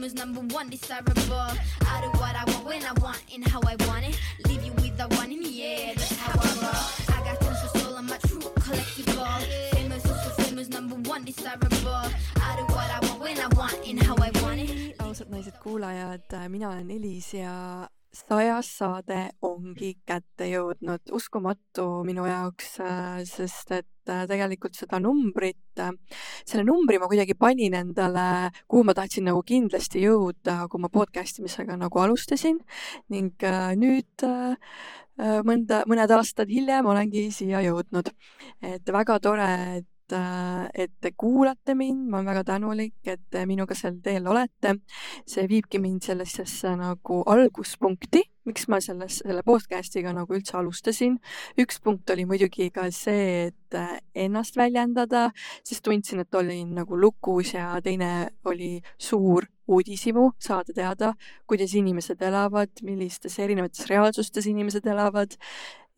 fame is number one desirable. I do what I want when I want and how I want it. Leave you with the one in the air, that's how I roll. I got tons of soul, I'm a true collectible. Famous, also famous, number one desirable. I do what I want when I want and how I want it. ausad naised kuulajad, mina olen Elis ja sajas saade ongi kätte jõudnud, uskumatu minu jaoks, äh, sest et äh, tegelikult seda numbrit, äh, selle numbri ma kuidagi panin endale, kuhu ma tahtsin nagu kindlasti jõuda, kui ma podcast imisega nagu alustasin ning nüüd mõnda, mõned aastad hiljem olengi siia jõudnud. et väga tore, et et te kuulate mind, ma olen väga tänulik, et te minuga sel teel olete. see viibki mind sellisesse nagu alguspunkti, miks ma selles, selle podcast'iga nagu üldse alustasin. üks punkt oli muidugi ka see, et äh, ennast väljendada, sest tundsin, et olin nagu lukus ja teine oli suur uudishimu, saada teada, kuidas inimesed elavad, millistes erinevates reaalsustes inimesed elavad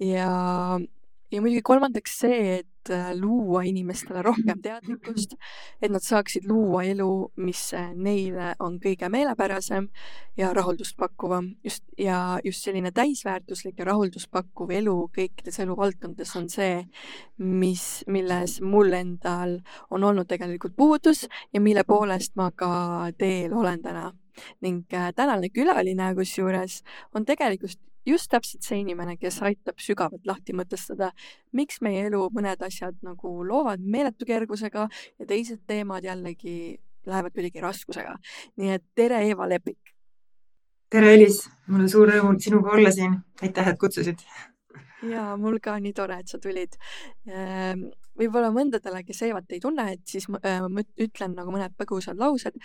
ja ja muidugi kolmandaks see, et äh, luua inimestele rohkem teadlikkust, et nad saaksid luua elu, mis äh, neile on kõige meelepärasem ja rahuldust pakkuvam. just, ja just selline täisväärtuslik ja rahuldust pakkuv elu kõikides eluvaldkondades on see, mis, milles mul endal on olnud tegelikult puudus ja mille poolest ma ka teel olen täna ning äh, tänane külaline kusjuures on tegelikult just täpselt see inimene, kes aitab sügavalt lahti mõtestada, miks meie elu mõned asjad nagu loovad meeletu kergusega ja teised teemad jällegi lähevad kuidagi raskusega. nii et tere, Eeva Lepik! tere, Elis! mul on suur rõõm sinuga olla siin. aitäh, et kutsusid! ja mul ka nii tore, et sa tulid. Ehm, võib-olla mõndadele, kes Eevat ei tunne, et siis ma äh, ütlen nagu mõned põgusad laused.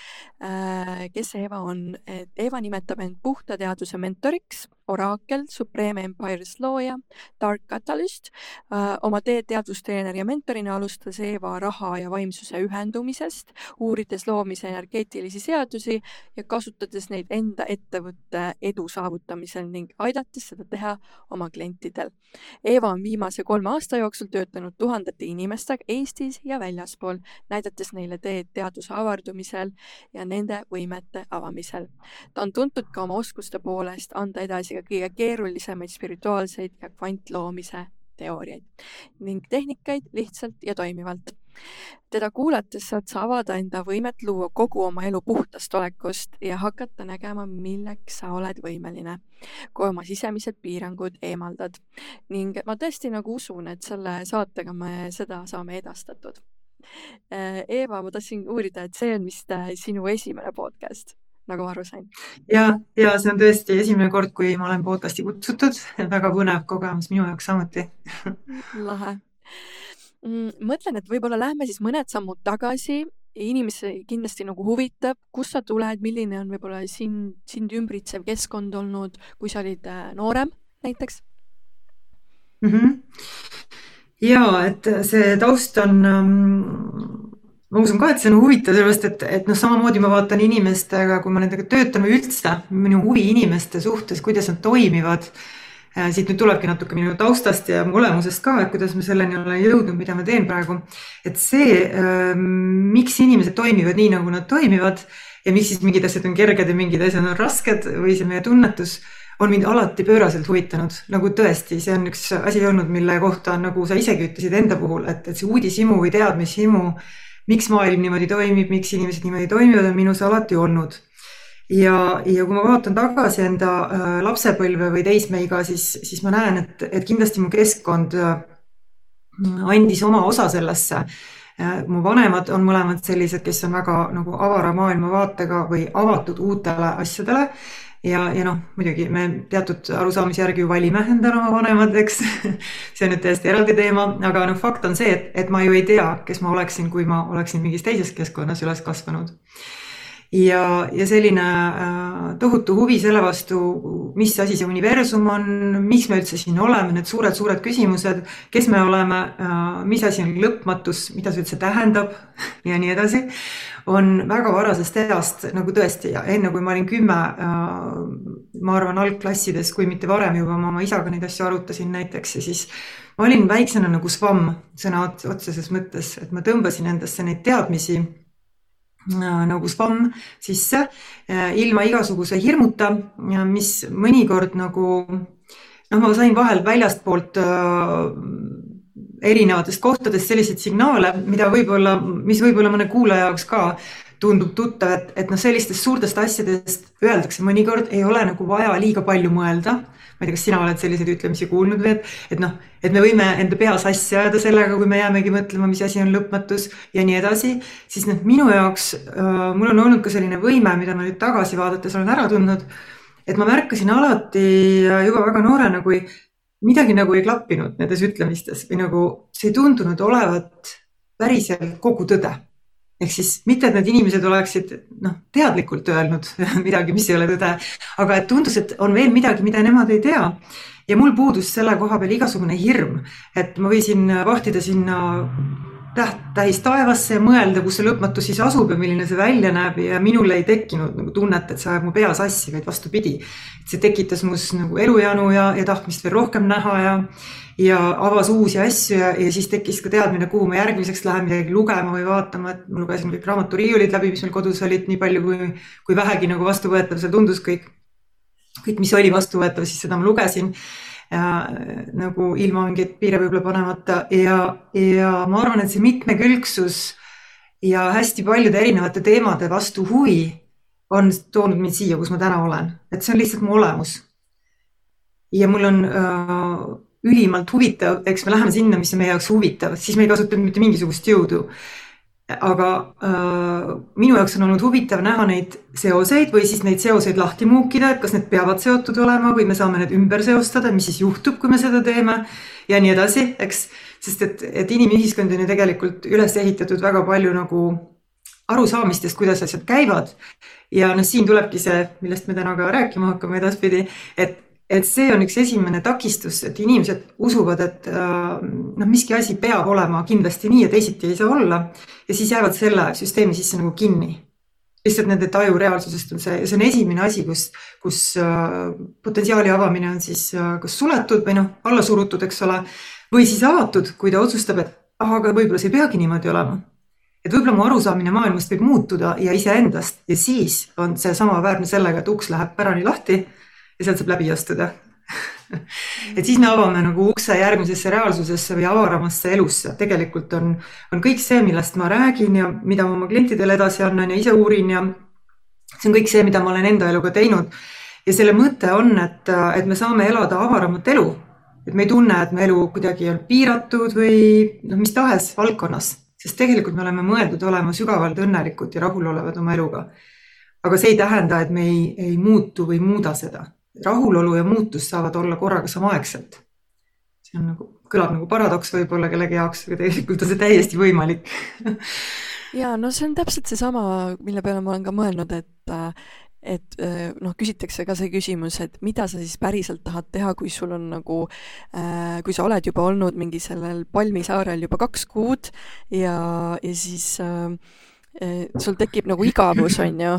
Äh, kes Eeva on, et Eeva nimetab end puhta teaduse mentoriks Oracle, Supreme Empires looja, Dark Catalyst. Äh, oma teed teadustreener ja mentorina alustas Eeva raha ja vaimsuse ühendumisest, uurides loomise energeetilisi seadusi ja kasutades neid enda ettevõtte edu saavutamisel ning aidates seda teha oma klientidel. Eeva on viimase kolme aasta jooksul töötanud tuhandete inimestega Eestis ja väljaspool, näidates neile teed teaduse avardumisel ja nende võimete avamisel. ta on tuntud ka oma oskuste poolest anda edasi ka kõige keerulisemaid spirituaalseid ja kvantloomise teooriaid ning tehnikaid lihtsalt ja toimivalt. Teda kuulates saad sa avada enda võimet luua kogu oma elu puhtast olekust ja hakata nägema, milleks sa oled võimeline, kui oma sisemised piirangud eemaldad. ning ma tõesti nagu usun, et selle saatega me seda saame edastatud. Eeva, ma tahtsin uurida, et see on vist äh, sinu esimene podcast nagu ma aru sain. ja, ja see on tõesti esimene kord, kui ma olen podcast'i kutsutud, väga põnev kogemus minu jaoks samuti lahe. Mm, mõtlen, et võib-olla lähme siis mõned sammud tagasi. inimesi kindlasti nagu huvitab, kust sa tuled, milline on võib-olla sind, sind ümbritsev keskkond olnud, kui sa olid äh, noorem näiteks mm? -hmm. ja et see taust on um ma usun ka, et see on huvitav, sellepärast et, et noh, samamoodi ma vaatan inimestega, kui ma nendega töötan või üldse minu huvi inimeste suhtes, kuidas nad toimivad. Siit nüüd tulebki natuke minu taustast ja mu olemusest ka, et kuidas ma selleni olen jõudnud, mida ma teen praegu. et see, ähm, miks inimesed toimivad nii, nagu nad toimivad ja miks siis mingid asjad on kerged ja mingid asjad on rasked või see meie tunnetus on mind alati pööraselt huvitanud, nagu tõesti, see on üks asi olnud, mille kohta nagu sa isegi ütlesid enda puhul, et, et see uudishimu või teadmishimu miks maailm niimoodi toimib, miks inimesed niimoodi toimivad, on minus alati olnud. Ja, ja kui ma vaatan tagasi enda äh, lapsepõlve või teismeiga, siis, siis ma näen, et, et kindlasti mu keskkond äh, andis oma osa sellesse. Äh, mu vanemad on mõlemad sellised, kes on väga nagu avara maailmavaatega või avatud uutele asjadele. Ja, ja noh, muidugi me teatud arusaamise järgi ju valime endale oma vanemad, eks see on nüüd täiesti eraldi teema, aga noh, fakt on see, et, et ma ju ei tea, kes ma oleksin, kui ma oleksin mingis teises keskkonnas üles kasvanud ja, ja selline äh, tohutu huvi selle vastu, mis asi see universum on, miks me üldse siin oleme, need suured-suured küsimused, kes me oleme äh,, mis asi on lõpmatus, mida see üldse tähendab ja nii edasi, on väga varasest east nagu tõesti enne kui ma olin kümme äh,, ma arvan algklassides, kui mitte varem juba ma oma isaga neid asju arutasin näiteks ja siis ma olin väiksena nagu svamm sõna otseses mõttes, et ma tõmbasin endasse neid teadmisi nagu spamm sisse ilma igasuguse hirmuta, mis mõnikord nagu noh, ma sain vahel väljastpoolt erinevatest kohtadest selliseid signaale, mida võib-olla, mis võib-olla mõne kuulaja jaoks ka tundub tuttav, et, et noh, sellistest suurtest asjadest öeldakse mõnikord ei ole nagu vaja liiga palju mõelda. Ma ei tea, kas sina oled selliseid ütlemisi kuulnud või et, et noh, et me võime enda pea sassi ajada sellega, kui me jäämegi mõtlema, mis asi on lõpmatus ja nii edasi. siis noh, minu jaoks äh, mul on olnud ka selline võime, mida ma nüüd tagasi vaadates olen ära tundnud. et ma märkasin alati juba väga noorena, kui midagi nagu ei klappinud nendes ütlemistes või nagu see ei tundunud olevat päriselt kogu tõde. Ehk siis mitte, et need inimesed oleksid noh, teadlikult öelnud midagi, mis ei ole tõde, aga et tundus, et on veel midagi, mida nemad ei tea. ja mul puudus selle koha peal igasugune hirm, et ma võisin vahtida sinna täht täis taevasse ja mõelda, kus see lõpmatus siis asub ja milline see välja näeb ja minul ei tekkinud nagu tunnet, et see ajab mu pea sassi, vaid vastupidi. see tekitas mus nagu elujanu ja, ja tahtmist veel rohkem näha ja, ja avas uusi asju ja, ja siis tekkis ka teadmine, kuhu ma järgmiseks lähen midagi lugema või vaatama, et ma lugesin kõik raamaturiiulid läbi, mis meil kodus olid, nii palju kui, kui vähegi nagu vastuvõetav see tundus kõik. kõik, mis oli vastuvõetav, siis seda ma lugesin ja nagu ilma mingeid piire võib-olla panemata. Ja, ja ma arvan, et see mitmekülgsus ja hästi paljude erinevate teemade vastu huvi on toonud mind siia, kus ma täna olen, et see on lihtsalt mu olemus. ja mul on äh, ülimalt huvitav, eks me läheme sinna, mis on meie jaoks huvitav, siis me ei kasuta mitte mingisugust jõudu aga äh, minu jaoks on olnud huvitav näha neid seoseid või siis neid seoseid lahti muukida, et kas need peavad seotud olema või me saame need ümber seostada, mis siis juhtub, kui me seda teeme ja nii edasi, eks. sest et, et inimühiskond on ju tegelikult üles ehitatud väga palju nagu arusaamistest, kuidas asjad käivad. ja noh, siin tulebki see, millest me täna ka rääkima hakkame edaspidi, et et see on üks esimene takistus, et inimesed usuvad, et äh, noh, miski asi peab olema kindlasti nii ja teisiti ei saa olla. Ja siis jäävad selle süsteemi sisse nagu kinni. lihtsalt nende taju reaalsusest on see, see on esimene asi, kus, kus äh, potentsiaali avamine on siis äh, kas suletud või noh, alla surutud, eks ole, või siis avatud, kui ta otsustab, et aga võib-olla see ei peagi niimoodi olema. Et võib-olla mu arusaamine maailmast võib muutuda ja iseendast. Ja siis on see samaväärne sellega, et uks läheb pärani lahti ja sealt saab läbi astuda. Et siis me avame nagu ukse järgmisesse reaalsusesse või avaramasse elusse, tegelikult on, on kõik see, millest ma räägin ja mida ma oma klientidele edasi annan ja ise uurin ja see on kõik see, mida ma olen enda eluga teinud. ja selle mõte on, et, et me saame elada avaramat elu, et me ei tunne, et me elu kuidagi on piiratud või noh, mis tahes valdkonnas, sest tegelikult me oleme mõeldud olema sügavalt õnnelikud ja rahulolevad oma eluga. aga see ei tähenda, et me ei, ei muutu või muuda seda rahulolu ja muutus saavad olla korraga samaaegselt. see on nagu, kõlab nagu paradoks võib-olla kellegi jaoks, aga tegelikult on see täiesti võimalik ja no see on täpselt seesama, mille peale ma olen ka mõelnud, et et noh, küsitakse ka see küsimus, et mida sa siis päriselt tahad teha, kui sul on nagu äh,, kui sa oled juba olnud mingi sellel palmisaarel juba kaks kuud ja, ja siis äh, sul tekib nagu igavus, on ju,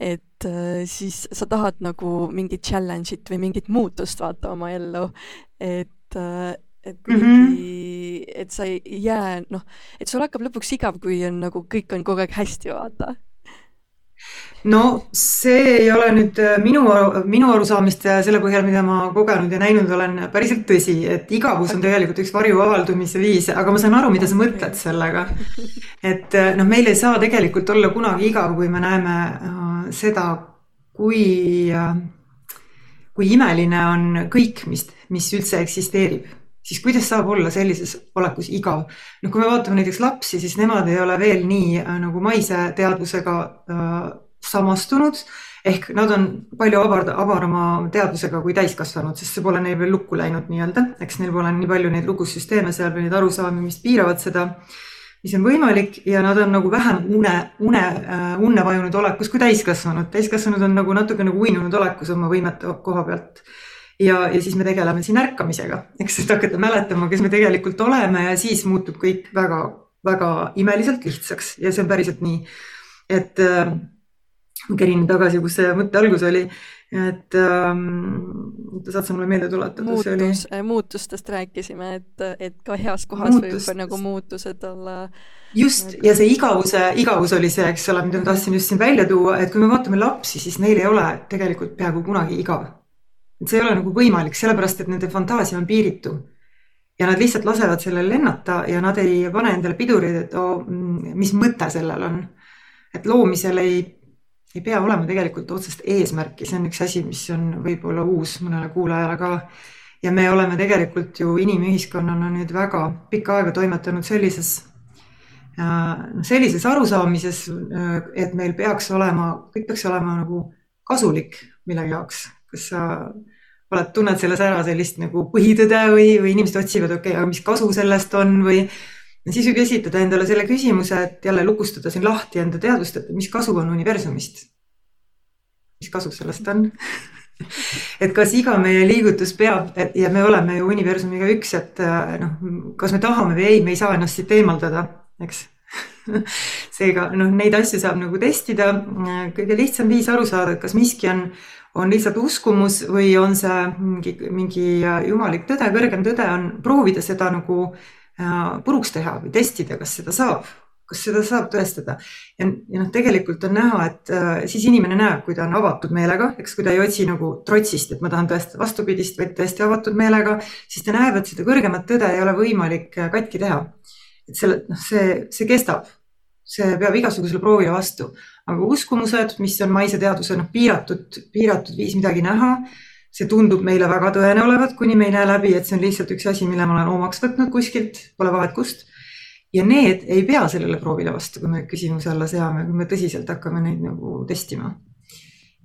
et äh, siis sa tahad nagu mingit challenge'it või mingit muutust vaata oma ellu, et äh, et kuidagi mm, -hmm. et sa ei jää, noh, et sul hakkab lõpuks igav, kui on nagu kõik on kogu aeg hästi, vaata no see ei ole nüüd äh, minu, minu arusaamist selle põhjal, mida ma kogenud ja näinud olen, päriselt tõsi, et igavus on tegelikult üks varju avaldumise viis, aga ma saan aru, mida sa mõtled sellega. et äh, noh, meil ei saa tegelikult olla kunagi igav, kui me näeme äh, seda, kui, kui imeline on kõik, mis, mis üldse eksisteerib siis kuidas saab olla sellises olekus igav? noh, kui me vaatame näiteks lapsi, siis nemad ei ole veel nii äh, nagu maise teadvusega äh, samastunud. Ehk nad on palju avar, avarama teadvusega kui täiskasvanud, sest see pole neil veel lukku läinud nii-öelda, eks neil pole nii palju neid lugussüsteeme seal või neid arusaami, mis piiravad seda, mis on võimalik. Ja nad on nagu vähem une, une äh,, unne vajunud olekus kui täiskasvanud. täiskasvanud on nagu natuke nagu uinunud olekus oma võimete koha pealt. Ja, ja siis me tegeleme siin ärkamisega, eks, et hakata mäletama, kes me tegelikult oleme ja siis muutub kõik väga, väga imeliselt lihtsaks. Ja see on päriselt nii. et, kerin tagasi, kus see mõtte algus oli, et ähm, saad sa mulle meelde tuletada? muutus, oli... muutustest rääkisime, et, et ka heas kohas Muutust. võib nagu muutused olla. just nagu... ja see igavuse, igavus oli see, eks ole, mida ma tahtsin just siin välja tuua, et kui me vaatame lapsi, siis neil ei ole tegelikult peaaegu kunagi igav. et see ei ole nagu võimalik, sellepärast et nende fantaasia on piiritu ja nad lihtsalt lasevad sellel lennata ja nad ei pane endale pidureid, et oo, mm, mis mõte sellel on. et loomisel ei ei pea olema tegelikult otsest eesmärki, see on üks asi, mis on võib-olla uus mõnele kuulajale ka. ja me oleme tegelikult ju inimühiskonnana nüüd väga pikka aega toimetanud sellises, äh, noh sellises arusaamises, äh, et meil peaks olema, kõik peaks olema nagu kasulik millegi jaoks, kas sa oled, tunned selles ära sellist nagu põhitõde või, või inimesed otsivad, okei okay,, aga mis kasu sellest on või siis võib esitada endale selle küsimuse, et jälle lukustada siin lahti enda teadvust, et mis kasu on universumist. mis kasu sellest on et kas iga meie liigutus peab ja me oleme ju universumiga üks, et äh, noh, kas me tahame või ei, me ei saa ennast siit eemaldada, eks seega noh, neid asju saab nagu testida. kõige lihtsam viis aru saada, et kas miski on, on lihtsalt uskumus või on see mingi, mingi jumalik tõde, kõrgem tõde on proovida seda nagu äh, puruks teha või testida, kas seda saab, kas seda saab tõestada. ja, ja noh, tegelikult on näha, et äh, siis inimene näeb, kui ta on avatud meelega, eks, kui ta ei otsi nagu trotsist, et ma tahan tõestada vastupidist, vaid tõesti avatud meelega, siis ta näeb, et seda kõrgemat tõde ei ole võimalik äh, katki teha. et selle, noh, see, see kestab, see peab igasugusele proovile vastu, aga uskumused, mis on maise teaduse noh, piiratud, piiratud viis midagi näha see tundub meile väga tõene olevat, kuni me ei näe läbi, et see on lihtsalt üks asi, mille ma olen omaks võtnud kuskilt, pole vahet kust. ja need ei pea sellele proovile vastu, kui me küsimuse alla seame, kui me tõsiselt hakkame neid nagu testima.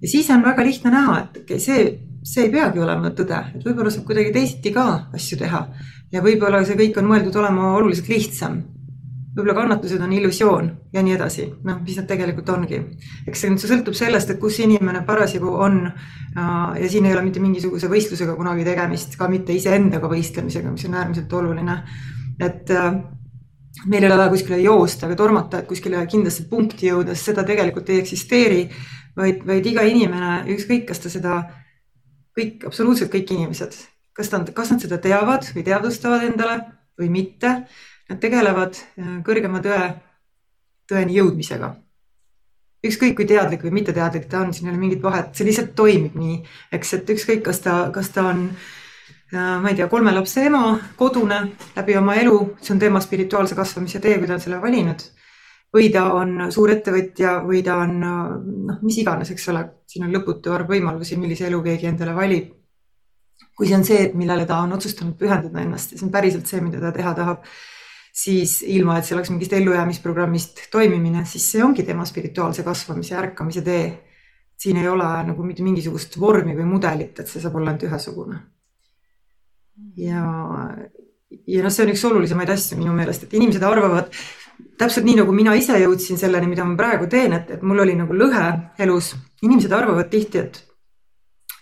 ja siis on väga lihtne näha, et okei okay,, see, see ei peagi olema tõde, et võib-olla saab kuidagi teisiti ka asju teha ja võib-olla see kõik on mõeldud olema oluliselt lihtsam võib-olla kannatused on illusioon ja nii edasi, noh, mis nad tegelikult ongi. eks see nüüd sõltub sellest, et kus inimene parasjagu on. Äh, ja siin ei ole mitte mingisuguse võistlusega kunagi tegemist, ka mitte iseendaga võistlemisega, mis on äärmiselt oluline. et äh, meil ei ole vaja kuskile joosta või tormata, et kuskile kindlasse punkti jõuda, sest seda tegelikult ei eksisteeri. vaid, vaid iga inimene, ükskõik, kas ta seda, kõik, absoluutselt kõik inimesed, kas ta, kas nad seda teavad või teadvustavad endale või mitte Nad tegelevad äh, kõrgema tõe, tõeni jõudmisega. ükskõik kui teadlik või mitteteadlik ta on, siin ei ole mingit vahet, see lihtsalt toimib nii, eks, et ükskõik, kas ta, kas ta on äh, ma ei tea, kolme lapse ema, kodune läbi oma elu, see on tema spirituaalse kasvamise tee, kui ta on selle valinud. või ta on suurettevõtja või ta on noh, mis iganes, eks ole, siin on lõputu arv võimalusi, millise elu keegi endale valib. kui see on see, millele ta on otsustanud pühendada ennast ja see on päriselt see, mida ta teha tahab siis ilma, et see oleks mingist ellujäämisprogrammist toimimine, siis see ongi tema spirituaalse kasvamise ärkamise tee. siin ei ole nagu mitte mingisugust vormi või mudelit, et see saab olla ainult ühesugune. ja, ja noh, see on üks olulisemaid asju minu meelest, et inimesed arvavad täpselt nii, nagu mina ise jõudsin selleni, mida ma praegu teen, et, et mul oli nagu lõhe elus. inimesed arvavad tihti, et,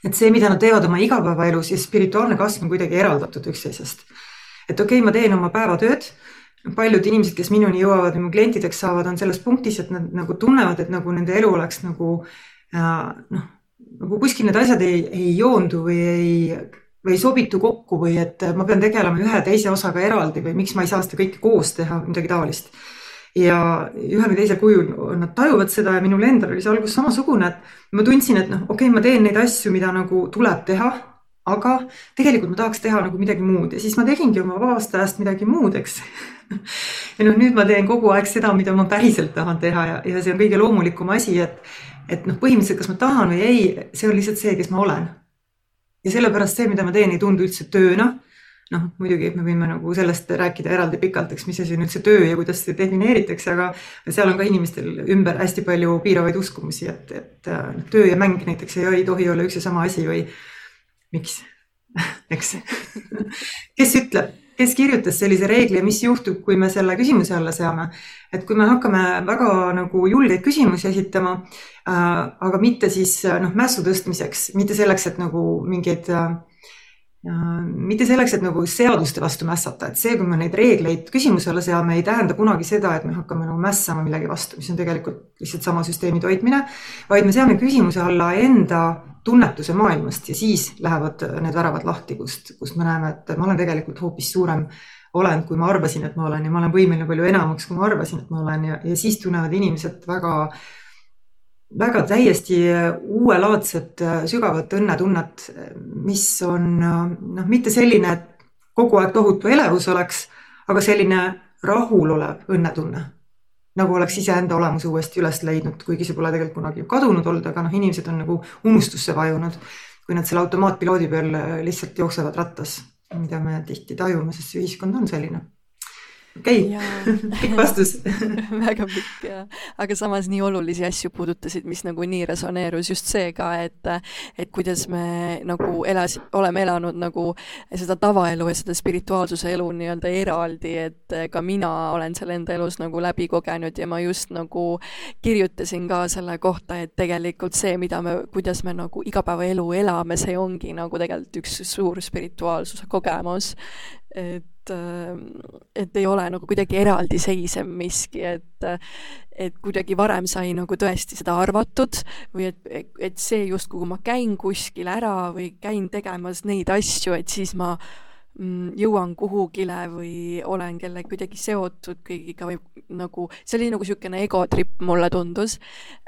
et see, mida nad teevad oma igapäevaelus ja spirituaalne kasv on kuidagi eraldatud üksteisest. et okei okay,, ma teen oma päevatööd paljud inimesed, kes minuni jõuavad ja mu klientideks saavad, on selles punktis, et nad nagu tunnevad, et nagu nende elu oleks nagu äh, noh, nagu kuskil need asjad ei, ei joondu või ei, või ei sobitu kokku või et ma pean tegelema ühe teise osaga eraldi või miks ma ei saa seda kõike koos teha, midagi taolist. ja ühel või teisel kujul nad tajuvad seda ja minul endal oli see algus samasugune, et ma tundsin, et noh, okei okay,, ma teen neid asju, mida nagu tuleb teha aga tegelikult ma tahaks teha nagu midagi muud ja siis ma tegingi oma vabast ajast midagi muud, eks ja noh, nüüd ma teen kogu aeg seda, mida ma päriselt tahan teha ja, ja see on kõige loomulikum asi, et, et noh, põhimõtteliselt, kas ma tahan või ei, see on lihtsalt see, kes ma olen. ja sellepärast see, mida ma teen, ei tundu üldse tööna. noh, muidugi me võime nagu sellest rääkida eraldi pikalt, eks, mis asi on üldse töö ja kuidas seda defineeritakse, aga seal on ka inimestel ümber hästi palju piiravaid uskumusi, et, et noh, töö ja mäng näiteks ei, ei tohi olla üks ja sama asi või miks? Eks kes ütleb, kes kirjutas sellise reegli ja mis juhtub, kui me selle küsimuse alla seame. et kui me hakkame väga nagu julgeid küsimusi esitama äh,, aga mitte siis noh, mässu tõstmiseks, mitte selleks, et nagu mingeid äh, mitte selleks, et nagu seaduste vastu mässata, et see, kui me neid reegleid küsimuse alla seame, ei tähenda kunagi seda, et me hakkame nagu mässama millegi vastu, mis on tegelikult lihtsalt sama süsteemi toitmine, vaid me seame küsimuse alla enda tunnetuse maailmast ja siis lähevad need väravad lahti, kust, kust me näeme, et ma olen tegelikult hoopis suurem olend, kui ma arvasin, et ma olen ja ma olen võimeline palju enamaks, kui ma arvasin, et ma olen ja, ja siis tunnevad inimesed väga väga täiesti uuelaadset sügavat õnnetunnet, mis on noh, mitte selline, et kogu aeg tohutu elevus oleks, aga selline rahulolev õnnetunne. nagu oleks iseenda olemuse uuesti üles leidnud, kuigi see pole tegelikult kunagi kadunud olnud, aga noh, inimesed on nagu unustusse vajunud, kui nad selle automaatpiloodi peal lihtsalt jooksevad rattas, mida me tihti tajume, sest see ühiskond on selline okei okay. pikk vastus väga pikk ja, aga samas nii olulisi asju puudutasid, mis nagu nii resoneerus just see ka, et et kuidas me nagu elas, oleme elanud nagu seda tavaelu ja seda spirituaalsuse elu nii-öelda eraldi, et ka mina olen selle enda elus nagu läbi kogenud ja ma just nagu kirjutasin ka selle kohta, et tegelikult see, mida me, kuidas me nagu igapäevaelu elame, see ongi nagu tegelikult üks suur spirituaalsuse kogemus. et et, äh, et ei ole nagu kuidagi eraldiseisev miski, et et kuidagi varem sai nagu tõesti seda arvatud või et, et see justkui, kui ma käin kuskil ära või käin tegemas neid asju, et siis ma mm, jõuan kuhugile või olen kellega kuidagi seotud kõigiga või nagu, see oli nagu niisugune egotripp, mulle tundus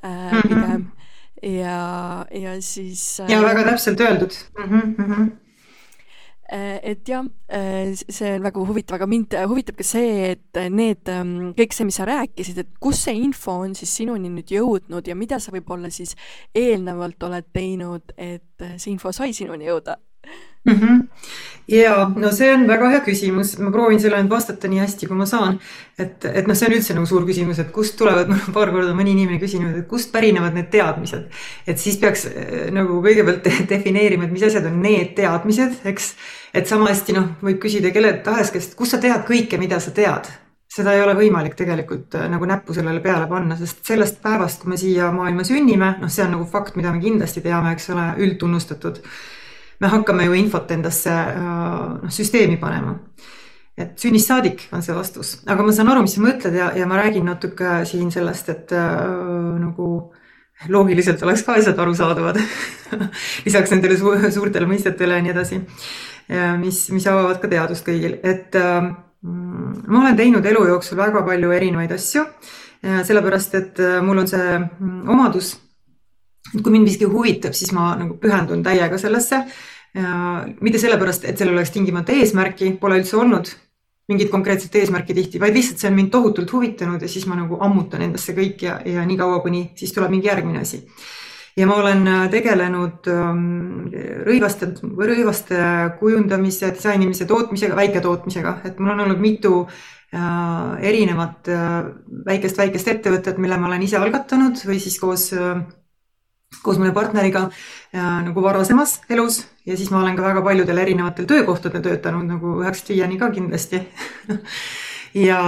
äh, mhm. pigem mm -hmm. ja, ja siis äh,. ja väga täpselt öeldud mm. -hmm. Äh, et jah, äh, see on väga huvitav, aga mind huvitab ka see, et need, ähm, kõik see, mis sa rääkisid, et kus see info on siis sinuni nüüd jõudnud ja mida sa võib-olla siis eelnevalt oled teinud, et see info sai sinuni jõuda mm. -hmm. ja no see on väga hea küsimus, ma proovin sellele nüüd vastata nii hästi, kui ma saan. et, et noh, see on üldse nagu suur küsimus, et kust tulevad, mul on paar korda mõni inimene küsinud, et kust pärinevad need teadmised. et siis peaks äh, nagu kõigepealt defineerima, et mis asjad on need teadmised, eks. Et sama hästi noh, võib küsida kelle tahes käest, kust sa tead kõike, mida sa tead? Seda ei ole võimalik tegelikult äh, nagu näppu sellele peale panna, sest sellest päevast, kui me siia maailma sünnime, noh, see on nagu fakt, mida me kindlasti teame, eks ole, üldtunnustatud. Me hakkame ju infot endasse äh, noh, süsteemi panema. et sünnist saadik on see vastus, aga ma saan aru, mis sa mõtled ja, ja ma räägin natuke siin sellest, et äh, nagu loogiliselt oleks ka asjad arusaadavad. Lisaks nendele su suurtele mõistetele ja nii edasi, mis, mis avavad ka teadust kõigil, et äh, ma olen teinud elu jooksul väga palju erinevaid asju, sellepärast et äh, mul on see mm, omadus et kui mind miski huvitab, siis ma nagu pühendun täiega sellesse. mitte sellepärast, et sellel oleks tingimata eesmärki, pole üldse olnud mingit konkreetset eesmärki tihti, vaid lihtsalt see on mind tohutult huvitanud ja siis ma nagu ammutan endasse kõik ja, ja niikaua, kuni siis tuleb mingi järgmine asi. Ja ma olen äh, tegelenud ähm, rõivaste, rõivaste kujundamise, disainimise, tootmisega, väiketootmisega, et mul on olnud mitu äh, erinevat äh, väikest-väikest ettevõtet, mille ma olen ise algatanud või siis koos koos mõne partneriga ja, nagu varasemas elus. Ja siis ma olen ka väga paljudel erinevatel töökohtadel töötanud nagu üheksast viieni ka kindlasti ja,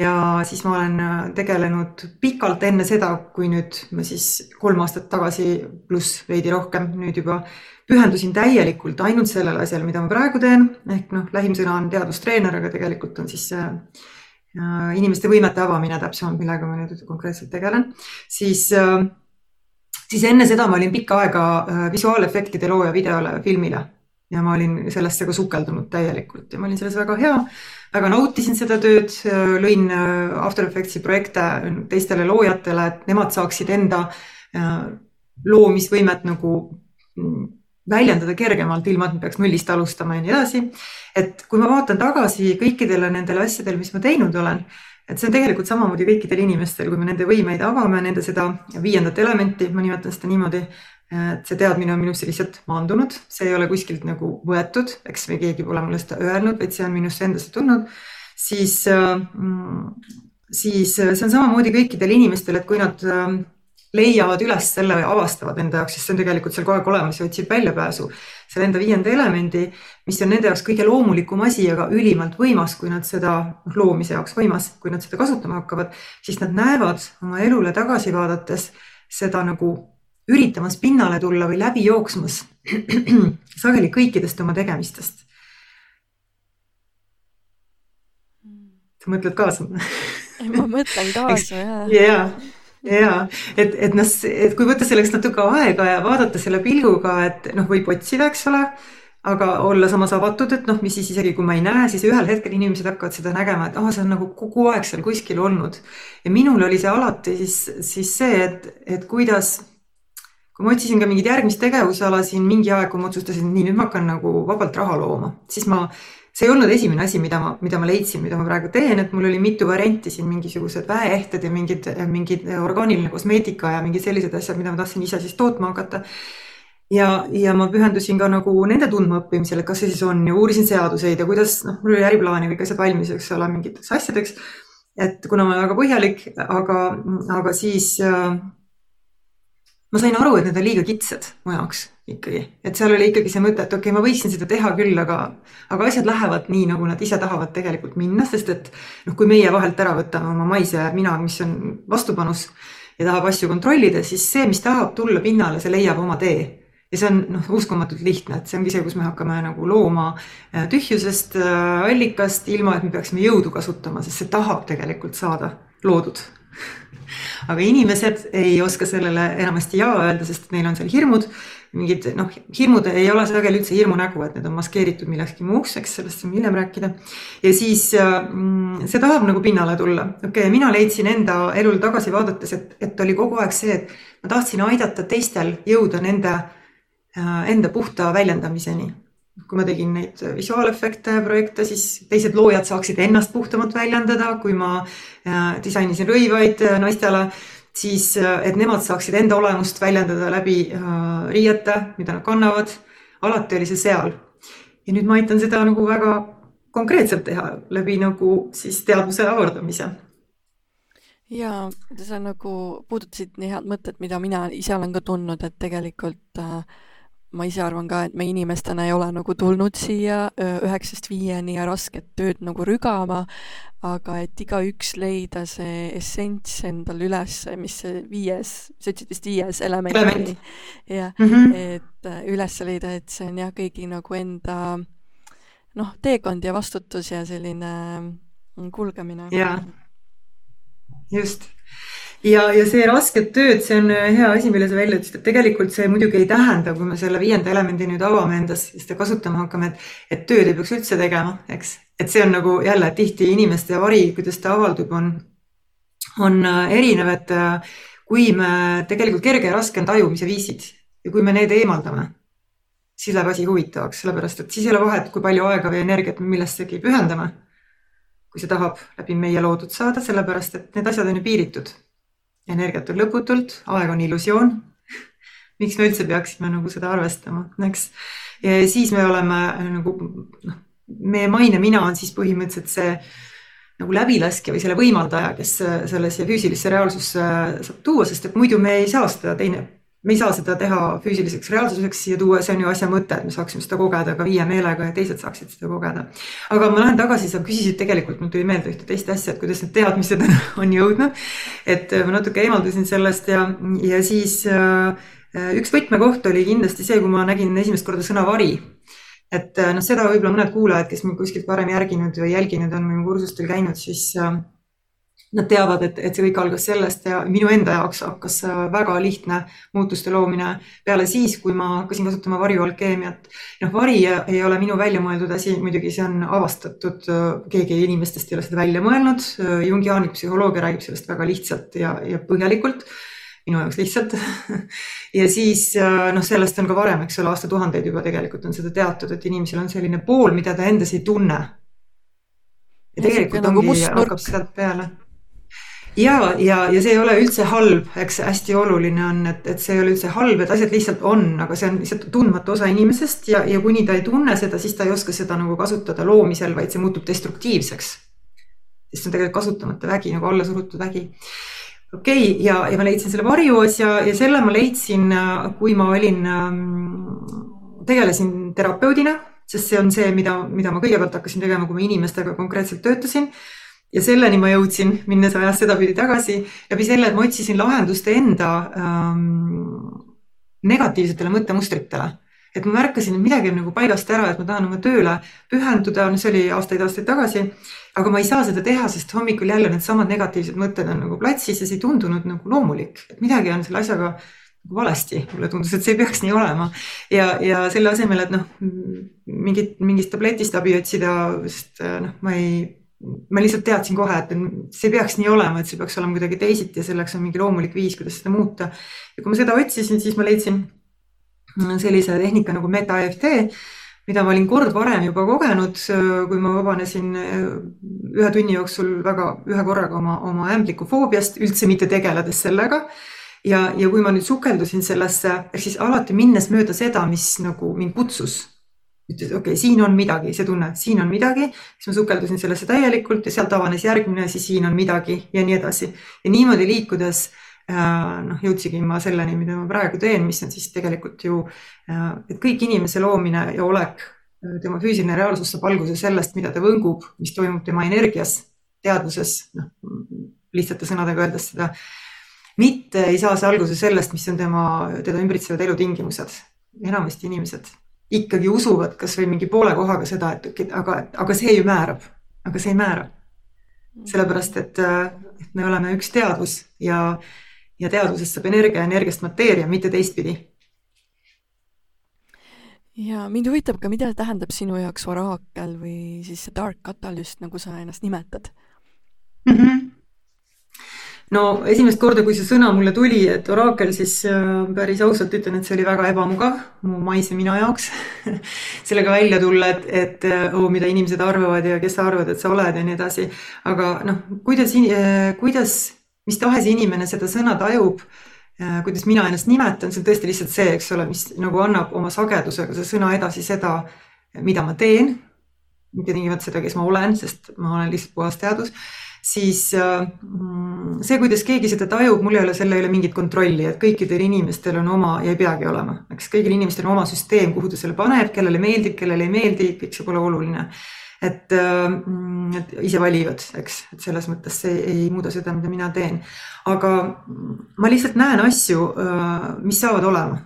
ja siis ma olen äh, tegelenud pikalt enne seda, kui nüüd ma siis kolm aastat tagasi pluss veidi rohkem nüüd juba pühendusin täielikult ainult sellele asjale, mida ma praegu teen, ehk noh, lähim sõna on teadustreener, aga tegelikult on siis äh, äh inimeste võimete avamine täpsemalt, millega ma nüüd konkreetselt tegelen, siis äh, siis enne seda ma olin pikka aega äh, visuaalefektide looja videole, filmile. Ja ma olin sellesse ka sukeldunud täielikult ja ma olin selles väga hea, väga nautisin seda tööd, äh, lõin äh, After Effectsi projekte teistele loojatele, et nemad saaksid enda loomisvõimet nagu mm, väljendada kergemalt, ilma et ma peaks nullist alustama ja nii edasi. et kui ma vaatan tagasi kõikidele nendele asjadele, mis ma teinud olen, et see on tegelikult samamoodi kõikidel inimestel, kui me nende võimeid avame, nende seda viiendat elementi, ma nimetan seda niimoodi, et see teadmine on minusse lihtsalt maandunud, see ei ole kuskilt nagu võetud, eks või keegi pole mulle seda öelnud, vaid see on minusse endasse tulnud, siis, mm, siis see on samamoodi kõikidel inimestel, et kui nad leiavad üles selle avastavad enda jaoks, sest see on tegelikult seal kogu aeg olemas ja otsib väljapääsu. selle enda viienda elemendi, mis on nende jaoks kõige loomulikum asi, aga ülimalt võimas, kui nad seda, noh loomise jaoks võimas, kui nad seda kasutama hakkavad, siis nad näevad oma elule tagasi vaadates seda nagu üritamas pinnale tulla või läbi jooksmas sageli kõikidest oma tegemistest. sa mõtled kaasa ma mõtlen kaasa ja. ja, ja et, et noh, et kui võtta selleks natuke aega ja vaadata selle pilguga, et noh, võib otsida, eks ole aga olla samas avatud, et noh, mis siis isegi kui ma ei näe, siis ühel hetkel inimesed hakkavad seda nägema, et ah, see on nagu kogu aeg seal kuskil olnud. ja minul oli see alati siis, siis see, et, et kuidas, kui ma otsisin ka mingit järgmist tegevusala siin mingi aeg, kui ma otsustasin, nii nüüd ma hakkan nagu vabalt raha looma, siis ma, see ei olnud esimene asi, mida ma, mida ma leidsin, mida ma praegu teen, et mul oli mitu varianti siin mingisugused väeehted ja mingid, mingid orgaaniline kosmeetika ja mingid sellised asjad, mida ma tahtsin ise siis tootma hakata ja, ja ma pühendusin ka nagu nende tundmaõppimisele, kas see siis on ja uurisin seaduseid ja kuidas, noh, mul oli äriplaan ja kõik asjad valmis, eks ole, mingiteks asjadeks. et kuna ma olen väga põhjalik, aga, aga siis äh, ma sain aru, et need on liiga kitsad mu jaoks ikkagi, et seal oli ikkagi see mõte, et okei okay,, ma võiksin seda teha küll, aga, aga asjad lähevad nii, nagu nad ise tahavad tegelikult minna, sest et noh, kui meie vahelt ära võtame oma maise mina, mis on vastupanus ja tahab asju kontrollida, siis see, mis tahab tulla pinnale, see leiab oma tee ja see on noh, uskumatult lihtne, et see ongi see, kus me hakkame nagu looma äh, tühjusest äh, allikast, ilma et me peaksime jõudu kasutama, sest see tahab tegelikult saada loodud. aga inimesed ei oska sellele enamasti jaa öelda, sest neil on seal hirmud. mingid noh, hirmud ei ole sageli üldse hirmu nägu, et need on maskeeritud millekski muuks, eks sellest saame hiljem rääkida. ja siis mm, see tahab nagu pinnale tulla. okei okay,, mina leidsin enda elul tagasi vaadates, et, et oli kogu aeg see, et ma tahtsin aidata teistel jõuda nende Äh, enda puhta väljendamiseni. Kui ma tegin neid visuaalefekte projekte, siis teised loojad saaksid ennast puhtamalt väljendada, kui ma äh, disainisin rõivaid äh, naistele, siis et nemad saaksid enda olemust väljendada läbi riiete, mida nad kannavad. alati oli see seal. ja nüüd ma aitan seda nagu väga konkreetselt teha läbi nagu siis teadvuse avardamise ja sa nagu puudutasid nii head mõtet, mida mina ise olen ka tundnud, et tegelikult äh, ma ise arvan ka, et me inimestena ei ole nagu tulnud siia üheksast viieni ja rasket tööd nagu rügama, aga et igaüks leida see essents endal üles, mis see viies, sa ütlesid vist viies element oli. jah -hmm. et üles leida, et see on jah, kõigi nagu enda noh, teekond ja vastutus ja selline mm, kulgemine. jaa, just ja, ja see rasket tööd, see on äh, hea asi, mille sa välja ütlesid, et tegelikult see muidugi ei tähenda, kui me selle viienda elemendi nüüd avame endas ja seda kasutama hakkame, et, et tööd ei peaks üldse tegema, eks. et see on nagu jälle tihti inimeste vari, kuidas ta avaldub, on, on äh, erinev, et äh, kui me tegelikult kerge ja raske on tajumise viisid ja kui me need eemaldame, siis läheb asi huvitavaks, sellepärast et siis ei ole vahet, kui palju aega või energiat me millessegi pühendame. kui see tahab läbi meie loodud saada, sellepärast et need asjad on ju piiritud energiat on lõputult, aeg on illusioon. miks me üldse peaksime nagu seda arvestama, eks. siis me oleme nagu noh, meie maine mina on siis põhimõtteliselt see nagu läbilaskja või selle võimaldaja, kes sellesse füüsilisse reaalsusse saab tuua, sest et muidu me ei saa seda teine me ei saa seda teha füüsiliseks reaalsuseks siia tuua, see on ju asja mõte, et me saaksime seda kogeda ka viie meelega ja teised saaksid seda kogeda. aga ma lähen tagasi, sa küsisid tegelikult, mul tuli meelde ühte teist asja, et kuidas need teadmised on jõudnud. et ma natuke eemaldusin sellest ja, ja siis äh, üks võtmekoht oli kindlasti see, kui ma nägin esimest korda sõna vari et noh, seda võib-olla mõned kuulajad, kes mind kuskilt varem järginud või jälginud on või mu kursustel käinud, siis äh, nad teavad, et, et see kõik algas sellest ja minu enda jaoks hakkas väga lihtne muutuste loomine peale siis, kui ma hakkasin kasutama varjualkeemiat. noh, vari ei ole minu välja mõeldud asi, muidugi see on avastatud, keegi inimestest ei ole seda välja mõelnud. Jungiaanlik psühholoogia räägib sellest väga lihtsalt ja, ja põhjalikult minu jaoks lihtsalt ja siis noh, sellest on ka varem, eks ole, aastatuhandeid juba tegelikult on seda teatud, et inimesel on selline pool, mida ta endas ei tunne. ja tegelikult nagu ongi, hakkab sealt peale ja, ja, ja see ei ole üldse halb, eks hästi oluline on, et, et see ei ole üldse halb, et asjad lihtsalt on, aga see on lihtsalt tundmatu osa inimesest ja, ja kuni ta ei tunne seda, siis ta ei oska seda nagu kasutada loomisel, vaid see muutub destruktiivseks. sest see on tegelikult kasutamata vägi nagu allasurutud vägi. okei okay,, ja, ja ma leidsin selle varju asja ja selle ma leidsin, kui ma olin, ähm, tegelesin terapeudina, sest see on see, mida, mida ma kõigepealt hakkasin tegema, kui ma inimestega konkreetselt töötasin ja selleni ma jõudsin, minnes ajas sedapidi tagasi läbi selle, et ma otsisin lahendust enda ähm, negatiivsetele mõttemustritele et ma märkasin, et midagi on nagu paigast ära, et ma tahan oma tööle pühenduda, no see oli aastaid-aastaid tagasi. aga ma ei saa seda teha, sest hommikul jälle needsamad negatiivsed mõtted on nagu platsis ja see ei tundunud nagu loomulik, et midagi on selle asjaga nagu valesti, mulle tundus, et see ei peaks nii olema. ja, ja selle asemel, et noh, mingit, mingist tabletist abi otsida, sest noh, ma ei, ma lihtsalt teadsin kohe, et see peaks nii olema, et see peaks olema kuidagi teisiti ja selleks on mingi loomulik viis, kuidas seda muuta. ja kui ma seda otsisin, siis ma leidsin sellise tehnika nagu meta-EFT, mida ma olin kord varem juba kogenud, kui ma vabanesin äh, ühe tunni jooksul väga ühe korraga oma, oma ämblikufoobiast, üldse mitte tegeledes sellega. ja, ja kui ma nüüd sukeldusin sellesse, ehk siis alati minnes mööda seda, mis nagu mind kutsus ütles, okei okay,, siin on midagi, see tunne, siin on midagi, siis ma sukeldusin sellesse täielikult ja sealt avanes järgmine, siis siin on midagi ja nii edasi. ja niimoodi liikudes äh, noh, jõudsingi ma selleni, mida ma praegu teen, mis on siis tegelikult ju, et kõik inimese loomine ja olek, tema füüsiline reaalsus saab alguse sellest, mida ta võngub, mis toimub tema energias, teadvuses, noh lihtsate sõnadega öeldes seda. mitte ei saa see alguse sellest, mis on tema, teda ümbritsevad elutingimused. enamasti inimesed ikkagi usuvad kasvõi mingi poole kohaga seda, et aga, aga see ju määrab, aga see ei määra. sellepärast, et, et me oleme üks teadvus ja ja teadusest saab energia, energiast mateeria, mitte teistpidi. ja mind huvitab ka, mida tähendab sinu jaoks oraakel või siis see dark catalyst, nagu sa ennast nimetad mm? -hmm no esimest korda, kui see sõna mulle tuli, et oraakel, siis äh, päris ausalt ütlen, et see oli väga ebamugav mu maise mina jaoks sellega välja tulla, et, et oh, mida inimesed arvavad ja kes sa arvad, et sa oled ja nii edasi. aga noh, kuidas, äh, kuidas mis tahes inimene seda sõna tajub, äh, kuidas mina ennast nimetan, see on tõesti lihtsalt see, eks ole, mis nagu annab oma sagedusega see sõna edasi seda, mida ma teen. mitte tingimata seda, kes ma olen, sest ma olen lihtsalt puhas teadus. Siis äh, see, kuidas keegi seda tajub, mul ei ole selle üle mingit kontrolli, et kõikidel inimestel on oma ja ei peagi olema, eks kõigil inimestel on oma süsteem, kuhu ta selle paneb, kellele meeldib, kellele ei meeldi, kõik see pole oluline. Et, mm, et ise valivad, eks, et selles mõttes see ei muuda seda, mida mina teen. aga ma lihtsalt näen asju, äh, mis saavad olema.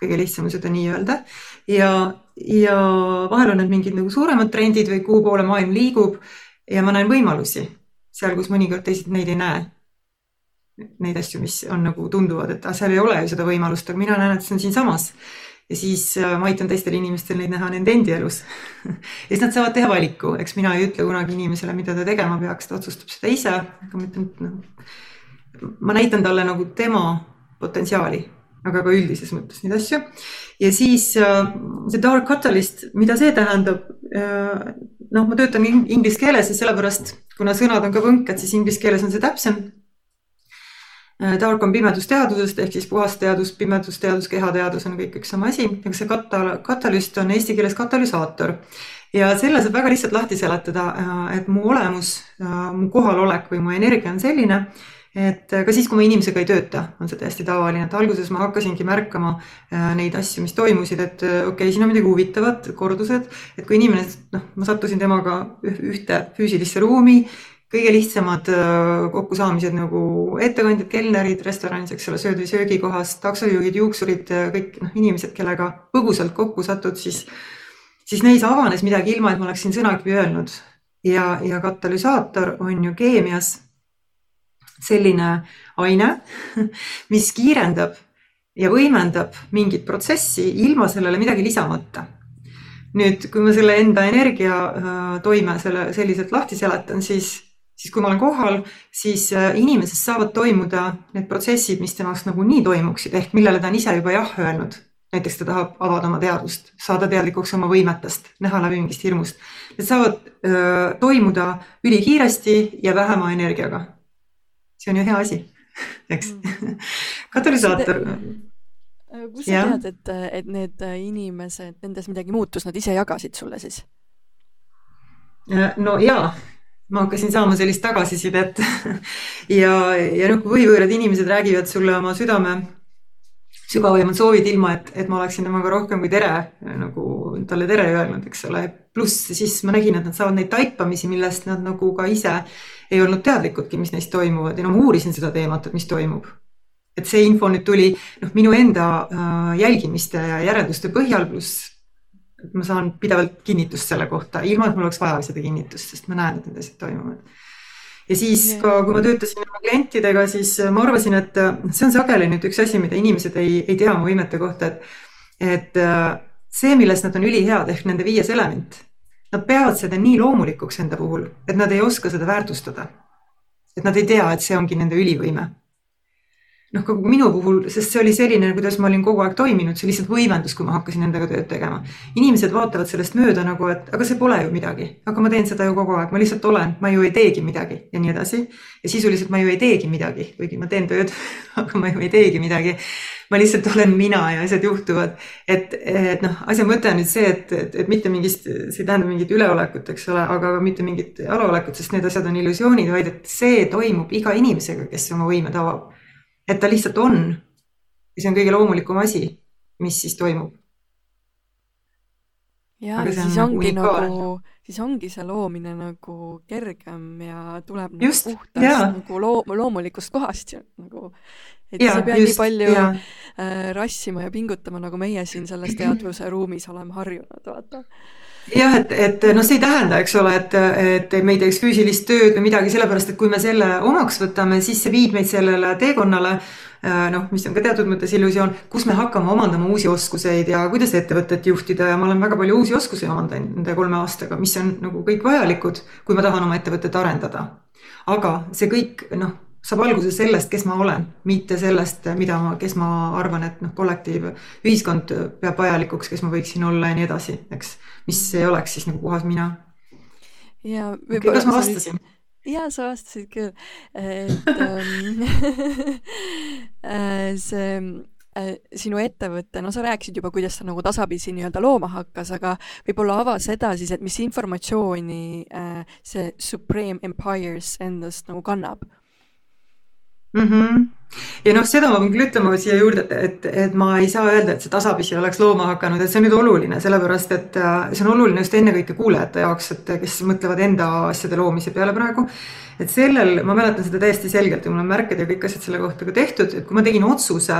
kõige lihtsam on seda nii öelda. Ja, ja vahel on need mingid nagu suuremad trendid või kuhu poole maailm liigub ja ma näen võimalusi seal, kus mõnikord teised neid ei näe. Neid asju, mis on nagu tunduvad, et ah, seal ei ole ju seda võimalust, aga mina näen, et see on siinsamas. Ja siis äh, ma aitan teistel inimestel neid näha nende endi elus. Ja siis nad saavad teha valiku, eks mina ei ütle kunagi inimesele, mida ta tegema peaks, ta otsustab seda ise, aga ma ütlen, et noh, ma näitan talle nagu tema potentsiaali, aga ka üldises mõttes neid asju. ja siis äh, see dark catalyst, mida see tähendab? Äh, noh, ma töötan inglise keeles ja sellepärast, kuna sõnad on ka võnked, siis inglise keeles on see täpsem Dark äh, on pimedusteadusest ehk siis puhas teadus, pimedusteadus, kehateadus on kõik üks sama asi, aga see kata-, katalüst on eesti keeles katalüsaator. ja selle saab väga lihtsalt lahti seletada, et mu olemus, mu kohalolek või mu energia on selline, et ka siis, kui ma inimesega ei tööta, on see täiesti tavaline, et alguses ma hakkasingi märkama neid asju, mis toimusid, et okei okay,, siin on midagi huvitavat, kordused, et kui inimene, noh, ma sattusin temaga ühte füüsilisse ruumi kõige lihtsamad äh, kokkusaamised nagu ettekandjad, kelnerid restoranis, eks ole, sööd või söögikohas, taksojuhid, juuksurid, äh, kõik noh, inimesed, kellega põgusalt kokku satud, siis, siis neis avanes midagi ilma, et ma oleksin sõnagi öelnud. ja, ja katalüsaator on ju keemias selline aine, mis kiirendab ja võimendab mingit protsessi ilma sellele midagi lisamata nüüd, kui ma selle enda energia äh, toime selle selliselt lahti seletan, siis siis kui ma olen kohal, siis äh, inimeses saavad toimuda need protsessid, mis temast nagunii toimuksid, ehk millele ta on ise juba jah öelnud. näiteks ta tahab avada oma teadvust, saada teadlikuks oma võimetest, näha läbi mingist hirmust. Need saavad öö, äh, toimuda ülikiiresti ja vähema energiaga. See on ju hea asi, eks. Mm. katalüsaator. Äh, kust sa tead, et, et need inimesed, nendes midagi muutus, nad ise jagasid sulle siis? no jaa, ma hakkasin saama sellist tagasisidet. Ja, ja noh, kui võivõõrad inimesed räägivad sulle oma südame sügavaimad soovid, ilma et, et ma oleksin temaga rohkem kui tere nagu talle tere öelnud, eks ole. pluss siis ma nägin, et nad saavad neid taipamisi, millest nad nagu ka ise ei olnud teadlikudki, mis neis toimuvad ja no ma uurisin seda teemat, et mis toimub. et see info nüüd tuli noh, minu enda äh, jälgimiste ja järelduste põhjal, pluss ma saan pidevalt kinnitust selle kohta, ilma et mul oleks vaja seda kinnitust, sest ma näen, et need asjad toimuvad. Ja siis ka, kui ma töötasin oma klientidega, siis ma arvasin, et see on sageli nüüd üks asi, mida inimesed ei, ei tea oma võimete kohta, et, et see, milles nad on ülihead ehk nende viies element, nad peavad seda nii loomulikuks enda puhul, et nad ei oska seda väärtustada. et nad ei tea, et see ongi nende ülivõime noh, ka minu puhul, sest see oli selline, kuidas ma olin kogu aeg toiminud, see lihtsalt võimendus, kui ma hakkasin endaga tööd tegema. inimesed vaatavad sellest mööda nagu, et aga see pole ju midagi, aga ma teen seda ju kogu aeg, ma lihtsalt olen, ma ju ei teegi midagi ja nii edasi. ja sisuliselt ma ju ei teegi midagi, kuigi ma teen tööd, aga ma ju ei teegi midagi. ma lihtsalt olen mina ja asjad juhtuvad. et, et noh, asja mõte on nüüd see, et, et, et mitte mingist, see ei tähenda mingit üleolekut, eks ole, aga mitte mingit alaolekut, sest need asjad on illusioonid, vaid et see toimub iga inimesega, kes oma võimed avab et ta lihtsalt on. ja see on kõige loomulikum asi, mis siis toimub. ja Aga siis on ongi unikaal. nagu, siis ongi see loomine nagu kergem ja tuleb nagu just, puhtast ja. nagu loo-, loomulikust kohast nagu. et ja, sa ei pea just, nii palju ja. äh, rassima ja pingutama, nagu meie siin selles teadvuse ruumis oleme harjunud, vaata jah, et, et noh, see ei tähenda, eks ole, et, et me ei teeks füüsilist tööd või midagi, sellepärast et kui me selle omaks võtame, siis see viib meid sellele teekonnale, äh, noh, mis on ka teatud mõttes illusioon, kus me hakkame omandama uusi oskuseid ja kuidas ettevõtet juhtida ja ma olen väga palju uusi oskusi omandanud nende kolme aastaga, mis on nagu kõik vajalikud, kui ma tahan oma ettevõtet arendada. aga see kõik, noh saab alguse sellest, kes ma olen, mitte sellest, mida ma, kes ma arvan, et noh, kollektiiv, ühiskond peab vajalikuks, kes ma võiksin olla ja nii edasi, eks. mis ei oleks siis nagu puhas mina. ja okay, kas ma vastasin? jaa, sa vastasid küll, et ähm, äh, see äh, sinu ettevõte, no sa rääkisid juba, kuidas ta nagu tasapisi nii-öelda looma hakkas, aga võib-olla ava seda siis, et mis informatsiooni äh, see Supreme Empires endast nagu kannab mm. Ja noh, seda ma pean küll ütlema siia juurde, et, et ma ei saa öelda, et see tasapisi oleks looma hakanud, et see on nüüd oluline, sellepärast et äh, see on oluline just ennekõike kuulajate jaoks, et kes mõtlevad enda asjade loomise peale praegu. Et sellel, ma mäletan seda täiesti selgelt ja mul on märked ja kõik asjad selle kohta ka tehtud, et kui ma tegin otsuse,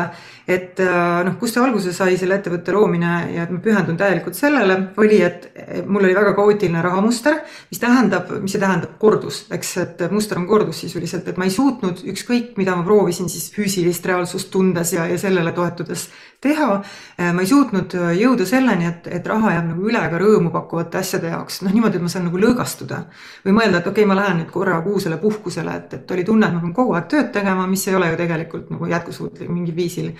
et äh, noh, kust see alguse sai, selle ettevõtte loomine ja et ma pühendun täielikult sellele, oli, et mul oli väga kaootiline rahamuster, mis tähendab, mis see tähendab, kordus, eks, et muster on kordus sisuliselt, et ma ei suutnud ükskõik, mida ma proovisin siis füüsilist reaalsust tundes ja, ja sellele toetudes teha. Äh, ma ei suutnud äh, jõuda selleni, et, et raha jääb nagu üle ka rõõmu pakkuvate asjade jaoks, noh niimoodi, et ma saan nagu lõõgastuda või mõelda, et okei okay,, ma lähen nüüd korra kuusele puhkusele, et, et oli tunne, et ma pean kogu aeg tööd tegema, mis ei ole ju tegelikult nagu jätkusuutlik mingil viisil.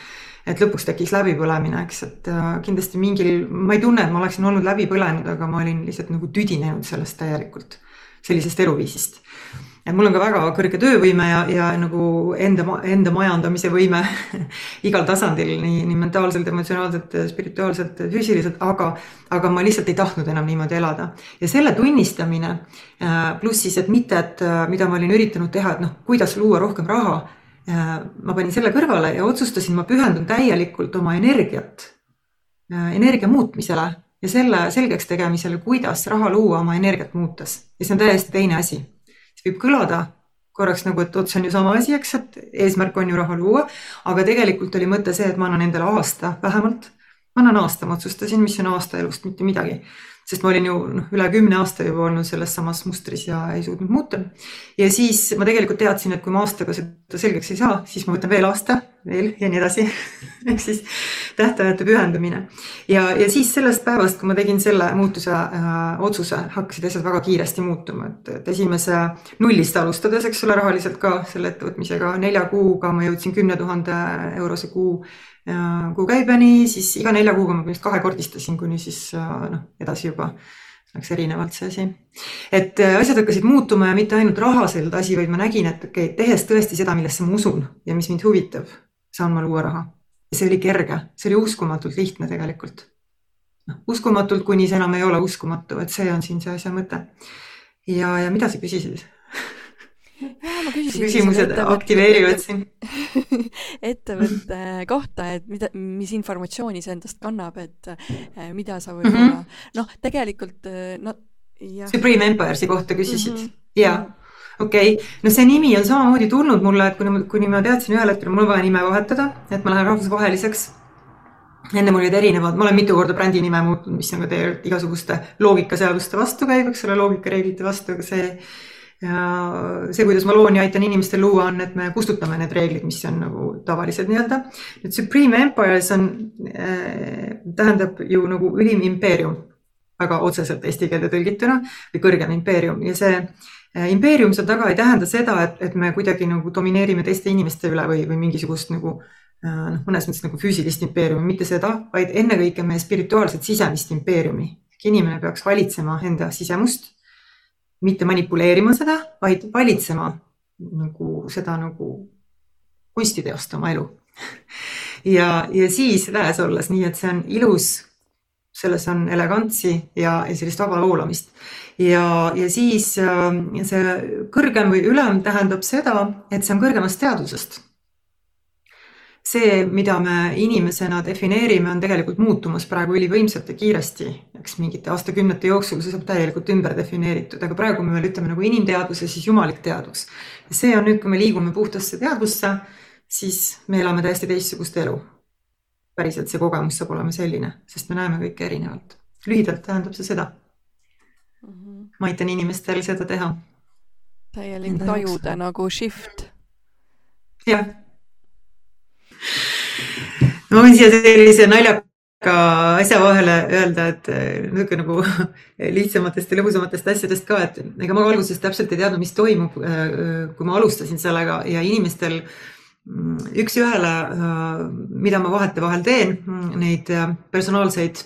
et lõpuks tekkis läbipõlemine, eks, et äh, kindlasti mingil, ma ei tunne, et ma oleksin olnud läbi põlenud, aga ma olin lihtsalt nagu tüdinenud sellest täielikult, sellisest eluviisist et mul on ka väga kõrge töövõime ja, ja nagu enda, enda majandamise võime igal tasandil, nii, nii mentaalselt, emotsionaalselt, spirituaalselt, füüsiliselt, aga, aga ma lihtsalt ei tahtnud enam niimoodi elada. ja selle tunnistamine äh, pluss siis, et mitte, et äh, mida ma olin üritanud teha, et noh, kuidas luua rohkem raha. Äh, ma panin selle kõrvale ja otsustasin, ma pühendun täielikult oma energiat, energia muutmisele ja selle selgeks tegemisele, kuidas raha luua oma energiat muutes ja see on täiesti teine asi võib kõlada korraks nagu, et oot, see on ju sama asi, eks, et eesmärk on ju raha luua, aga tegelikult oli mõte see, et ma annan endale aasta vähemalt. ma annan aasta, ma otsustasin, mis on aasta elust, mitte midagi sest ma olin ju noh, üle kümne aasta juba olnud selles samas mustris ja ei suutnud muuta. ja siis ma tegelikult teadsin, et kui ma aastaga seda selgeks ei saa, siis ma võtan veel aasta, veel ja nii edasi ehk siis tähtajatu pühendumine. ja, ja siis sellest päevast, kui ma tegin selle muutuse äh, otsuse, hakkasid asjad väga kiiresti muutuma, et, et esimese nullist alustades, eks ole, rahaliselt ka selle ettevõtmisega, nelja kuuga ma jõudsin kümne tuhande eurose kuu kuukäibeni, siis iga nelja kuuga ma põhimõtteliselt kahekordistasin, kuni siis äh, noh, edasi juba läks erinevalt see asi. et äh, asjad hakkasid muutuma ja mitte ainult rahaliselt asi, vaid ma nägin, et okei okay,, tehes tõesti seda, millesse ma usun ja mis mind huvitab, saan ma luua raha. see oli kerge, see oli uskumatult lihtne tegelikult. noh, uskumatult, kuni see enam ei ole uskumatu, et see on siin see asja mõte. ja, ja mida sa küsisid küsimused aktiveerivad sind ettevõtte kohta, et mida, mis informatsiooni see endast kannab, et äh, mida sa võib-olla mm -hmm. noh, tegelikult äh, no jah. Supreme Empire'i kohta küsisid mm -hmm. ja okei okay., no see nimi on samamoodi tulnud mulle, et kuni, kuni ma teadsin ühel hetkel, mul on vaja nime vahetada, et ma lähen rahvusvaheliseks. ennem olid erinevad, ma olen mitu korda brändi nime muutnud, mis on ka tegelikult igasuguste loogikaseaduste vastu käib, eks ole, loogikareeglite vastu, aga see ja see, kuidas ma loon ja aitan inimestel luua, on, et me kustutame need reeglid, mis on nagu tavalised nii-öelda. nüüd Supreme Empires on äh,, tähendab ju nagu ülim impeerium, väga otseselt eesti keelde tõlgituna või kõrgem impeerium ja see äh, impeerium seal taga ei tähenda seda, et, et me kuidagi nagu domineerime teiste inimeste üle või, või mingisugust nagu äh, noh, mõnes mõttes nagu füüsilist impeeriumi, mitte seda, vaid ennekõike meie spirituaalset sisemist impeeriumi. inimene peaks valitsema enda sisemust mitte manipuleerima seda, vaid valitsema nagu seda nagu kunstiteost oma elu. ja, ja siis väes olles, nii et see on ilus, selles on elegantsi ja, ja sellist vaba voolamist. Ja, ja siis äh, see kõrgem või ülem tähendab seda, et see on kõrgemast teadusest see, mida me inimesena defineerime, on tegelikult muutumas praegu ülivõimsalt ja kiiresti, eks mingite aastakümnete jooksul see saab täielikult ümber defineeritud, aga praegu me veel ütleme nagu inimteadus ja siis jumalik teadus. see on nüüd, kui me liigume puhtasse teadvusse, siis me elame täiesti teistsugust elu. päriselt see kogemus saab olema selline, sest me näeme kõike erinevalt. lühidalt tähendab see seda. Ma aitan inimestel seda teha. täielik tajude nagu shift. jah ma võin siia sellise naljaka asja vahele öelda, et eh, niisugune nagu lihtsamatest ja lõbusamatest asjadest ka, et ega ma alguses täpselt ei teadnud, mis toimub, eh, kui ma alustasin sellega ja inimestel mm, üks-ühele, eh, mida ma vahetevahel teen, mm, neid personaalseid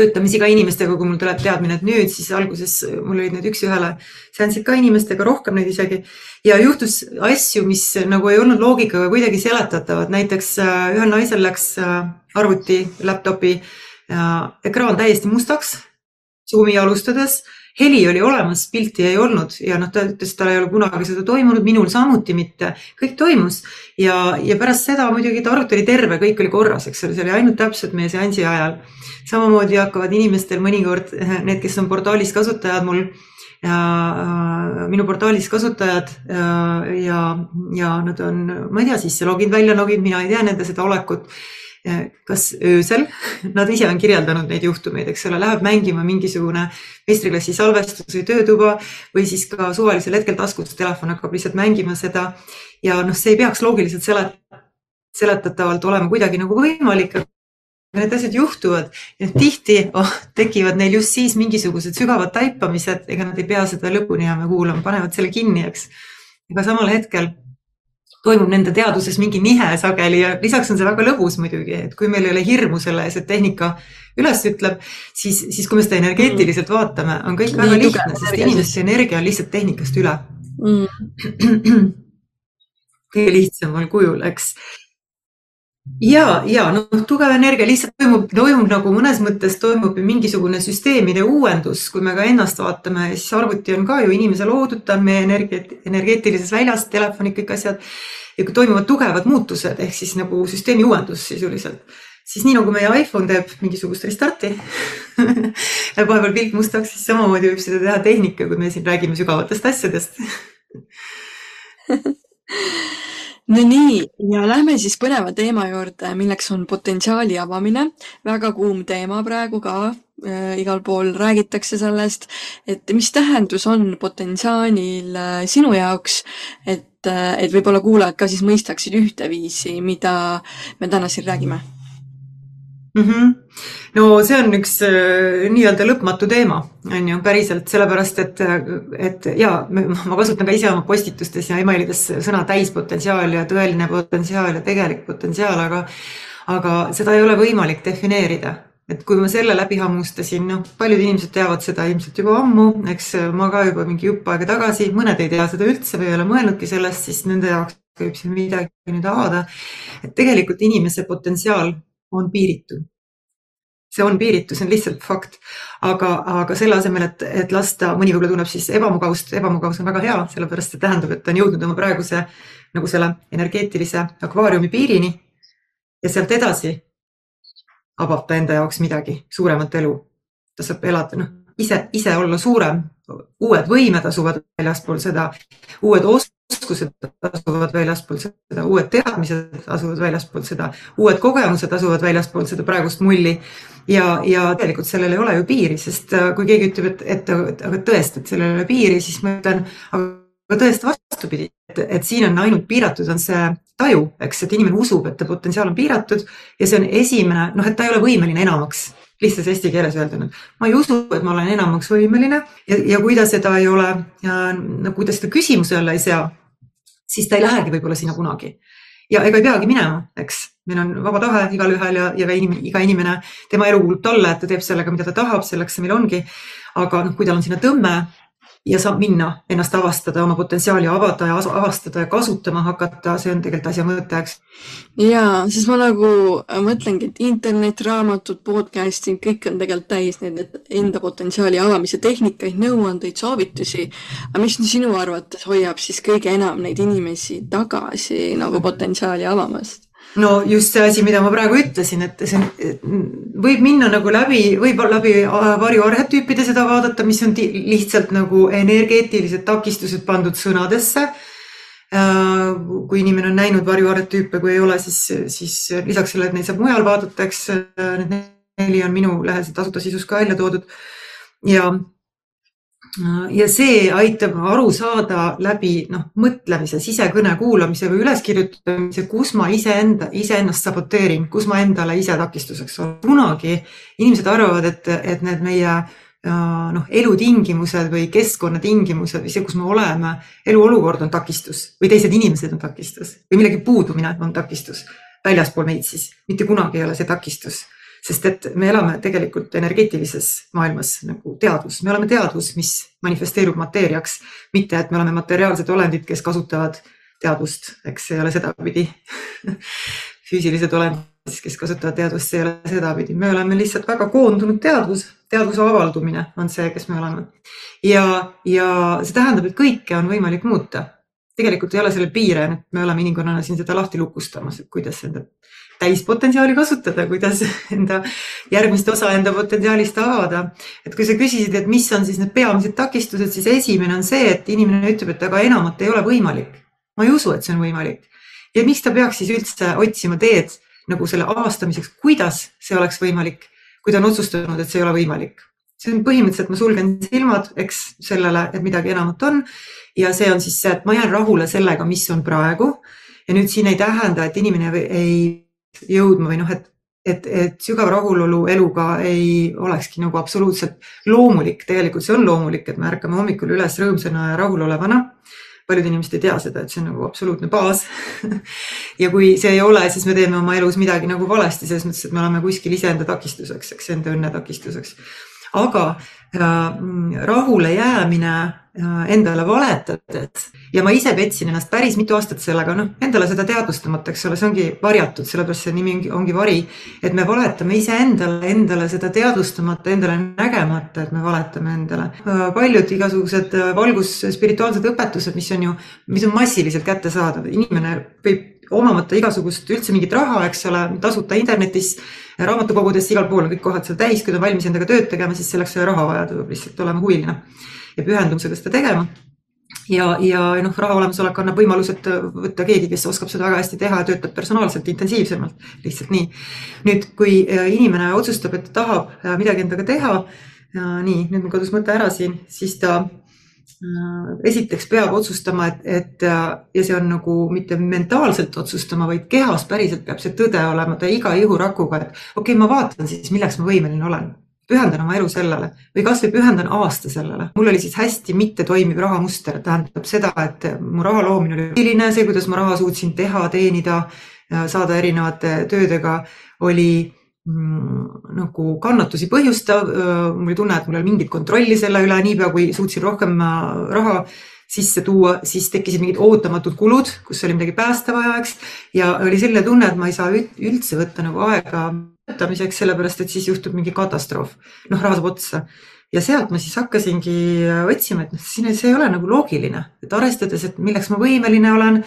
töötamisi ka inimestega, kui mul tuleb teadmine, et nüüd siis alguses mul olid need üks-ühele seansid ka inimestega, rohkem neid isegi. ja juhtus asju, mis nagu ei olnud loogikaga kuidagi seletatavad, näiteks äh, ühel naisel läks äh, arvuti, laptopi ekraan täiesti mustaks Zoomi alustades heli oli olemas, pilti ei olnud ja noh, ta ütles, tal ei ole kunagi seda toimunud, minul samuti mitte, kõik toimus ja, ja pärast seda muidugi ta arvuti oli terve, kõik oli korras, eks ole, see oli ainult täpselt meie seansi ajal. samamoodi hakkavad inimestel mõnikord need, kes on portaalis kasutajad mul ja äh, minu portaalis kasutajad äh, ja, ja nad on, ma ei tea, sisse loginud, välja loginud, mina ei tea nende seda olekut kas öösel, nad ise on kirjeldanud neid juhtumeid, eks ole, läheb mängima mingisugune meistriklassi salvestus või töötuba või siis ka suvalisel hetkel taskus telefon hakkab lihtsalt mängima seda. ja noh, see ei peaks loogiliselt selet-, seletatavalt olema kuidagi nagu võimalik. Need asjad juhtuvad ja tihti oh, tekivad neil just siis mingisugused sügavad taipamised, ega nad ei pea seda lõpuni jääma kuulama, panevad selle kinni, eks. aga samal hetkel toimub nende teaduses mingi nihe sageli ja lisaks on see väga lõbus muidugi, et kui meil ei ole hirmu selle ees, et tehnika üles ütleb, siis, siis kui me seda energeetiliselt mm. vaatame, on kõik väga Nii lihtne, sest inimeste energia on lihtsalt tehnikast üle mm. kõige lihtsamal kujul, eks ja, ja noh, tugev energia lihtsalt toimub, toimub nagu mõnes mõttes toimub mingisugune süsteemide uuendus, kui me ka ennast vaatame, siis arvuti on ka ju inimese loodud, ta on meie energia, energeetilises väljas, telefonid, kõik asjad. ja kui toimuvad tugevad muutused ehk siis nagu süsteemi uuendus sisuliselt, siis nii nagu meie iPhone teeb mingisugust restarti läheb vahepeal pilt mustaks, siis samamoodi võib seda teha tehnika, kui me siin räägime sügavatest asjadest no nii, ja lähme siis põneva teema juurde, milleks on potentsiaali avamine. väga kuum teema praegu ka äh,, igal pool räägitakse sellest, et mis tähendus on potentsiaalil äh, sinu jaoks, et äh,, et võib-olla kuulajad ka siis mõistaksid ühteviisi, mida me täna siin räägime mm. -hmm. no see on üks äh, nii-öelda lõpmatu teema, on ju, päriselt, sellepärast et, et ja ma kasutan ka ise oma postitustes ja emailides sõna täispotentsiaal ja tõeline potentsiaal ja tegelik potentsiaal, aga aga seda ei ole võimalik defineerida et kui ma selle läbi hammustasin, noh, paljud inimesed teavad seda ilmselt juba ammu, eks ma ka juba mingi jupp aega tagasi, mõned ei tea seda üldse või ei ole mõelnudki sellest, siis nende jaoks võib siin midagi nüüd avada. et tegelikult inimese potentsiaal on piiritu. see on piiritu, see on lihtsalt fakt, aga, aga selle asemel, et, et lasta, mõni võib-olla tunneb siis ebamugavust, ebamugavus on väga hea, sellepärast see tähendab, et ta on jõudnud oma praeguse nagu selle energeetilise akvaariumi piirini ja sealt edasi avab ta enda jaoks midagi, suuremat elu. ta saab elada, noh, ise, ise olla suurem, uued võimed asuvad väljaspool seda, uued oskused asuvad väljaspool seda, uued teadmised asuvad väljaspool seda, uued kogemused asuvad väljaspool seda praegust mulli. ja, ja tegelikult sellel ei ole ju piiri, sest äh, kui keegi ütleb, et, et aga tõesti, et sellel ei ole piiri, siis ma ütlen, aga tõesti vastupidi, et, et siin on ainult piiratud, on see taju, eks, et inimene usub, et ta potentsiaal on piiratud ja see on esimene, noh, et ta ei ole võimeline enamaks lihtsalt eesti keeles öelduna. ma ei usu, et ma olen enamaks võimeline ja, ja kui ta seda ei ole, no kui ta seda küsimuse alla ei sea, siis ta ei lähegi võib-olla sinna kunagi. ja ega ei peagi minema, eks, meil on vaba tahe igalühel ja, ja inimene, iga inimene, tema elu kuulub talle, et ta teeb sellega, mida ta tahab, selleks see meil ongi. aga noh, kui tal on sinna tõmme, ja saab minna ennast avastada, oma potentsiaali avada ja avastada ja kasutama hakata, see on tegelikult asja mõte, eks. ja, siis ma nagu mõtlengi, et internet, raamatud, podcast'id, kõik on tegelikult täis neid enda potentsiaali avamise tehnikaid, nõuandeid, soovitusi. aga mis sinu arvates hoiab siis kõige enam neid inimesi tagasi nagu potentsiaali avamast? No just see asi, mida ma praegu ütlesin, et see võib minna nagu läbi, võib läbi varjuarhetüüpide seda vaadata, mis on lihtsalt nagu energeetilised takistused pandud sõnadesse. Äh, kui inimene on näinud varjuarhetüüpe, kui ei ole, siis, siis lisaks sellele, et neid saab mujal vaadata, eks need neli on minu lehel tasuta sisus ka välja toodud. ja ja see aitab aru saada läbi noh, mõtlemise, sisekõne kuulamise või üleskirjutamise, kus ma iseenda, iseennast saboteerin, kus ma endale ise takistuseks olen. kunagi inimesed arvavad, et, et need meie noh, elutingimused või keskkonnatingimused või see, kus me oleme, eluolukord on takistus või teised inimesed on takistus või millegi puudumine on takistus väljaspool meid siis, mitte kunagi ei ole see takistus sest et me elame tegelikult energeetilises maailmas nagu teadvus, me oleme teadvus, mis manifesteerub mateeriaks, mitte et me oleme materiaalsed olendid, kes kasutavad teadvust, eks ei ole sedapidi füüsilised olendid, kes kasutavad teadvust, see ei ole sedapidi, me oleme lihtsalt väga koondunud teadvus, teadvuse avaldumine on see, kes me oleme. ja, ja see tähendab, et kõike on võimalik muuta. tegelikult ei ole sellel piire, et me oleme inimkonnana siin seda lahti lukustamas, et kuidas enda täispotentsiaali kasutada, kuidas enda järgmist osa enda potentsiaalist avada. et kui sa küsisid, et mis on siis need peamised takistused, siis esimene on see, et inimene ütleb, et aga enamat ei ole võimalik. ma ei usu, et see on võimalik. ja miks ta peaks siis üldse otsima teed nagu selle avastamiseks, kuidas see oleks võimalik, kui ta on otsustanud, et see ei ole võimalik. see on põhimõtteliselt, ma sulgen silmad, eks sellele, et midagi enamat on ja see on siis see, et ma jään rahule sellega, mis on praegu ja nüüd siin ei tähenda, et inimene ei jõudma või noh, et, et, et sügav rahulolu eluga ei olekski nagu absoluutselt loomulik, tegelikult see on loomulik, et me ärkame hommikul üles rõõmsana ja rahulolevana. paljud inimesed ei tea seda, et see on nagu absoluutne baas ja kui see ei ole, siis me teeme oma elus midagi nagu valesti, selles mõttes, et me oleme kuskil iseenda takistuseks, eks enda õnne takistuseks. aga rahule jäämine endale valetades ja ma ise petsin ennast päris mitu aastat sellega, noh, endale seda teadvustamata, eks ole, see ongi varjatud, sellepärast see nimi ongi, ongi vari. et me valetame iseendale, endale seda teadvustamata, endale nägemata, et me valetame endale. paljud igasugused valgus spirituaalsed õpetused, mis on ju, mis on massiliselt kättesaadav, inimene võib omamata igasugust üldse mingit raha, eks ole, tasuta internetis, raamatukogudes, igal pool on kõik kohad seal täis, kui ta on valmis endaga tööd tegema, siis selleks ei ole raha vaja, ta peab lihtsalt olema huviline ja pühendumusega seda tegema ja, ja noh, raha olemasolek annab võimalused võtta keegi, kes oskab seda väga hästi teha ja töötab personaalselt intensiivsemalt, lihtsalt nii. nüüd, kui äh, inimene otsustab, et ta tahab äh, midagi endaga teha, nii, nüüd mul kadus mõte ära siin, siis ta äh, esiteks peab otsustama, et, et ja see on nagu mitte mentaalselt otsustama, vaid kehas päriselt peab see tõde olema, ta iga ihurakuga, et okei okay,, ma vaatan siis, milleks ma võimeline olen. Pühendan oma elu sellele. Või kasvõi pühendan aasta sellele. mul oli siis hästi mittetoimiv rahamuster, tähendab seda, et mu raha loomine oli selline, see, kuidas ma raha suutsin teha, teenida, saada erinevate töödega, oli nagu kannatusi põhjustav. mul oli tunne, et mul ei ole mingit kontrolli selle üle, niipea kui suutsin rohkem äh, raha sisse tuua, siis tekkisid mingid ootamatud kulud, kus oli midagi päästa vaja, eks. ja oli selline tunne, et ma ei saa üldse võtta nagu aega töötamiseks, sellepärast et siis juhtub mingi katastroof. noh, raha saab otsa ja sealt ma siis hakkasingi otsima, et noh, siin see ei ole nagu loogiline, et arvestades, et milleks ma võimeline olen.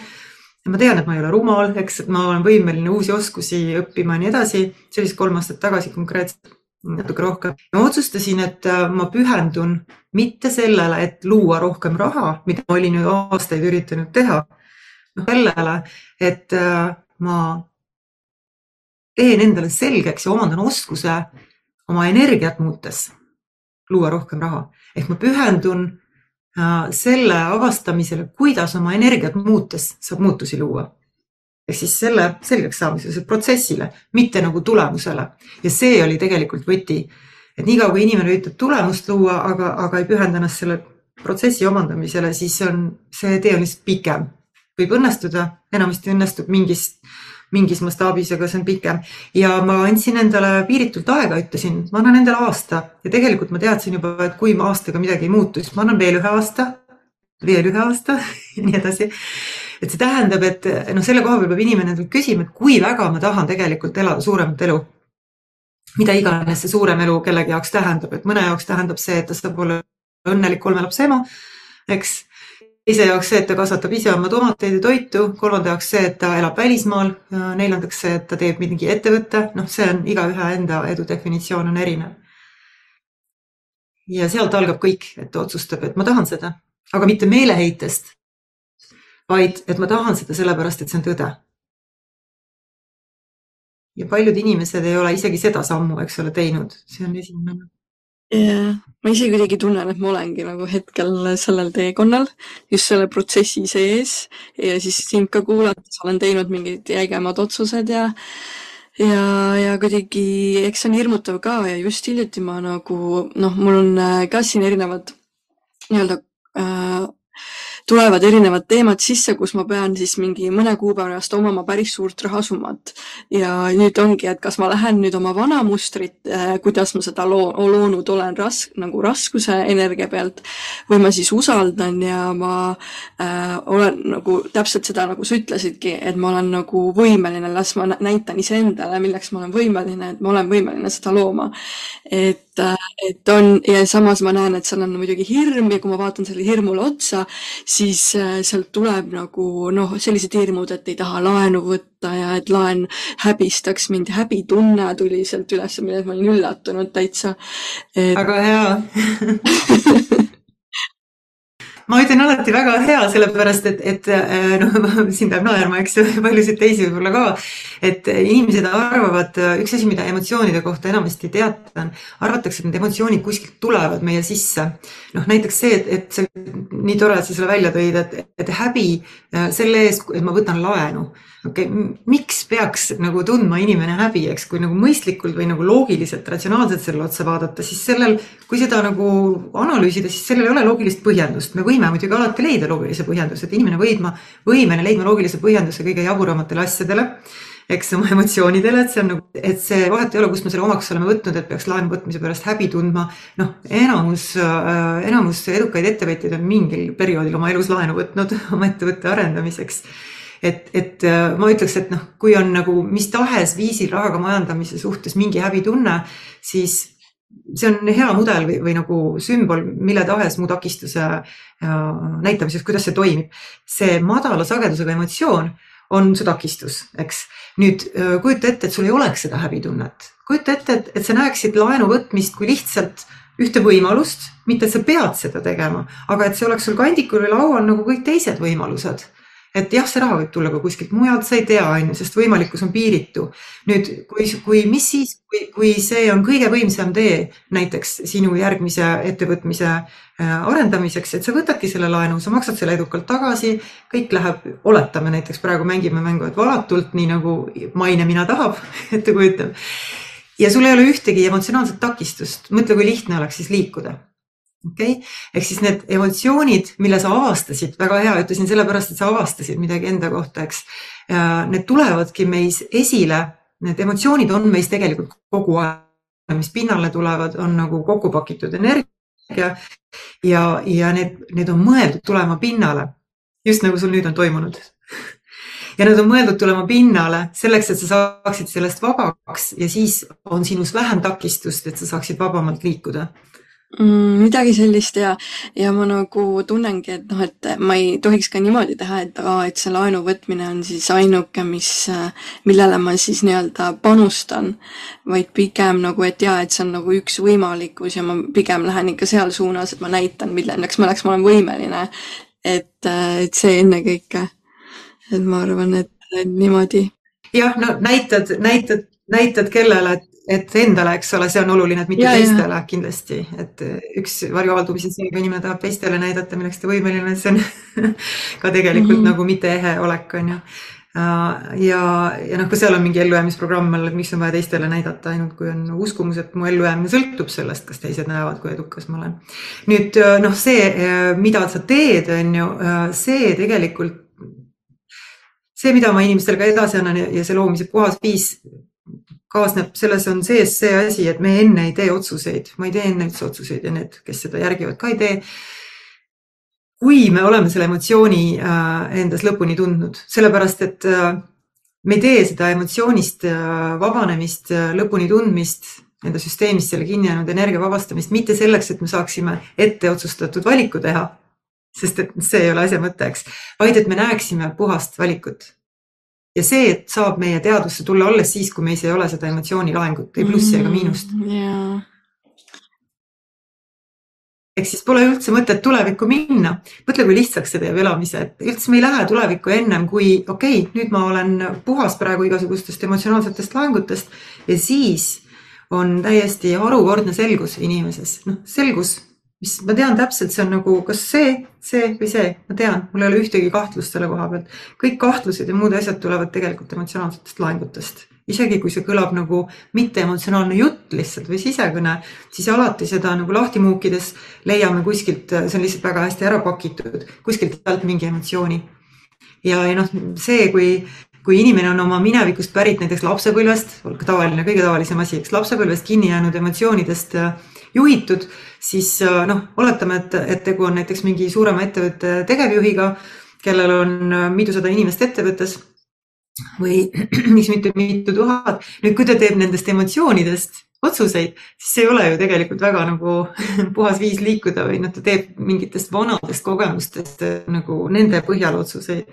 Ja ma tean, et ma ei ole rumal, eks, et ma olen võimeline uusi oskusi õppima ja nii edasi. see oli siis kolm aastat tagasi konkreetselt. natuke rohkem. ma otsustasin, et äh, ma pühendun mitte sellele, et luua rohkem raha, mida ma olin ju aastaid üritanud teha, sellele, et äh, ma teen endale selgeks ja omandan oskuse oma energiat muutes luua rohkem raha. ehk ma pühendun selle avastamisele, kuidas oma energiat muutes saab muutusi luua ehk siis selle selgeks saamisele, protsessile, mitte nagu tulemusele. ja see oli tegelikult võti, et niikaua kui inimene üritab tulemust luua, aga, aga ei pühenda ennast selle protsessi omandamisele, siis on see tee on lihtsalt pikem. võib õnnestuda, enamasti õnnestub mingis, mingis mastaabis, aga see on pikem ja ma andsin endale piiritult aega, ütlesin, ma annan endale aasta ja tegelikult ma teadsin juba, et kui aastaga midagi ei muutu, siis ma annan veel ühe aasta, veel ühe aasta ja nii edasi et see tähendab, et noh, selle koha peal peab inimene endalt küsima, et kui väga ma tahan tegelikult elada suuremat elu. mida iganes see suurem elu kellegi jaoks tähendab, et mõne jaoks tähendab see, et ta saab olla õnnelik kolme lapse ema, eks. Teise jaoks see, et ta kasvatab ise oma tomateid ja toitu, kolmanda jaoks see, et ta elab välismaal, neljandaks see, et ta teeb mingi ettevõtte, noh, see on igaühe enda edu definitsioon on erinev. ja sealt algab kõik, et ta otsustab, et ma tahan seda, aga mitte meeleheitest, vaid et ma tahan seda sellepärast, et see on tõde. ja paljud inimesed ei ole isegi seda sammu, eks ole, teinud, see on esimene. Jah, ma ise kuidagi tunnen, et ma olengi nagu hetkel sellel teekonnal, just selle protsessi sees. Ja siis sind ka kuulates olen teinud mingid jäigemad otsused ja ja, ja kuidagi, eks see on hirmutav ka. Ja just hiljuti ma nagu noh, mul on äh, ka siin erinevad nii-öelda äh, tulevad erinevad teemad sisse, kus ma pean siis mingi mõne kuu pärast omama päris suurt rahasummat. ja nüüd ongi, et kas ma lähen nüüd oma vana mustrit äh,, kuidas ma seda loo, loonud olen ras-, nagu raskuse energia pealt, või ma siis usaldan ja ma äh, olen nagu täpselt seda, nagu sa ütlesidki, et ma olen nagu võimeline, las ma näitan iseendale, milleks ma olen võimeline, et ma olen võimeline seda looma. et et on ja samas ma näen, et seal on muidugi hirm ja kui ma vaatan sellele hirmule otsa, siis äh, sealt tuleb nagu noh, sellised hirmud, et ei taha laenu võtta ja et laen häbistaks mind, häbitunne tuli sealt üles, millest ma olin üllatunud täitsa. Et.... väga hea ma ütlen alati väga hea, sellepärast et, et äh, noh, siin peab naerma, eks ju, paljusid teisi võib-olla ka. et inimesed arvavad, üks asi, mida emotsioonide kohta enamasti teatan, arvatakse, et need emotsioonid kuskilt tulevad meie sisse. noh, näiteks see, et, et see nii tore, et sa selle välja tõid, et, et häbi äh, selle eest, et ma võtan laenu okei okay,, miks peaks nagu tundma inimene häbi, eks, kui nagu mõistlikult või nagu loogiliselt, ratsionaalselt sellele otsa vaadata, siis sellel, kui seda nagu analüüsida, siis sellel ei ole loogilist põhjendust. me võime muidugi alati leida loogilise põhjenduse, et inimene võidma, võimene leidma loogilise põhjenduse kõige jaburamatele asjadele eks oma emotsioonidele, et see on nagu, et see vahet ei ole, kust me selle omaks oleme võtnud, et peaks laenu võtmise pärast häbi tundma. noh, enamus enamus edukaid ettevõtjaid on mingil perioodil oma elus laenu võtnud oma ettevõtte arendamiseks et, et äh, ma ütleks, et noh, kui on nagu mis tahes viisil rahaga majandamise suhtes mingi häbitunne, siis see on hea mudel või, või nagu sümbol mille tahes muu takistuse äh, näitamiseks, kuidas see toimib. see madala sagedusega emotsioon on su takistus, eks. nüüd äh, kujuta ette, et sul ei oleks seda häbitunnet, kujuta ette, et, et sa näeksid laenu võtmist kui lihtsalt ühte võimalust, mitte et sa pead seda tegema, aga et see oleks sul kandikul või laual nagu kõik teised võimalused et jah, see raha võib tulla ka kuskilt mujalt, sa ei tea, on ju, sest võimalikkus on piiritu. nüüd, kui, kui, mis siis, kui, kui see on kõige võimsam tee näiteks sinu järgmise ettevõtmise äh, arendamiseks, et sa võtadki selle laenu, sa maksad selle edukalt tagasi, kõik läheb, oletame näiteks praegu mängime mängu, et valatult, nii nagu maine mina tahab ette kujutab. ja sul ei ole ühtegi emotsionaalset takistust, mõtle, kui lihtne oleks siis liikuda okei okay?, ehk siis need emotsioonid, mille sa avastasid, väga hea, ütlesin sellepärast, et sa avastasid midagi enda kohta, eks. Need tulevadki meis esile, need emotsioonid on meis tegelikult kogu aeg, mis pinnale tulevad, on nagu kokku pakitud energia ja, ja need, need on mõeldud tulema pinnale. just nagu sul nüüd on toimunud ja nad on mõeldud tulema pinnale selleks, et sa saaksid sellest vabaks ja siis on sinus vähem takistust, et sa saaksid vabamalt liikuda mm,. midagi sellist ja, ja ma nagu tunnengi, et noh, et ma ei tohiks ka niimoodi teha, et aa, et see laenu võtmine on siis ainuke, mis, millele ma siis nii-öelda panustan. vaid pigem nagu, et jaa, et see on nagu üks võimalikkus ja ma pigem lähen ikka seal suunas, et ma näitan, milleks, milleks ma olen võimeline. et, et see ennekõike. et ma arvan, et niimoodi. jah, no näitad, näitad, näitad kellele, et et endale, eks ole, see on oluline, et mitte ja, teistele ja. kindlasti, et üks varjuavaldumise see, kui inimene tahab teistele näidata, milleks ta võimeline, see on ka tegelikult mm -hmm. nagu mitte ehe olek, on ju. ja, ja noh, ka seal on mingi ellujäämisprogramm all, et miks on vaja teistele näidata, ainult kui on uskumus, et mu ellujäämine sõltub sellest, kas teised näevad, kui edukas ma olen. nüüd noh, see, mida sa teed, on ju, see tegelikult see, mida ma inimestele ka edasi annan ja see loomise puhas viis kaasneb, selles on sees see asi, et me enne ei tee otsuseid, ma ei tee enne üldse otsuseid ja need, kes seda järgivad, ka ei tee. kui me oleme selle emotsiooni äh, endas lõpuni tundnud, sellepärast et äh, me ei tee seda emotsioonist äh, vabanemist, lõpuni tundmist, enda süsteemist selle kinni jäänud energia vabastamist mitte selleks, et me saaksime ette otsustatud valiku teha, sest et see ei ole asja mõte, eks, vaid et me näeksime puhast valikut ja see, et saab meie teadvusse tulla alles siis, kui meis ei ole seda emotsioonilaengut, ei plussi ega miinust mm,. Yeah. ehk siis pole üldse mõtet tulevikku minna. mõtle, kui lihtsaks see teeb elamise, et üldse me ei lähe tulevikku ennem kui okei okay,, nüüd ma olen puhas praegu igasugustest emotsionaalsetest laengutest ja siis on täiesti harukordne selgus inimeses, noh selgus mis ma tean täpselt, see on nagu kas see, see või see, ma tean, mul ei ole ühtegi kahtlust selle koha pealt. kõik kahtlused ja muud asjad tulevad tegelikult emotsionaalsetest laengutest. isegi kui see kõlab nagu mitteemotsionaalne jutt lihtsalt või sisekõne, siis alati seda nagu lahti muukides leiame kuskilt, see on lihtsalt väga hästi ära pakitud, kuskilt sealt mingi emotsiooni. ja, ja noh, see, kui, kui inimene on oma minevikust pärit näiteks lapsepõlvest, tavaline, kõige tavalisem asi, eks lapsepõlvest kinni jäänud emotsioonidest äh, juhitud, siis äh, noh, oletame, et, et tegu on näiteks mingi suurema ettevõtte tegevjuhiga, kellel on äh, mitusada inimest ettevõttes või miks mitte mitu tuhat. nüüd, kui ta teeb nendest emotsioonidest otsuseid, siis see ei ole ju tegelikult väga nagu puhas viis liikuda või noh, ta teeb mingitest vanadest kogemustest äh, nagu nende põhjal otsuseid.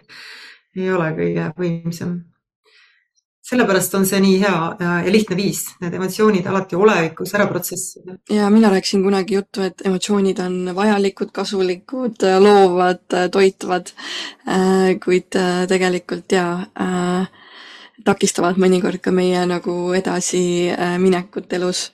ei ole kõige võimsam sellepärast on see nii hea ja lihtne viis, need emotsioonid alati olevikus ära protsessida. ja mina rääkisin kunagi juttu, et emotsioonid on vajalikud, kasulikud, loovad, toitvad, äh, kuid äh, tegelikult ja äh, takistavad mõnikord ka meie nagu edasiminekut elus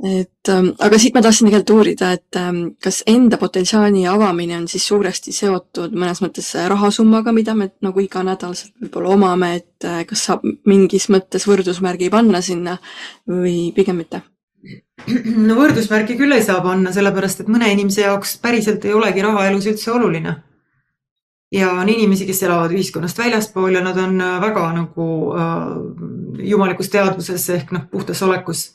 et ähm, aga siit ma tahtsin tegelikult uurida, et ähm, kas enda potentsiaali avamine on siis suuresti seotud mõnes mõttes rahasummaga, mida me nagu iganädalaselt võib-olla omame, et äh, kas saab mingis mõttes võrdusmärgi panna sinna või pigem mitte? no võrdusmärki küll ei saa panna, sellepärast et mõne inimese jaoks päriselt ei olegi raha elus üldse oluline. ja on inimesi, kes elavad ühiskonnast väljaspool ja nad on äh, väga nagu äh, jumalikus teadvuses ehk noh, puhtas olekus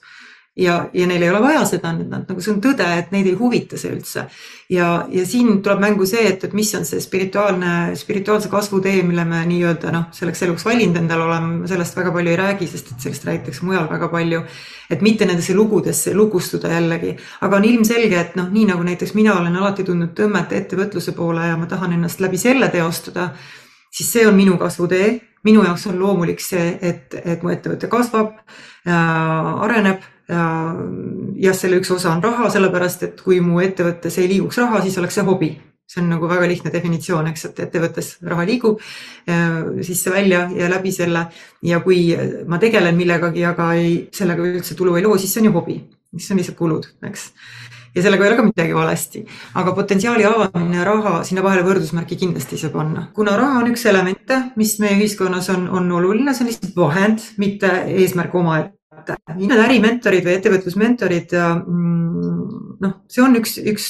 ja, ja neil ei ole vaja seda, nad nagu see on tõde, et neid ei huvita see üldse. ja, ja siin tuleb mängu see, et, et mis on see spirituaalne, spirituaalse kasvu tee, mille me nii-öelda noh, selleks eluks valinud endale oleme, sellest väga palju ei räägi, sest et sellest räägitakse mujal väga palju. et mitte nendesse lugudesse lugustuda jällegi, aga on ilmselge, et noh, nii nagu näiteks mina olen alati tundnud tõmmet ettevõtluse poole ja ma tahan ennast läbi selle teostada, siis see on minu kasvutee minu jaoks on loomulik see, et, et mu ettevõte kasvab äh,, areneb jah, selle üks osa on raha, sellepärast et kui mu ettevõttes ei liiguks raha, siis oleks see hobi. see on nagu väga lihtne definitsioon, eks, et ettevõttes raha liigub sisse-välja ja läbi selle. Ja kui ma tegelen millegagi, aga ei, sellega üldse tulu ei loo, siis see on ju hobi, siis on lihtsalt kulud, eks. Ja sellega ei ole ka midagi valesti, aga potentsiaali avamine ja raha sinna vahele võrdusmärki kindlasti ei saa panna, kuna raha on üks elemente, mis meie ühiskonnas on, on oluline, see on lihtsalt vahend, mitte eesmärk omaette need ärimentorid või ettevõtlusmentorid, mm, noh, see on üks, üks,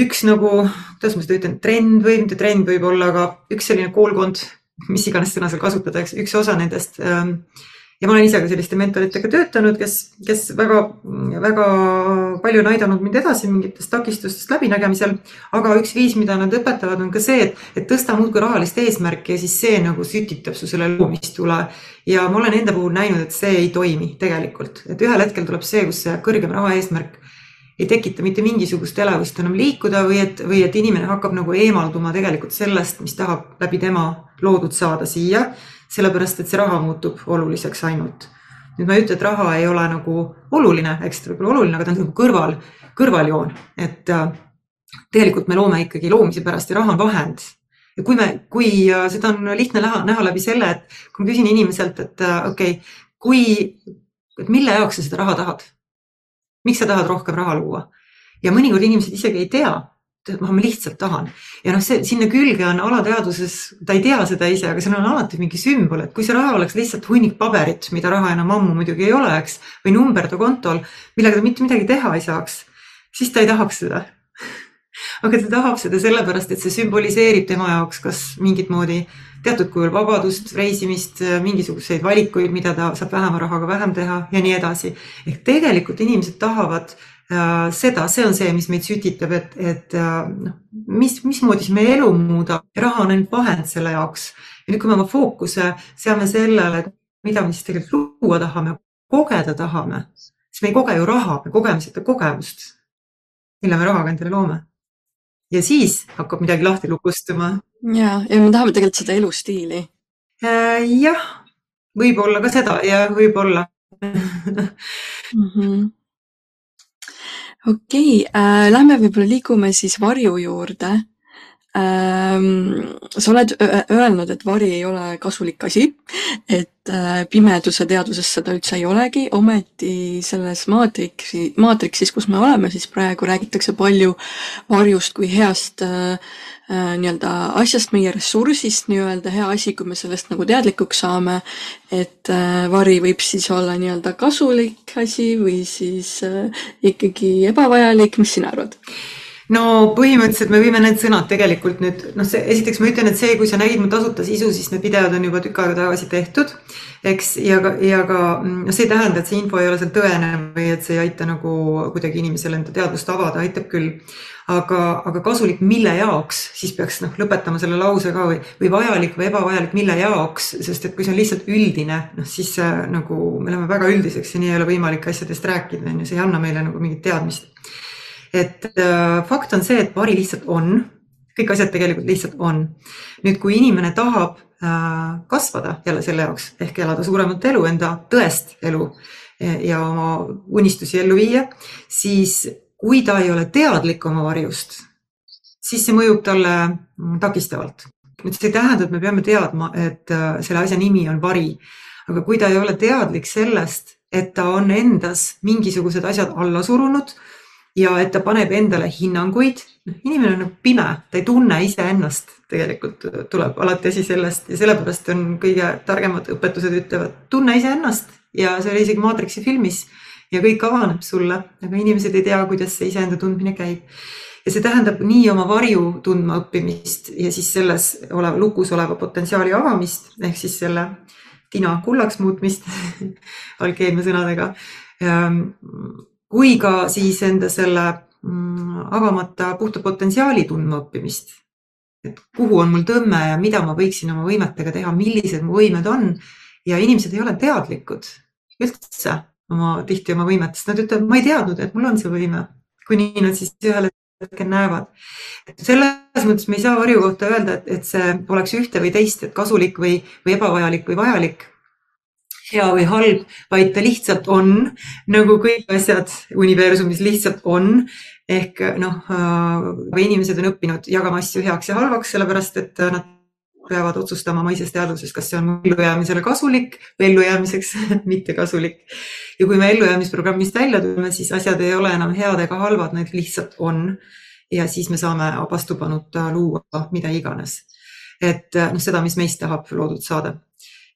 üks nagu, kuidas ma seda ütlen, trend või mitte trend võib-olla, aga üks selline koolkond, mis iganes sõna seal kasutada, eks üks osa nendest. Ja ma olen ise ka selliste mentoritega töötanud, kes, kes väga, väga palju on aidanud mind edasi mingitest takistustest läbinägemisel. aga üks viis, mida nad õpetavad, on ka see, et, et tõsta muudkui rahalist eesmärki ja siis see nagu sütitab su selle loomistule. ja ma olen enda puhul näinud, et see ei toimi tegelikult, et ühel hetkel tuleb see, kus see kõrgem raha eesmärk ei tekita mitte mingisugust elevust enam liikuda või et, või et inimene hakkab nagu eemalduma tegelikult sellest, mis tahab läbi tema loodud saada siia sellepärast et see raha muutub oluliseks ainult. nüüd ma ei ütle, et raha ei ole nagu oluline, eks ta võib olla oluline, aga ta on nagu kõrval, kõrvaljoon, et äh, tegelikult me loome ikkagi loomise pärast ja raha on vahend. ja kui me, kui äh, seda on lihtne näha, näha läbi selle, et kui ma küsin inimeselt, et äh, okei okay,, kui, et mille jaoks sa seda raha tahad? miks sa tahad rohkem raha luua? ja mõnikord inimesed isegi ei tea, ma lihtsalt tahan. Ja noh, see sinna külge on alateadvuses, ta ei tea seda ise, aga seal on alati mingi sümbol, et kui see raha oleks lihtsalt hunnik paberit, mida raha enam ammu muidugi ei ole, eks, või number ta kontol, millega ta mitte midagi teha ei saaks, siis ta ei tahaks seda. Aga ta tahab seda sellepärast, et see sümboliseerib tema jaoks kas mingit moodi teatud kujul vabadust, reisimist, mingisuguseid valikuid, mida ta saab vähema rahaga vähem teha ja nii edasi. ehk tegelikult inimesed tahavad äh, seda, see on see, mis meid sütitab, et, et noh, mis, mismoodi siis meie elu muudab raha on ainult vahend selle jaoks. ja nüüd, kui me oma fookuse seame sellele, mida me siis tegelikult luua tahame, kogeda tahame, siis me ei koge ju raha, me kogeme seda kogemust, mille me rahaga endale loome. ja siis hakkab midagi lahti lukustuma. Ja, ja me tahame tegelikult seda elustiili. Äh, jah, võib-olla ka seda ja võib-olla mm. -hmm okei okay, äh,, lähme võib-olla liigume siis varju juurde. Sa oled öelnud, et vari ei ole kasulik asi, et äh, pimeduse teaduses seda üldse ei olegi, ometi selles maatriksi, maatriksis, kus me oleme, siis praegu räägitakse palju varjust kui heast äh, Äh, nii-öelda asjast, meie ressursist nii-öelda hea asi, kui me sellest nagu teadlikuks saame, et vari võib siis olla nii-öelda kasulik asi või siis ikkagi ebavajalik, mis sina arvad? No põhimõtteliselt me võime need sõnad tegelikult nüüd noh, see esiteks ma ütlen, et see, kui sa nägid mu tasuta sisu, siis need videod on juba tükk aega tagasi tehtud, eks, ja ka, ja ka noh, see ei tähenda, et see info ei ole seal tõene või et see ei aita nagu kuidagi inimesele enda teadvust avada, aitab küll aga, aga kasulik mille jaoks, siis peaks noh, lõpetama selle lause ka või, või vajalik või ebavajalik mille jaoks, sest et kui see on lihtsalt üldine, noh siis äh, nagu me läheme väga üldiseks ja nii ei ole võimalik asjadest rääkida, on ju, see ei anna meile nagu mingit teadmist. Et äh, fakt on see, et vari lihtsalt on, kõik asjad tegelikult lihtsalt on. nüüd, kui inimene tahab äh, kasvada jälle selle jaoks ehk elada suuremat elu, enda tõest elu ja oma unistusi ellu viia, siis kui ta ei ole teadlik oma varjust, siis see mõjub talle mm, takistavalt. nüüd see ei tähenda, et me peame teadma, et äh, selle asja nimi on vari, aga kui ta ei ole teadlik sellest, et ta on endas mingisugused asjad alla surunud ja et ta paneb endale hinnanguid, noh inimene on nagu pime, ta ei tunne iseennast, tegelikult tuleb alati asi sellest ja sellepärast on kõige targemad õpetused ütlevad, tunne iseennast ja see oli isegi Maatriksi filmis ja kõik avaneb sulle, aga inimesed ei tea, kuidas see iseenda tundmine käib. ja see tähendab nii oma varju tundma õppimist ja siis selles oleva, lukus oleva potentsiaali avamist ehk siis selle tina kullaks muutmist alkeemia sõnadega. Kui ka siis enda selle mm, avamata puhta potentsiaali tundma õppimist. et kuhu on mul tõmme ja mida ma võiksin oma võimetega teha, millised mu võimed on ja inimesed ei ole teadlikud üldse oma, tihti oma võimetest, nad ütlevad, ma ei teadnud, et mul on see võime, kuni nad siis ühel hetkel näevad. selles mõttes me ei saa varju kohta öelda, et, et see oleks ühte või teist, et kasulik või, või ebavajalik või vajalik, hea või halb, vaid ta lihtsalt on nagu kõik asjad universumis lihtsalt on ehk noh, äh, inimesed on õppinud jagama asju heaks ja halvaks, sellepärast et nad peavad otsustama maises teadvuses, kas see on ellujäämisele kasulik või ellujäämiseks mitte kasulik. ja kui me ellujäämisprogrammist välja tuleme, siis asjad ei ole enam head ega halvad, need lihtsalt on. ja siis me saame vastupanuta luua mida iganes. et noh, seda, mis meist tahab loodud saada.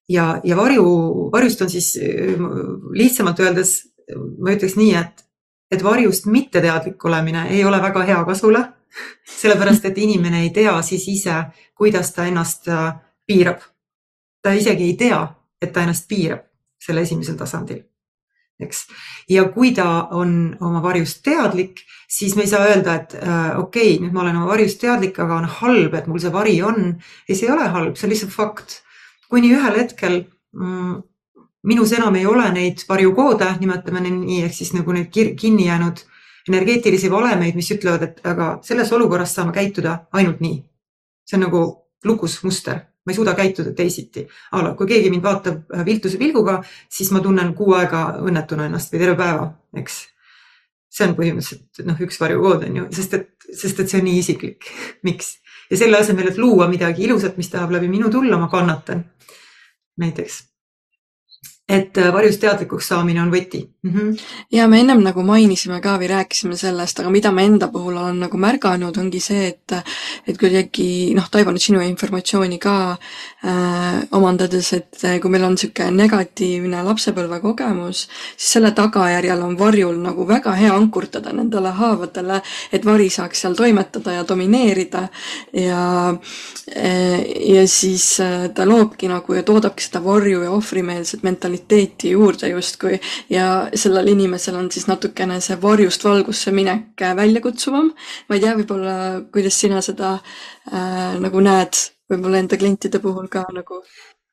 Ja, ja varju, varjust on siis lihtsamalt öeldes, ma ütleks nii, et, et varjust mitteteadlik olemine ei ole väga hea kasule sellepärast, et inimene ei tea siis ise, kuidas ta ennast äh, piirab. ta isegi ei tea, et ta ennast piirab, selle esimesel tasandil eks. ja kui ta on oma varjust teadlik, siis me ei saa öelda, et äh, okei okay,, nüüd ma olen oma varjust teadlik, aga on halb, et mul see vari on. ei, see ei ole halb, see on lihtsalt fakt. Kuni ühel hetkel mm, minus enam ei ole neid varjukoode, nimetame neid nii, ehk siis nagu neid kinni jäänud energeetilisi valemeid, mis ütlevad, et aga selles olukorras saame käituda ainult nii. see on nagu lukus muster ma ei suuda käituda teisiti. kui keegi mind vaatab äh, viltuse pilguga, siis ma tunnen kuu aega õnnetuna ennast või terve päeva, eks. see on põhimõtteliselt noh, üks varjukood on ju, sest et, sest et see on nii isiklik. miks? Ja selle asemel, et luua midagi ilusat, mis tahab läbi minu tulla, ma kannatan. näiteks et äh, varjust teadlikuks saamine on võti mm. -hmm. ja me ennem nagu mainisime ka või rääkisime sellest, aga mida ma enda puhul olen nagu märganud, ongi see, et et kuidagi noh, Taivo nüüd sinu informatsiooni ka äh, omandades, et kui meil on niisugune negatiivne lapsepõlvekogemus, siis selle tagajärjel on varjul nagu väga hea ankurtada nendele haavadele, et vari saaks seal toimetada ja domineerida ja äh, ja siis äh, ta loobki nagu ja toodabki seda varju ja ohvrimeelset mentaalset kvaliteeti juurde justkui ja sellel inimesel on siis natukene see varjust valgusse minek äh, väljakutsuvam. ma ei tea, võib-olla, kuidas sina seda äh, nagu näed, võib-olla enda klientide puhul ka nagu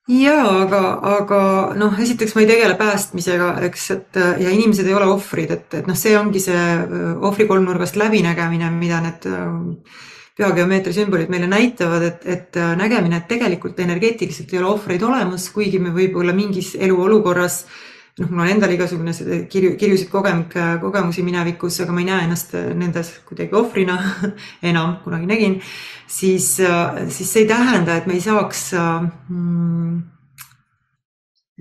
ja aga, aga noh, esiteks ma ei tegele päästmisega, eks, et ja inimesed ei ole ohvrid, et, et noh, see ongi see äh, ohvri kolmnurgast läbinägemine, mida need äh, pühageomeetria sümbolid meile näitavad, et, et äh, nägemine, et tegelikult energeetiliselt ei ole ohvreid olemas, kuigi me võib-olla mingis eluolukorras noh, mul on endal igasugune kirju, kirjusid kogemik, kogemusi minevikus, aga ma ei näe ennast nendes kuidagi ohvrina enam, kunagi nägin, siis, äh, siis see ei tähenda, et me ei saaks mm,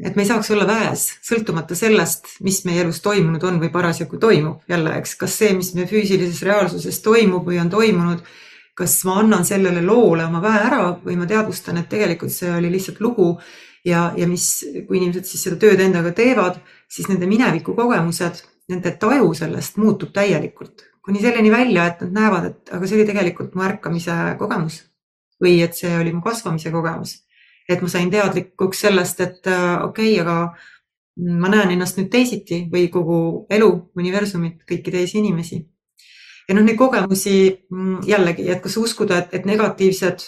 et me ei saaks olla väes, sõltumata sellest, mis meie elus toimunud on või parasjagu toimub. Jälle, eks, kas see, mis meie füüsilises reaalsuses toimub või on toimunud, kas ma annan sellele loole oma väe ära või ma teadvustan, et tegelikult see oli lihtsalt lugu ja, ja mis, kui inimesed siis seda tööd endaga teevad, siis nende mineviku kogemused, nende taju sellest muutub täielikult kuni selleni välja, et nad näevad, et aga see oli tegelikult mu ärkamise kogemus või et see oli mu kasvamise kogemus. et ma sain teadlikuks sellest, et äh, okei okay,, aga ma näen ennast nüüd teisiti või kogu elu, universumit, kõiki teisi inimesi ja noh, neid kogemusi mm, jällegi, et kas uskuda, et, et negatiivsed,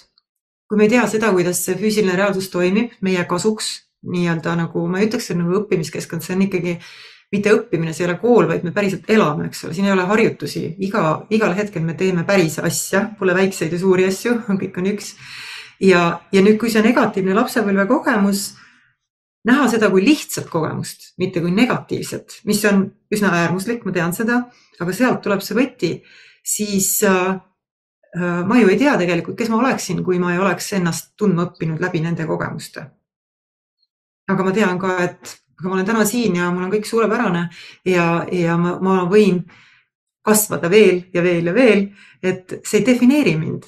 kui me ei tea seda, kuidas see füüsiline reaalsus toimib meie kasuks, nii-öelda nagu ma ei ütleks, et nagu õppimiskeskkond, see on ikkagi mitte õppimine, see ei ole kool, vaid me päriselt elame, eks ole, siin ei ole harjutusi, iga, igal hetkel me teeme päris asja, pole väikseid ja suuri asju, kõik on üks. ja, ja nüüd, kui see negatiivne lapsepõlve kogemus näha seda kui lihtsat kogemust, mitte kui negatiivset, mis on üsna äärmuslik, ma tean seda, aga sealt tuleb see võti, siis äh, äh, ma ju ei tea tegelikult, kes ma oleksin, kui ma ei oleks ennast tundma õppinud läbi nende kogemuste. aga ma tean ka, et ma olen täna siin ja mul on kõik suurepärane ja, ja ma, ma võin kasvada veel ja veel ja veel, et see ei defineeri mind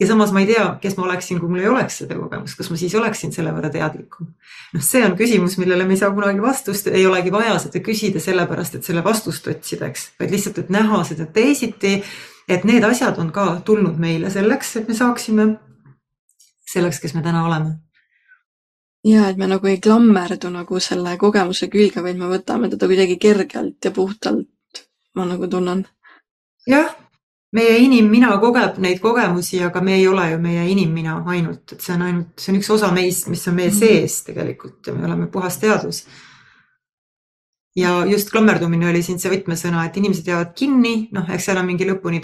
ja samas ma ei tea, kes ma oleksin, kui mul ei oleks seda kogemust, kas ma siis oleksin selle võrra teadlikum. noh, see on küsimus, millele me ei saa kunagi vastust, ei olegi vaja seda küsida sellepärast, et selle vastust otsida, eks, vaid lihtsalt, et näha seda teisiti. et need asjad on ka tulnud meile selleks, et me saaksime selleks, kes me täna oleme. ja et me nagu ei klammerdu nagu selle kogemuse külge, vaid me võtame teda kuidagi kergelt ja puhtalt. ma nagu tunnen. jah meie inimmina kogeb neid kogemusi, aga me ei ole ju meie inimmina ainult, et see on ainult, see on üks osa meist, mis on meie mhm. sees tegelikult ja me oleme puhas teadus. ja just klammerdumine oli siin see võtmesõna, et inimesed jäävad kinni, noh, eks seal on mingi lõpuni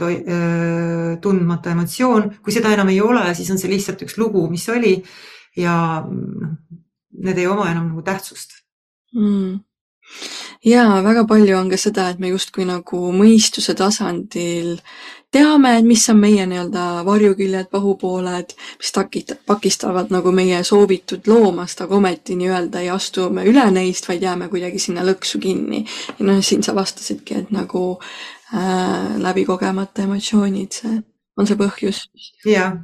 tundmata emotsioon, kui seda enam ei ole, siis on see lihtsalt üks lugu, mis oli ja noh, need ei oma enam nagu tähtsust mm jaa, väga palju on ka seda, et me justkui nagu mõistuse tasandil teame, et mis on meie nii-öelda varjuküljed, pahupooled, mis takita-, takistavad nagu meie soovitud loomast, aga ometi nii-öelda ei astu me üle neist, vaid jääme kuidagi sinna lõksu kinni. ja noh, siin sa vastasidki, et nagu äh, läbi kogemata emotsioonid, see on see põhjus. jah,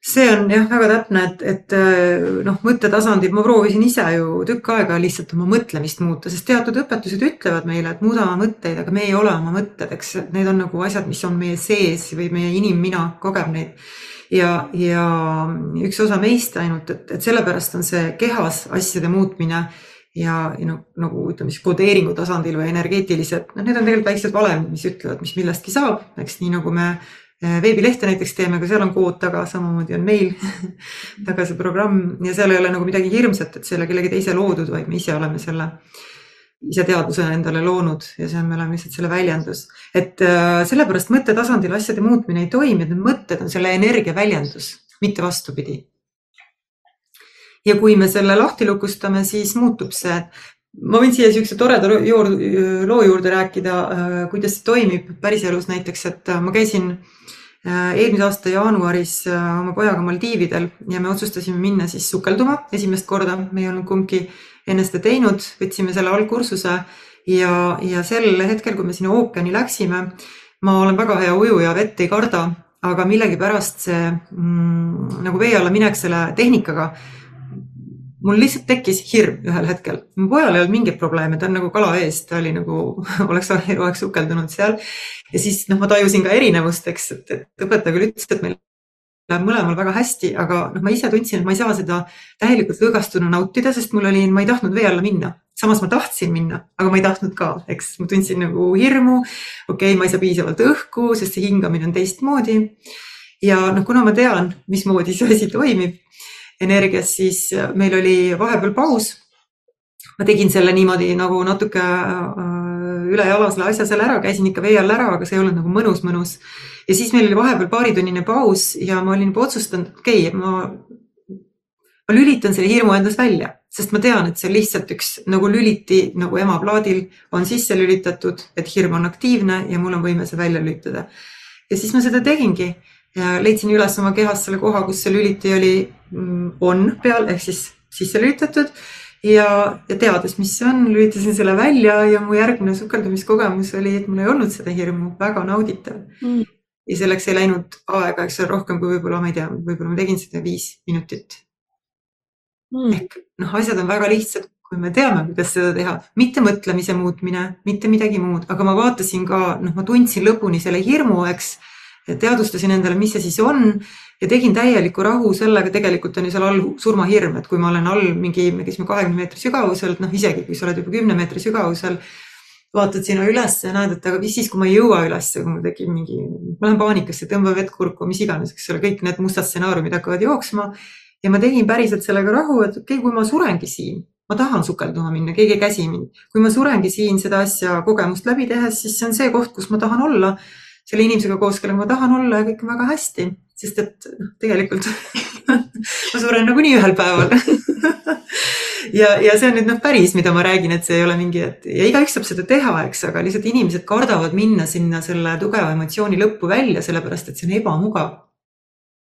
see on jah, väga täpne, et, et äh, noh, mõttetasandil ma proovisin ise ju tükk aega lihtsalt oma mõtlemist muuta, sest teatud õpetused ütlevad meile, et muuda oma mõtteid, aga me ei ole oma mõtted, eks need on nagu asjad, mis on meie sees või meie inimmina kogeb neid. ja, ja üks osa meist ainult, et, et sellepärast on see kehas asjade muutmine ja, ja noh, nagu ütleme siis kodeeringu tasandil või energeetilised, noh, need on tegelikult väiksed valemid, mis ütlevad, mis millestki saab, eks nii nagu me veebilehte näiteks teeme, ka seal on kood taga, samamoodi on meil taga see programm ja seal ei ole nagu midagi hirmsat, et see ei ole kellegi teise loodud, vaid me ise oleme selle ise teadvusena endale loonud ja see on, me oleme lihtsalt selle väljendus. et äh, sellepärast mõttetasandil asjade muutmine ei toimi, et need mõtted on selle energia väljendus, mitte vastupidi. ja kui me selle lahti lukustame, siis muutub see. Ma võin siia niisuguse toreda loo juurde rääkida, äh, kuidas see toimib päriselus. Näiteks, et äh, ma käisin äh, eelmise aasta jaanuaris oma pojaga Maldiividel ja me otsustasime minna siis sukelduma esimest korda, me ei olnud kumbki enne seda teinud, võtsime selle algkursuse ja, ja sel hetkel, kui me sinna ookeani läksime, ma olen väga hea ujuja, vett ei karda, aga millegipärast see mm, nagu vee alla minek selle tehnikaga, mul lihtsalt tekkis hirm ühel hetkel. mu pojal ei olnud mingeid probleeme, ta on nagu kala ees, ta oli nagu oleks eluaeg sukeldunud seal. ja siis noh, ma tajusin ka erinevust, eks, et, et õpetaja küll ütles, et meil läheb mõlemal väga hästi, aga noh, ma ise tundsin, et ma ei saa seda täielikult lõõgastuna nautida, sest mul oli, ma ei tahtnud vee alla minna. samas ma tahtsin minna, aga ma ei tahtnud ka, eks ma tundsin nagu hirmu. okei okay,, ma ei saa piisavalt õhku, sest see hingamine on teistmoodi. ja noh, kuna ma tean, mismoodi see asi toimib energias, siis meil oli vahepeal paus. ma tegin selle niimoodi nagu natuke äh, ülejala selle asja seal ära, käisin ikka vee all ära, aga see ei olnud nagu mõnus, mõnus ja siis meil oli vahepeal paaritunnine paus ja ma olin juba otsustanud, okei okay,, ma, ma lülitan selle hirmu endas välja, sest ma tean, et see on lihtsalt üks nagu lüliti nagu emaplaadil on sisse lülitatud, et hirm on aktiivne ja mul on võime see välja lülitada. ja siis ma seda tegingi ja leidsin üles oma kehas selle koha, kus see lüliti oli mm, on peal ehk siis sisse lülitatud. Ja, ja teades, mis see on, lülitasin selle välja ja mu järgmine sukeldumiskogemus oli, et mul ei olnud seda hirmu, väga nauditav. Mm. Ja selleks ei läinud aega, eks ole, rohkem kui võib-olla, ma ei tea, võib-olla ma tegin seda viis minutit. Mm.. ehk noh, asjad on väga lihtsad, kui me teame, kuidas seda teha, mitte mõtlemise muutmine, mitte midagi muud, aga ma vaatasin ka, noh, ma tundsin lõpuni selle hirmu, eks. Teadvustasin endale, mis see siis on ja tegin täieliku rahu sellega, tegelikult on ju seal all surmahirm, et kui ma olen all mingi, me käisime kahekümne meetri sügavuselt, noh isegi kui sa oled juba kümne meetri sügavusel vaatad sinna üles ja näed, et aga mis siis, kui ma ei jõua üles, kui mul tekib mingi, ma lähen paanikasse, tõmban vett kurku, mis iganes, eks ole, kõik need mustad stsenaariumid hakkavad jooksma. ja ma tegin päriselt sellega rahu, et okei okay,, kui ma surengi siin, ma tahan sukelduma minna, keegi ei käsi mind. kui ma surengi siin seda asja kogemust läbi tehes, siis see on see koht, kus ma tahan olla selle inimesega koos, kellega ma tahan olla ja kõik on väga hästi, sest et noh, tegelikult ma suren nagunii ühel päeval ja, ja see on nüüd noh, päris, mida ma räägin, et see ei ole mingi, et ja igaüks saab seda teha, eks, aga lihtsalt inimesed kardavad minna sinna selle tugeva emotsiooni lõppu välja, sellepärast et see on ebamugav.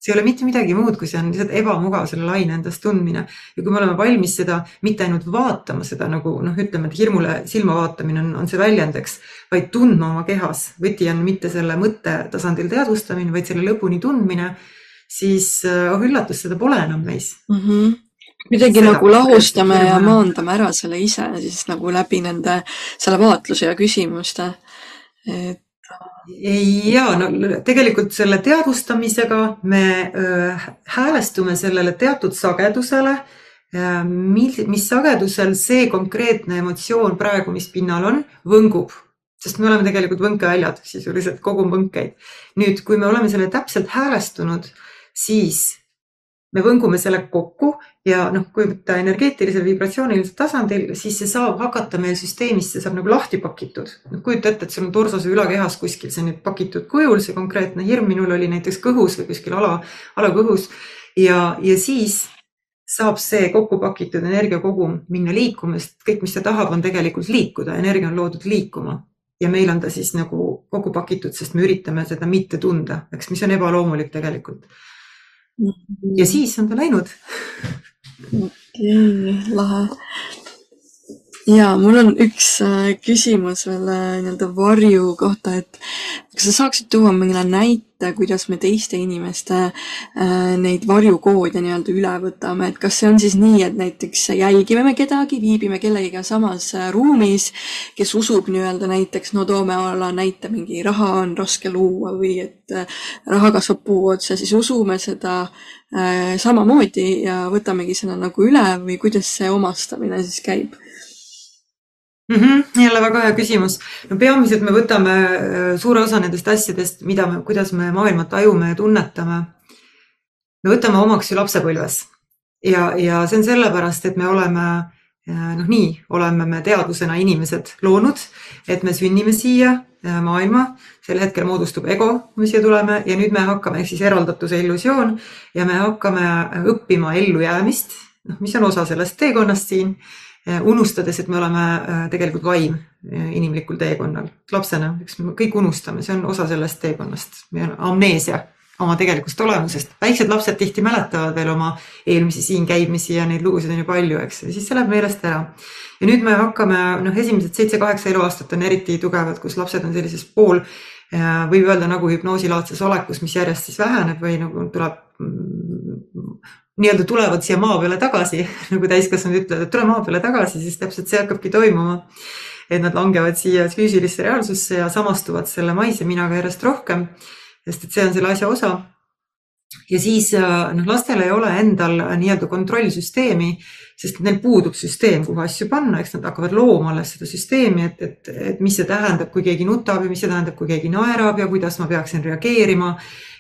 See ei ole mitte midagi muud, kui see on lihtsalt ebamugav, selle laine endast tundmine ja kui me oleme valmis seda mitte ainult vaatama seda nagu noh, ütleme, et hirmule silma vaatamine on, on see väljend, eks, vaid tundma oma kehas. võti on mitte selle mõtte tasandil teadvustamine, vaid selle lõpuni tundmine siis oh üllatust, seda pole enam meis mm. -hmm kuidagi nagu lahustame ja maandame ära selle ise siis nagu läbi nende, selle vaatluse ja küsimuste. et. Ja no tegelikult selle teadvustamisega me äh, häälestume sellele teatud sagedusele äh,. mis, mis sagedusel see konkreetne emotsioon praegu, mis pinnal on, võngub sest me oleme tegelikult võnkeväljad, sisuliselt kogum võnkeid. nüüd, kui me oleme selle täpselt häälestunud, siis me võngume selle kokku ja noh, kui võtta energeetilisel vibratsioonilisel tasandil, siis see saab hakata meil süsteemis, see saab nagu lahti pakitud. kujuta ette, et sul on torsos või ülakehas kuskil see nüüd pakitud kujul, see konkreetne hirm minul oli näiteks kõhus või kuskil ala, alakõhus. Ja, ja siis saab see kokku pakitud energiakogum minna liikuma, sest kõik, mis ta tahab, on tegelikult liikuda, energia on loodud liikuma. Ja meil on ta siis nagu kokku pakitud, sest me üritame seda mitte tunda, eks, mis on ebaloomulik tegelikult. Ja siis on ta läinud. Okei okay,, lahe. ja mul on üks äh, küsimus veel äh, nii-öelda varju kohta, et kas sa saaksid tuua mingile näite et kuidas me teiste inimeste äh, neid varjukoode nii-öelda üle võtame, et kas see on siis nii, et näiteks jälgime me kedagi, viibime kellegiga samas äh, ruumis, kes usub nii-öelda näiteks, no toome alla näite, mingi raha on raske luua või et äh, raha kasvab puu otsa, siis usume seda samamoodi ja võtamegi seda nagu üle või kuidas see omastamine siis käib? Mm. -hmm, jälle väga hea küsimus. no peamiselt me võtame äh, suure osa nendest asjadest, mida me, kuidas me maailma tajume ja tunnetame. me võtame omaks ju lapsepõlves ja, ja see on sellepärast, et me oleme äh, noh, nii oleme me teadvusena inimesed loonud, et me sünnime siia äh, maailma, sel hetkel moodustub ego, kui me siia tuleme ja nüüd me hakkame, ehk siis eraldatuse illusioon ja me hakkame õppima ellujäämist, noh, mis on osa sellest teekonnast siin unustades, et me oleme eh, tegelikult vaim eh, inimlikul teekonnal. lapsena, eks me kõik unustame, see on osa sellest teekonnast, meil on amneesia oma tegelikust olemusest. väiksed lapsed tihti mäletavad veel oma eelmisi siin käimisi ja neid lugusid on ju palju, eks, ja siis see läheb meelest ära. ja nüüd me hakkame, noh, esimesed seitse-kaheksa eluaastat on eriti tugevad, kus lapsed on sellises pool, võib öelda nagu hüpnoosilaadses olekus, mis järjest siis väheneb või nagu tuleb mm, nii-öelda tulevad siia maa peale tagasi, nagu täiskasvanud ütlevad, et tule maa peale tagasi, siis täpselt see hakkabki toimuma. et nad langevad siia füüsilisse reaalsusse ja samastuvad selle maise minaga järjest rohkem, sest et see on selle asja osa. ja siis noh, lastel ei ole endal nii-öelda kontrollsüsteemi, sest neil puudub süsteem, kuhu asju panna, eks nad hakkavad looma alles seda süsteemi, et, et, et mis see tähendab, kui keegi nutab ja mis see tähendab, kui keegi naerab ja kuidas ma peaksin reageerima.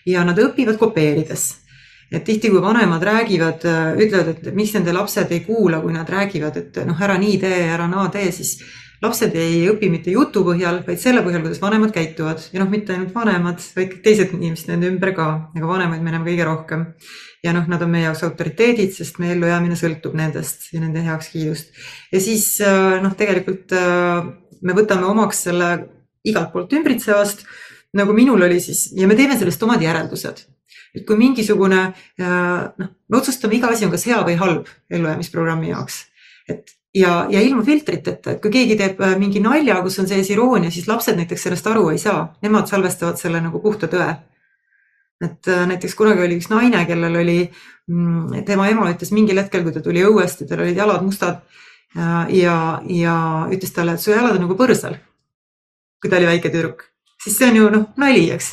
ja nad õpivad kopeerides et tihti, kui vanemad räägivad, äh, ütlevad, et miks nende lapsed ei kuula, kui nad räägivad, et noh, ära nii tee, ära naa tee, siis lapsed ei õpi mitte jutu põhjal, vaid selle põhjal, kuidas vanemad käituvad ja noh, mitte ainult vanemad, vaid kõik teised inimesed nende ümber ka, aga vanemaid me näeme kõige rohkem. ja noh, nad on meie jaoks autoriteedid, sest meie ellujäämine sõltub nendest ja nende heakskiidust. ja siis äh, noh, tegelikult äh, me võtame omaks selle igalt poolt ümbritsevast nagu minul oli siis ja me teeme sellest omad järeldused et kui mingisugune noh, me otsustame, iga asi on kas hea või halb ellujäämisprogrammi jaoks. et ja, ja ilma filtriteta, et kui keegi teeb äh, mingi nalja, kus on sees iroonia, siis lapsed näiteks sellest aru ei saa, nemad salvestavad selle nagu puhta tõe. et äh, näiteks kunagi oli üks naine, kellel oli, mm, tema ema ütles mingil hetkel, kui ta tuli õuest ja tal olid jalad mustad ja, ja ütles talle, et su jalad on nagu põrsal. kui ta oli väike tüdruk siis see on ju noh, nali, eks.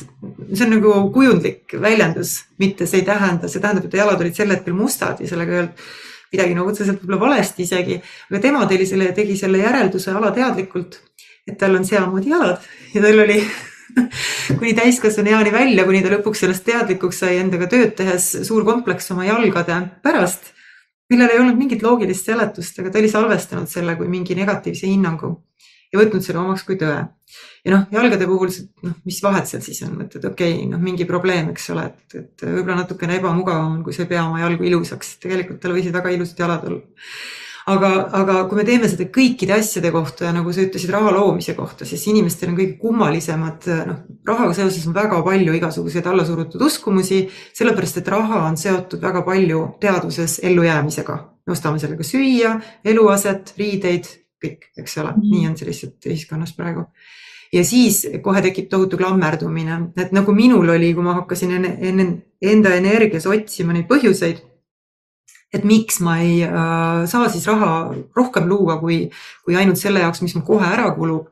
see on nagu kujundlik väljendus, mitte see ei tähenda, see tähendab, et jalad olid sel hetkel mustad ja sellega ei olnud midagi nagu otseselt võib-olla valesti isegi. aga tema tegi selle, tegi selle järelduse alateadlikult, et tal on seamoodi jalad ja tal oli kuni täiskasvanu eani välja, kuni ta lõpuks sellest teadlikuks sai endaga tööd tehes suur kompleks oma jalgade pärast, millel ei olnud mingit loogilist seletust, aga ta oli salvestanud selle kui mingi negatiivse hinnangu ja võtnud selle omaks kui tõe ja noh, jalgade puhul, noh, mis vahet seal siis on, et, et okei okay,, noh, mingi probleem, eks ole, et, et võib-olla natukene ebamugavam on, kui sa ei pea oma jalgu ilusaks, tegelikult tal võisid väga ilusad jalad olla. aga, aga kui me teeme seda kõikide asjade kohta ja nagu sa ütlesid raha loomise kohta, siis inimestel on kõige kummalisemad, noh, rahaga seoses on väga palju igasuguseid allasurutud uskumusi, sellepärast et raha on seotud väga palju teaduses ellujäämisega. me ostame sellega süüa, eluaset, riideid, kõik, eks ole. Mm, nii on see lihtsalt ühiskonnas praegu. Ja siis kohe tekib tohutu klammerdumine, et nagu minul oli, kui ma hakkasin enne, enne enda energias otsima neid põhjuseid. et miks ma ei äh, saa siis raha rohkem luua, kui, kui ainult selle jaoks, mis mul kohe ära kulub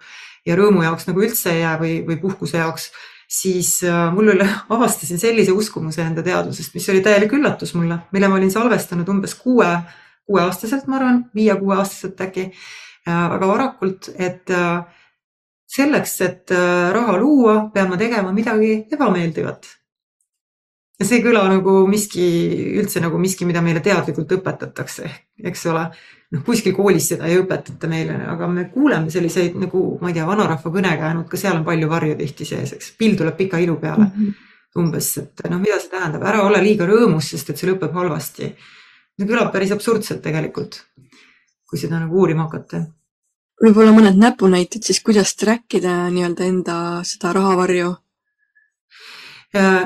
ja rõõmu jaoks nagu üldse ei jää või, või puhkuse jaoks siis äh, mul üle avastasin sellise uskumuse enda teadvusest, mis oli täielik üllatus mulle, mille ma olin salvestanud umbes kuue, kuueaastaselt, ma arvan, viie-kuueaastaselt äkki väga varakult, et äh, selleks, et äh, raha luua, pean ma tegema midagi ebameeldivat. ja see ei kõla nagu miski, üldse nagu miski, mida meile teadlikult õpetatakse, eks ole. noh, kuskil koolis seda ei õpetata meile, aga me kuuleme selliseid nagu, ma ei tea, vanarahva kõnekäänud, ka seal on palju varju tihti sees, eks, pill tuleb pika ilu peale mm. -hmm. umbes, et noh, mida see tähendab, ära ole liiga rõõmus, sest et see lõpeb halvasti. see kõlab päris absurdselt tegelikult, kui seda nagu uurima hakata võib-olla mõned näpunäited siis, kuidas track ida nii-öelda enda seda rahavarju?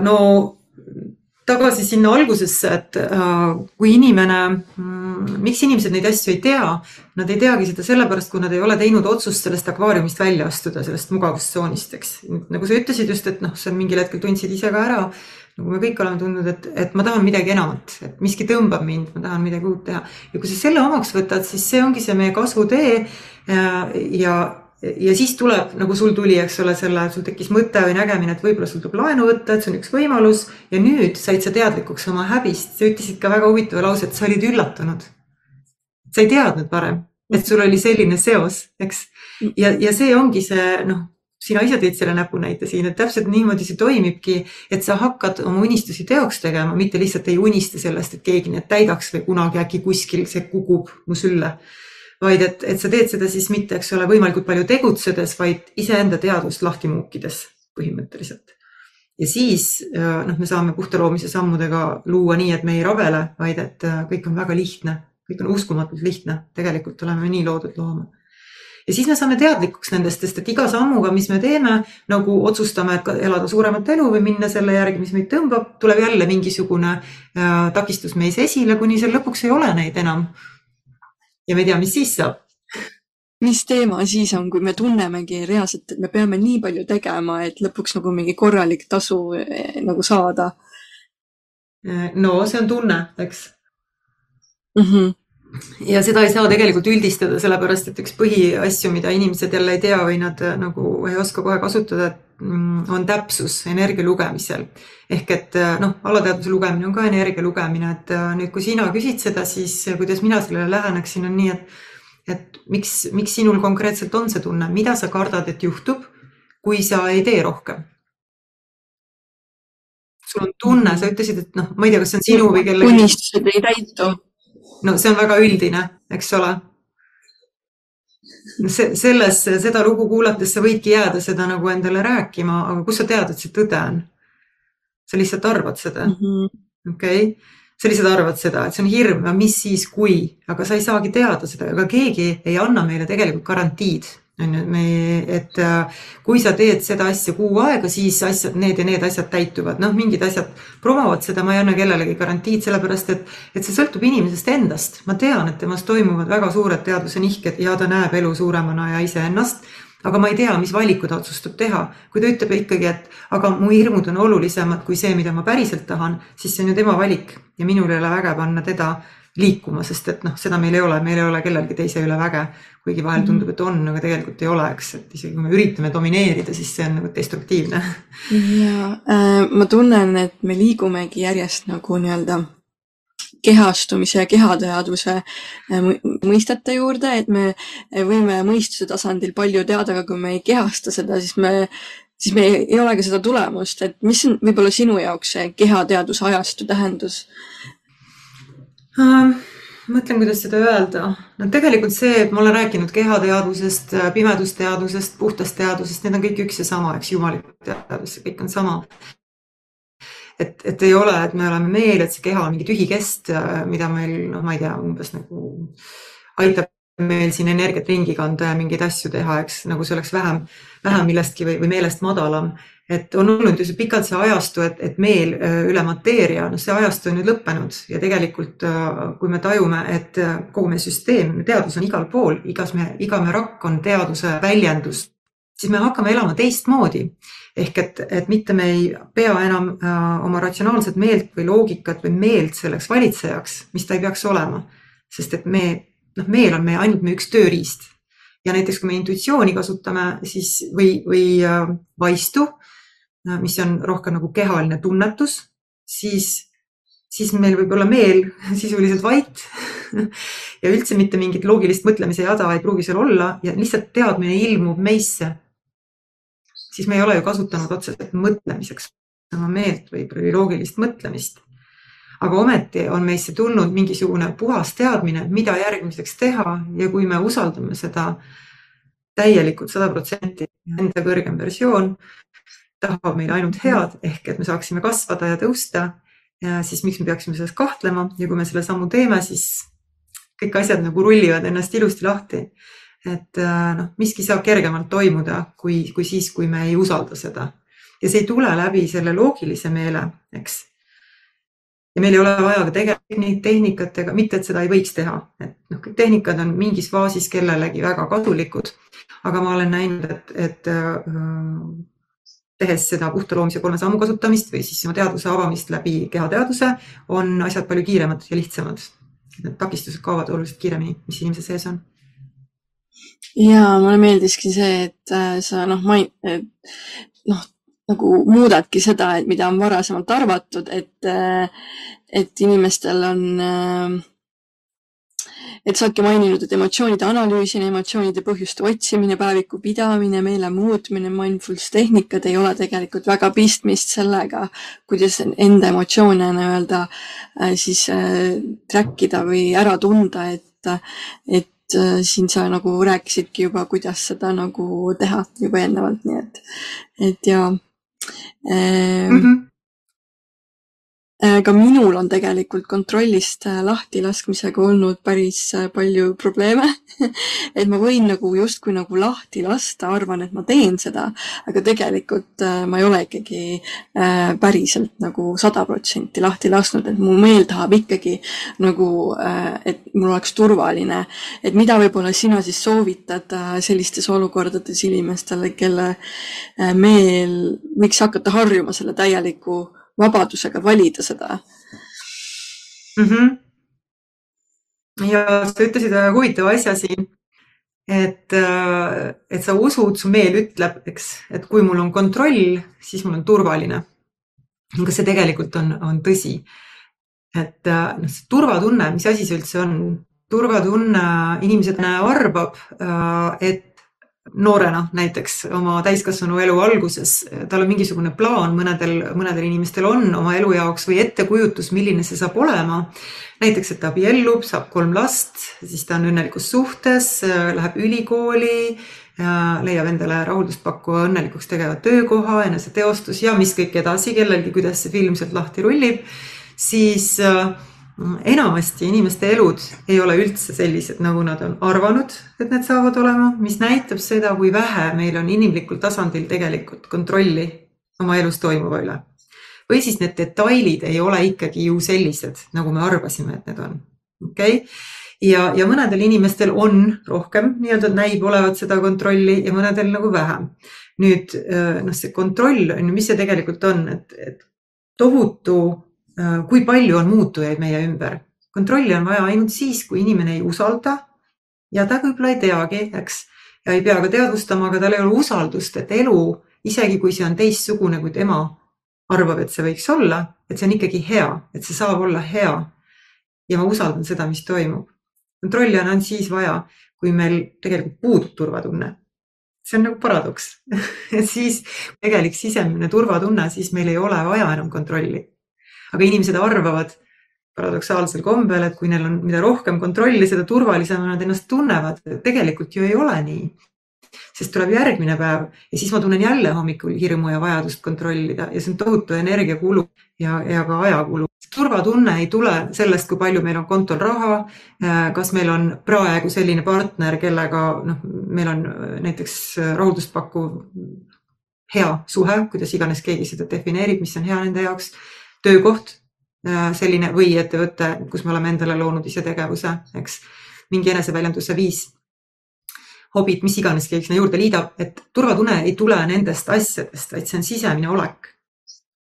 no tagasi sinna algusesse, et äh, kui inimene mm,, miks inimesed neid asju ei tea, nad ei teagi seda sellepärast, kui nad ei ole teinud otsust sellest akvaariumist välja astuda, sellest mugavustsoonist, eks. nagu sa ütlesid just, et noh, sa mingil hetkel tundsid ise ka ära, nagu me kõik oleme tundnud, et, et ma tahan midagi enamat, et miski tõmbab mind, ma tahan midagi uut teha. ja kui sa selle omaks võtad, siis see ongi see meie kasvutee ja, ja ja siis tuleb, nagu sul tuli, eks ole, selle, sul tekkis mõte või nägemine, et võib-olla sul tuleb laenu võtta, et see on üks võimalus ja nüüd said sa teadlikuks oma häbist. sa ütlesid ka väga huvitava lause, et sa olid üllatunud. sa ei teadnud varem, et sul oli selline seos, eks. ja, ja see ongi see, noh, sina ise tõid selle näpunäite siin, et täpselt niimoodi see toimibki, et sa hakkad oma unistusi teoks tegema, mitte lihtsalt ei unista sellest, et keegi need täidaks või kunagi äkki kuskil see kukub mu sülle. Vaid et, et sa teed seda siis mitte, eks ole, võimalikult palju tegutsedes, vaid iseenda teadvust lahti muukides põhimõtteliselt. ja siis noh, me saame puhta loomise sammudega luua nii, et me ei rabele, vaid et kõik on väga lihtne, kõik on uskumatult lihtne, tegelikult oleme nii loodud looma ja siis me saame teadlikuks nendest, sest et iga sammuga, mis me teeme, nagu otsustame, et elada suuremat elu või minna selle järgi, mis meid tõmbab, tuleb jälle mingisugune äh, takistus meis esile, kuni seal lõpuks ei ole neid enam ja me ei tea, mis siis saab. mis teema siis on, kui me tunnemegi reaalselt, et me peame nii palju tegema, et lõpuks nagu mingi korralik tasu eh, nagu saada? no see on tunne, eks mm. -hmm ja seda ei saa tegelikult üldistada, sellepärast et üks põhiasju, mida inimesed jälle ei tea või nad äh, nagu ei oska kohe kasutada, mm, on täpsus energia lugemisel. ehk et äh, noh, alateadvuse lugemine on ka energia lugemine, et äh, nüüd, kui sina küsid seda, siis kuidas mina sellele läheneksin, on nii, et et miks, miks sinul konkreetselt on see tunne, mida sa kardad, et juhtub, kui sa ei tee rohkem? sul on tunne, sa ütlesid, et noh, ma ei tea, kas see on sinu või kellegi. unistused ei täitu no see on väga üldine, eks ole. see, selles, seda lugu kuulates sa võidki jääda seda nagu endale rääkima, aga kust sa tead, et see tõde on? sa lihtsalt arvad seda mm -hmm., okei okay? sa lihtsalt arvad seda, et see on hirm, mis siis, kui, aga sa ei saagi teada seda, ega keegi ei anna meile tegelikult garantiid on ju, me, et äh, kui sa teed seda asja kuu aega, siis asjad, need ja need asjad täituvad, noh, mingid asjad promovad seda, ma ei anna kellelegi garantiid, sellepärast et, et see sõltub inimesest endast. ma tean, et temas toimuvad väga suured teadvuse nihked ja ta näeb elu suuremana ja iseennast, aga ma ei tea, mis valiku ta otsustab teha. kui ta ütleb ikkagi, et aga mu hirmud on olulisemad kui see, mida ma päriselt tahan, siis see on ju tema valik ja minul ei ole väge panna teda liikuma, sest et noh, seda meil ei ole, meil ei ole kellelgi teise üle väge. kuigi vahel mhm. tundub, et on, aga tegelikult ei ole, eks, et isegi kui me üritame domineerida, siis see on nagu destruktiivne. ja äh, ma tunnen, et me liigumegi järjest nagu nii-öelda kehastumise ja kehateadvuse äh, mõistete juurde, et me võime mõistuse tasandil palju teada, aga kui me ei kehasta seda, siis me siis me ei ole ka seda tulemust, et mis on võib-olla sinu jaoks see kehateaduse ajastu tähendus äh,? Mõtlen, kuidas seda öelda. no tegelikult see, et ma olen rääkinud kehateadvusest, pimedusteadvusest, puhtast teadvusest, need on kõik üks ja sama, eks, jumalik teadvus, see kõik on sama. et, et ei ole, et me oleme meel, et see keha on mingi tühi kest, mida meil, noh, ma ei tea, umbes nagu aitab meil siin energiat ringi kanda ja mingeid asju teha, eks, nagu see oleks vähem, vähem millestki või, või meelest madalam et on olnud ju see pikalt see ajastu, et, et meel äh, üle mateeria, noh, see ajastu on nüüd lõppenud ja tegelikult äh, kui me tajume, et äh, kogu meie süsteem, teadus on igal pool, igas me, iga me rakk on teaduse väljendus, siis me hakkame elama teistmoodi. ehk et, et mitte me ei pea enam äh, oma ratsionaalset meelt või loogikat või meelt selleks valitsejaks, mis ta ei peaks olema. sest et me, noh, meel on meie ainult meie üks tööriist ja näiteks kui me intuitsiooni kasutame, siis või, või äh, vaistu mis on rohkem nagu kehaline tunnetus, siis, siis meil võib olla meel sisuliselt vait ja üldse mitte mingit loogilist mõtlemise jada ei pruugi seal olla ja lihtsalt teadmine ilmub meisse. siis me ei ole ju kasutanud otseselt mõtlemiseks oma meelt või loogilist mõtlemist. aga ometi on meisse tulnud mingisugune puhas teadmine, mida järgmiseks teha ja kui me usaldame seda täielikult sada protsenti, enda kõrgem versioon, tahab meile ainult head, ehk et me saaksime kasvada ja tõusta, siis miks me peaksime selles kahtlema ja kui me selle sammu teeme, siis kõik asjad nagu rullivad ennast ilusti lahti. et äh, noh, miski saab kergemalt toimuda, kui, kui siis, kui me ei usalda seda. ja see ei tule läbi selle loogilise meele, eks. ja meil ei ole vaja ka tegelikult tehnikatega, mitte et seda ei võiks teha, et noh, kõik tehnikad on mingis faasis kellelegi väga kasulikud. aga ma olen näinud, et, et äh, tehes seda puhta loomise kolme sammu kasutamist või siis oma teadvuse avamist läbi kehateaduse, on asjad palju kiiremad ja lihtsamad. Need takistused kaovad oluliselt kiiremini, mis inimese sees on ja mulle meeldiski see, et äh, sa noh, main-, noh, nagu muudadki seda, et mida on varasemalt arvatud, et, äh, et inimestel on, äh, et sa oledki maininud, et emotsioonide analüüsimine, emotsioonide põhjuste otsimine, päeviku pidamine, meele muutmine, mindfulness tehnikad ei ole tegelikult väga pistmist sellega, kuidas enda emotsioone nii-öelda siis track ida või ära tunda, et, et äh, siin sa nagu rääkisidki juba, kuidas seda nagu teha juba eelnevalt, nii et, et ja äh, mm. -hmm Äh, ka minul on tegelikult kontrollist äh, lahtilaskmisega olnud päris äh, palju probleeme et ma võin nagu justkui nagu lahti lasta, arvan, et ma teen seda, aga tegelikult ma ei ole ikkagi päriselt nagu sada protsenti lahti lasknud, et mu meel tahab ikkagi nagu, et mul oleks turvaline. et mida võib-olla sina siis soovitad sellistes olukordades inimestele, kelle meel võiks hakata harjuma selle täieliku vabadusega valida seda mm. -hmm. ja sa ütlesid väga huvitava asja siin, et, et sa usud, su meel ütleb, eks, et kui mul on kontroll, siis mul on turvaline. kas see tegelikult on, on tõsi? et noh, see turvatunne, mis asi see üldse on? turvatunne, inimesed arvab, et noorena näiteks oma täiskasvanu elu alguses, tal on mingisugune plaan, mõnedel, mõnedel inimestel on oma elu jaoks või ettekujutus, milline see saab olema. näiteks, et ta abiellub, saab kolm last, siis ta on õnnelikus suhtes, läheb ülikooli, leiab endale rahuldust pakkuva õnnelikuks tegeva töökoha, eneseteostus ja mis kõik edasi, kellelgi, kuidas see film sealt lahti rullib, siis äh, enamasti inimeste elud ei ole üldse sellised, nagu nad on arvanud, et need saavad olema, mis näitab seda, kui vähe meil on inimlikul tasandil tegelikult kontrolli oma elus toimuva üle. või siis need detailid ei ole ikkagi ju sellised, nagu me arvasime, et need on. okei okay?, ja, ja mõnedel inimestel on rohkem nii-öelda näib olevat seda kontrolli ja mõnedel nagu vähem. nüüd noh, see kontroll on ju, mis see tegelikult on, et, et tohutu Äh, kui palju on muutujaid meie ümber. kontrolli on vaja ainult siis, kui inimene ei usalda ja ta võib-olla ei teagi, eks, ja ei pea ka teadvustama, aga tal ei ole usaldust, et elu, isegi kui see on teistsugune, kui tema arvab, et see võiks olla, et see on ikkagi hea, et see saab olla hea. ja ma usaldan seda, mis toimub. kontrolli on ainult siis vaja, kui meil tegelikult puudub turvatunne. see on nagu paradoks et siis tegelik sisemine turvatunne, siis meil ei ole vaja enam kontrolli aga inimesed arvavad paradoksaalsel kombel, et kui neil on, mida rohkem kontrolli, seda turvalisemana nad ennast tunnevad. tegelikult ju ei ole nii. sest tuleb järgmine päev ja siis ma tunnen jälle hommikul hirmu ja vajadust kontrollida ja see on tohutu energiakulu ja, ja ka ajakulu. turvatunne ei tule sellest, kui palju meil on kontol raha, kas meil on praegu selline partner, kellega noh, meil on näiteks rahuldust pakkuv hea suhe, kuidas iganes keegi seda defineerib, mis on hea nende jaoks töökoht äh, selline või ettevõte, kus me oleme endale loonud ise tegevuse, eks, mingi eneseväljenduse viis, hobid, mis iganes keegi sinna juurde liidab, et turvatunne ei tule nendest asjadest, vaid see on sisemine olek.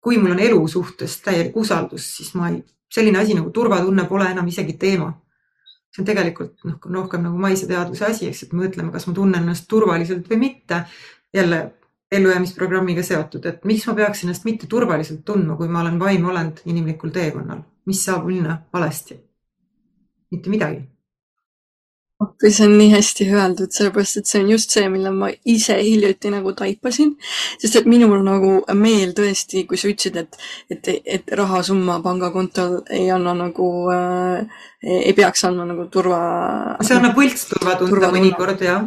kui mul on elu suhtes täielik usaldus, siis ma ei, selline asi nagu turvatunne pole enam isegi teema. see on tegelikult noh, rohkem nagu maise teadvuse asi, eks, et mõtleme, kas ma tunnen ennast turvaliselt või mitte. jälle ellujäämisprogrammiga seotud, et miks ma peaks ennast mitte turvaliselt tundma, kui ma olen vaimolend inimlikul teekonnal, mis saab minna valesti? mitte midagi. appi, see on nii hästi öeldud, sellepärast et see on just see, mille ma ise hiljuti nagu taipasin, sest et minul nagu meel tõesti, kui sa ütlesid, et, et, et rahasumma pangakontol ei anna nagu äh,, ei peaks andma nagu turva. see annab võltsturvatunde mõnikord jah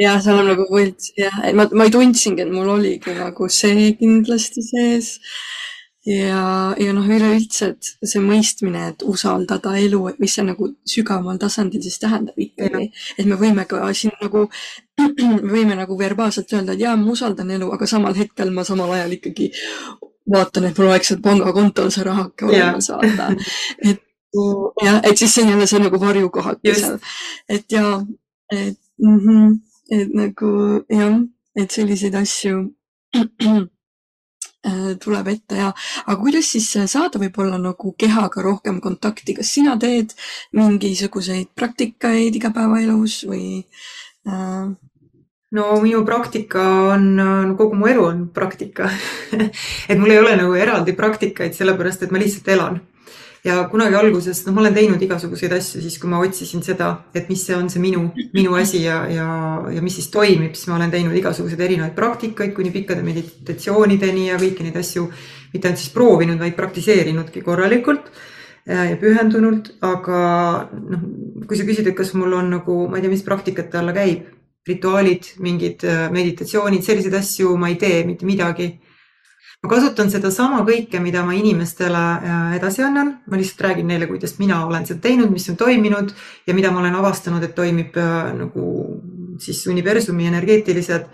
jah, seal on nagu võlts et ma, ma ei tundsingi, et mul oligi nagu see kindlasti sees. ja, ja noh, üleüldse, et see mõistmine, et usaldada elu, et mis see nagu sügavamal tasandil siis tähendab ikkagi, et me võime ka siin nagu, me võime nagu verbaalselt öelda, et jaa, ma usaldan elu, aga samal hetkel ma samal ajal ikkagi vaatan, et mul oleks pangakontol see rahake olemas, vaata. et jah, et siis see on jälle see nagu varjukohake seal. et ja, et mm, -hmm, et nagu jah, et selliseid asju Äh, tuleb ette ja, aga kuidas siis äh, saada võib-olla nagu kehaga rohkem kontakti, kas sina teed mingisuguseid praktikaid igapäevaelus või äh...? no minu praktika on, no kogu mu elu on praktika. Et mul ei ole nagu eraldi praktikaid, sellepärast et ma lihtsalt elan ja kunagi alguses, noh, ma olen teinud igasuguseid asju siis, kui ma otsisin seda, et mis see on see minu, minu asi ja, ja, ja mis siis toimib, siis ma olen teinud igasuguseid erinevaid praktikaid kuni pikkade meditatsioonideni ja kõiki neid asju mitte ainult siis proovinud, vaid praktiseerinudki korralikult ja pühendunult, aga noh, kui sa küsid, et kas mul on nagu, ma ei tea, mis praktikate alla käib, rituaalid, mingid äh, meditatsioonid, selliseid asju ma ei tee mitte midagi ma kasutan sedasama kõike, mida ma inimestele äh, edasi annan, ma lihtsalt räägin neile, kuidas mina olen seda teinud, mis on toiminud ja mida ma olen avastanud, et toimib äh, nagu siis universumi energeetilised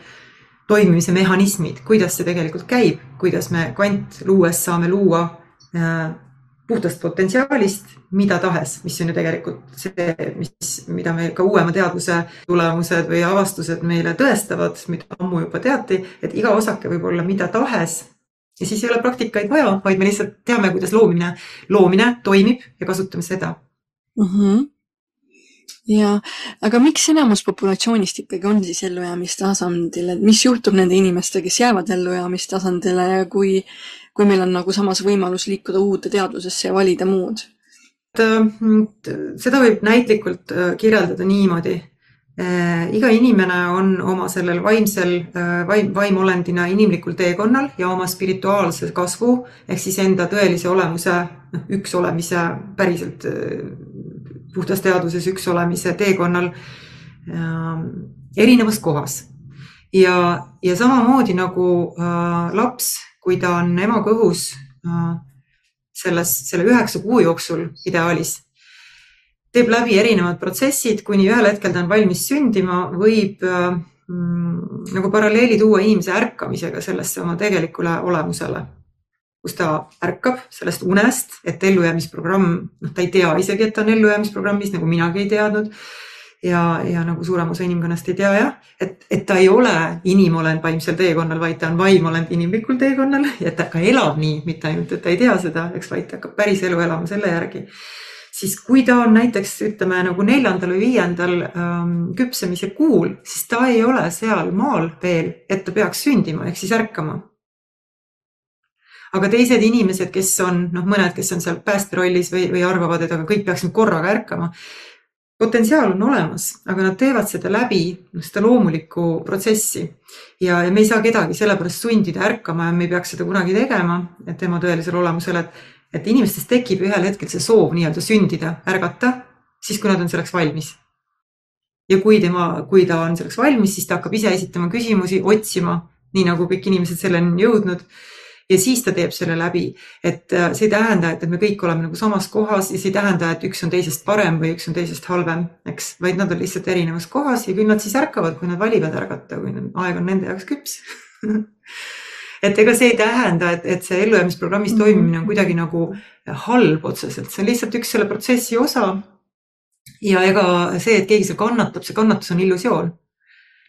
toimimise mehhanismid, kuidas see tegelikult käib, kuidas me kvantluues saame luua äh, puhtast potentsiaalist mida tahes, mis on ju tegelikult see, mis, mida me ka uuema teaduse tulemused või avastused meile tõestavad, mida ammu juba teati, et iga osake võib olla mida tahes ja siis ei ole praktikaid vaja, vaid me lihtsalt teame, kuidas loomine, loomine toimib ja kasutame seda mm. -hmm ja, aga miks enamus populatsioonist ikkagi on siis ellujäämistasandil, et mis juhtub nende inimestega, kes jäävad ellujäämistasandile ja kui, kui meil on nagu samas võimalus liikuda uude teadvusesse ja valida muud? seda võib näitlikult äh, kirjeldada niimoodi, iga inimene on oma sellel vaimsel äh, vaim, vaimolendina inimlikul teekonnal ja oma spirituaalse kasvu ehk siis enda tõelise olemuse, noh, üks olemise päriselt äh, puhtas teaduses üks olemise teekonnal äh, erinevas kohas. ja, ja samamoodi nagu äh, laps, kui ta on ema kõhus äh, selles, selle üheksa kuu jooksul ideaalis teeb läbi erinevad protsessid, kuni ühel hetkel ta on valmis sündima, võib mm, nagu paralleeli tuua inimese ärkamisega sellesse oma tegelikule olemusele, kus ta ärkab sellest unest, et ellujäämisprogramm, noh, ta ei tea isegi, et ta on ellujäämisprogrammis, nagu minagi ei teadnud. ja, ja nagu suurem osa inimkonnast ei tea jah, et, et ta ei ole inimolend vaimsel teekonnal, vaid ta on vaimolend inimlikul teekonnal. Ja ta ka elab nii, mitte ainult, et ta ei tea seda, eks, vaid ta hakkab päris elu elama selle järgi siis kui ta on näiteks ütleme nagu neljandal või viiendal ähm, küpsemise kuul, siis ta ei ole seal maal veel, et ta peaks sündima ehk siis ärkama. aga teised inimesed, kes on noh, mõned, kes on seal päästerollis või, või arvavad, et aga kõik peaks nüüd korraga ärkama. potentsiaal on olemas, aga nad teevad seda läbi noh, seda loomulikku protsessi ja, ja me ei saa kedagi sellepärast sundida ärkama ja me ei peaks seda kunagi tegema, et tema tõelisele olemusele, et et inimestes tekib ühel hetkel see soov nii-öelda sündida, ärgata, siis kui nad on selleks valmis. ja kui tema, kui ta on selleks valmis, siis ta hakkab ise esitama küsimusi, otsima, nii nagu kõik inimesed selleni on jõudnud. ja siis ta teeb selle läbi, et äh, see ei tähenda, et, me kõik oleme nagu samas kohas ja see ei tähenda, et üks on teisest parem või üks on teisest halvem, eks, vaid nad on lihtsalt erinevas kohas ja küll nad siis ärkavad, kui nad valivad ärgata, kui aeg on nende jaoks küps et ega see ei tähenda, et, et see ellujäämisprogrammis mm -hmm. toimimine on kuidagi nagu halb otseselt, see on lihtsalt üks selle protsessi osa. ja ega see, et keegi seal kannatab, see kannatus on illusioon.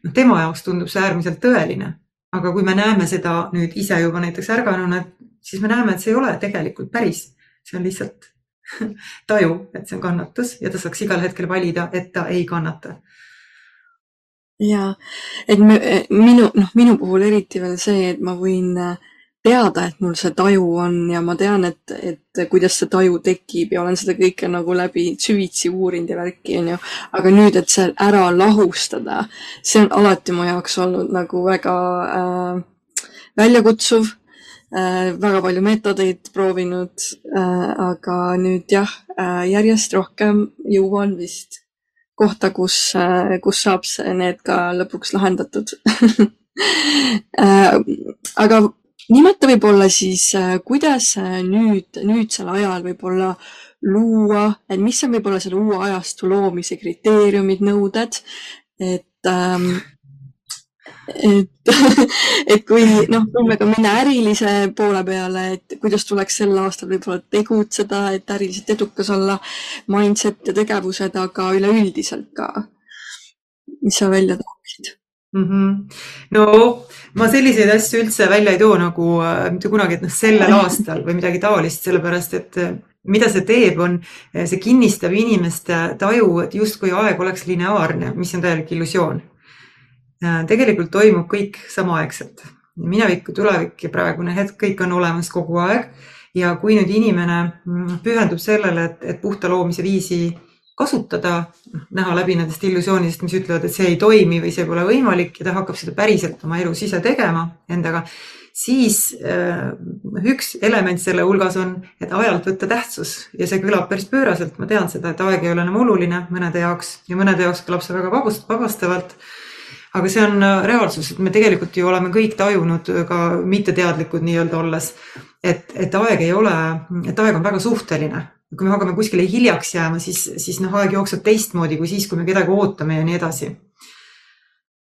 noh, tema jaoks tundub see äärmiselt tõeline, aga kui me näeme seda nüüd ise juba näiteks ärganuna, siis me näeme, et see ei ole tegelikult päris, see on lihtsalt taju, et see on kannatus ja ta saaks igal hetkel valida, et ta ei kannata ja et me, minu, noh, minu puhul eriti veel see, et ma võin äh, teada, et mul see taju on ja ma tean, et, et kuidas see taju tekib ja olen seda kõike nagu läbi süvitsi uurinud ja värki, onju. aga nüüd, et see ära lahustada, see on alati mu jaoks olnud nagu väga äh, väljakutsuv äh,. väga palju meetodeid proovinud äh,, aga nüüd jah äh,, järjest rohkem jõuan vist kohta, kus, äh, kus saab need ka lõpuks lahendatud. Äh, aga nimeta võib-olla siis, äh, kuidas nüüd, nüüdsel ajal võib-olla luua, et mis on võib-olla selle uue ajastu loomise kriteeriumid, nõuded, et ähm, et, et kui noh, võime ka minna ärilise poole peale, et kuidas tuleks sel aastal võib-olla tegutseda, et äriliselt edukas olla, mindset ja tegevused, aga üleüldiselt ka, mis sa välja tooksid mm? -hmm. no ma selliseid asju üldse välja ei too nagu äh, mitte kunagi, et noh, sellel aastal või midagi taolist, sellepärast et äh, mida see teeb, on, äh, see kinnistab inimeste taju, et justkui aeg oleks lineaarne, mis on täielik illusioon tegelikult toimub kõik samaaegselt. minevik, tulevik ja praegune hetk, kõik on olemas kogu aeg. ja kui nüüd inimene mm, pühendub sellele, et, et puhta loomise viisi kasutada, näha läbi nendest illusioonidest, mis ütlevad, et see ei toimi või see pole võimalik ja ta hakkab seda päriselt oma elus ise tegema endaga, siis äh, üks element selle hulgas on, et ajalt võtta tähtsus ja see kõlab päris pööraselt, ma tean seda, et aeg ei ole enam oluline mõnede jaoks ja mõnede jaoks kõlab see väga vabast, vabastavalt aga see on äh, reaalsus, et me tegelikult ju oleme kõik tajunud äh, ka mitteteadlikud nii-öelda olles, et, et aeg ei ole, et aeg on väga suhteline. kui me hakkame kuskile hiljaks jääma, siis, siis noh, aeg jookseb teistmoodi kui siis, kui me kedagi ootame ja nii edasi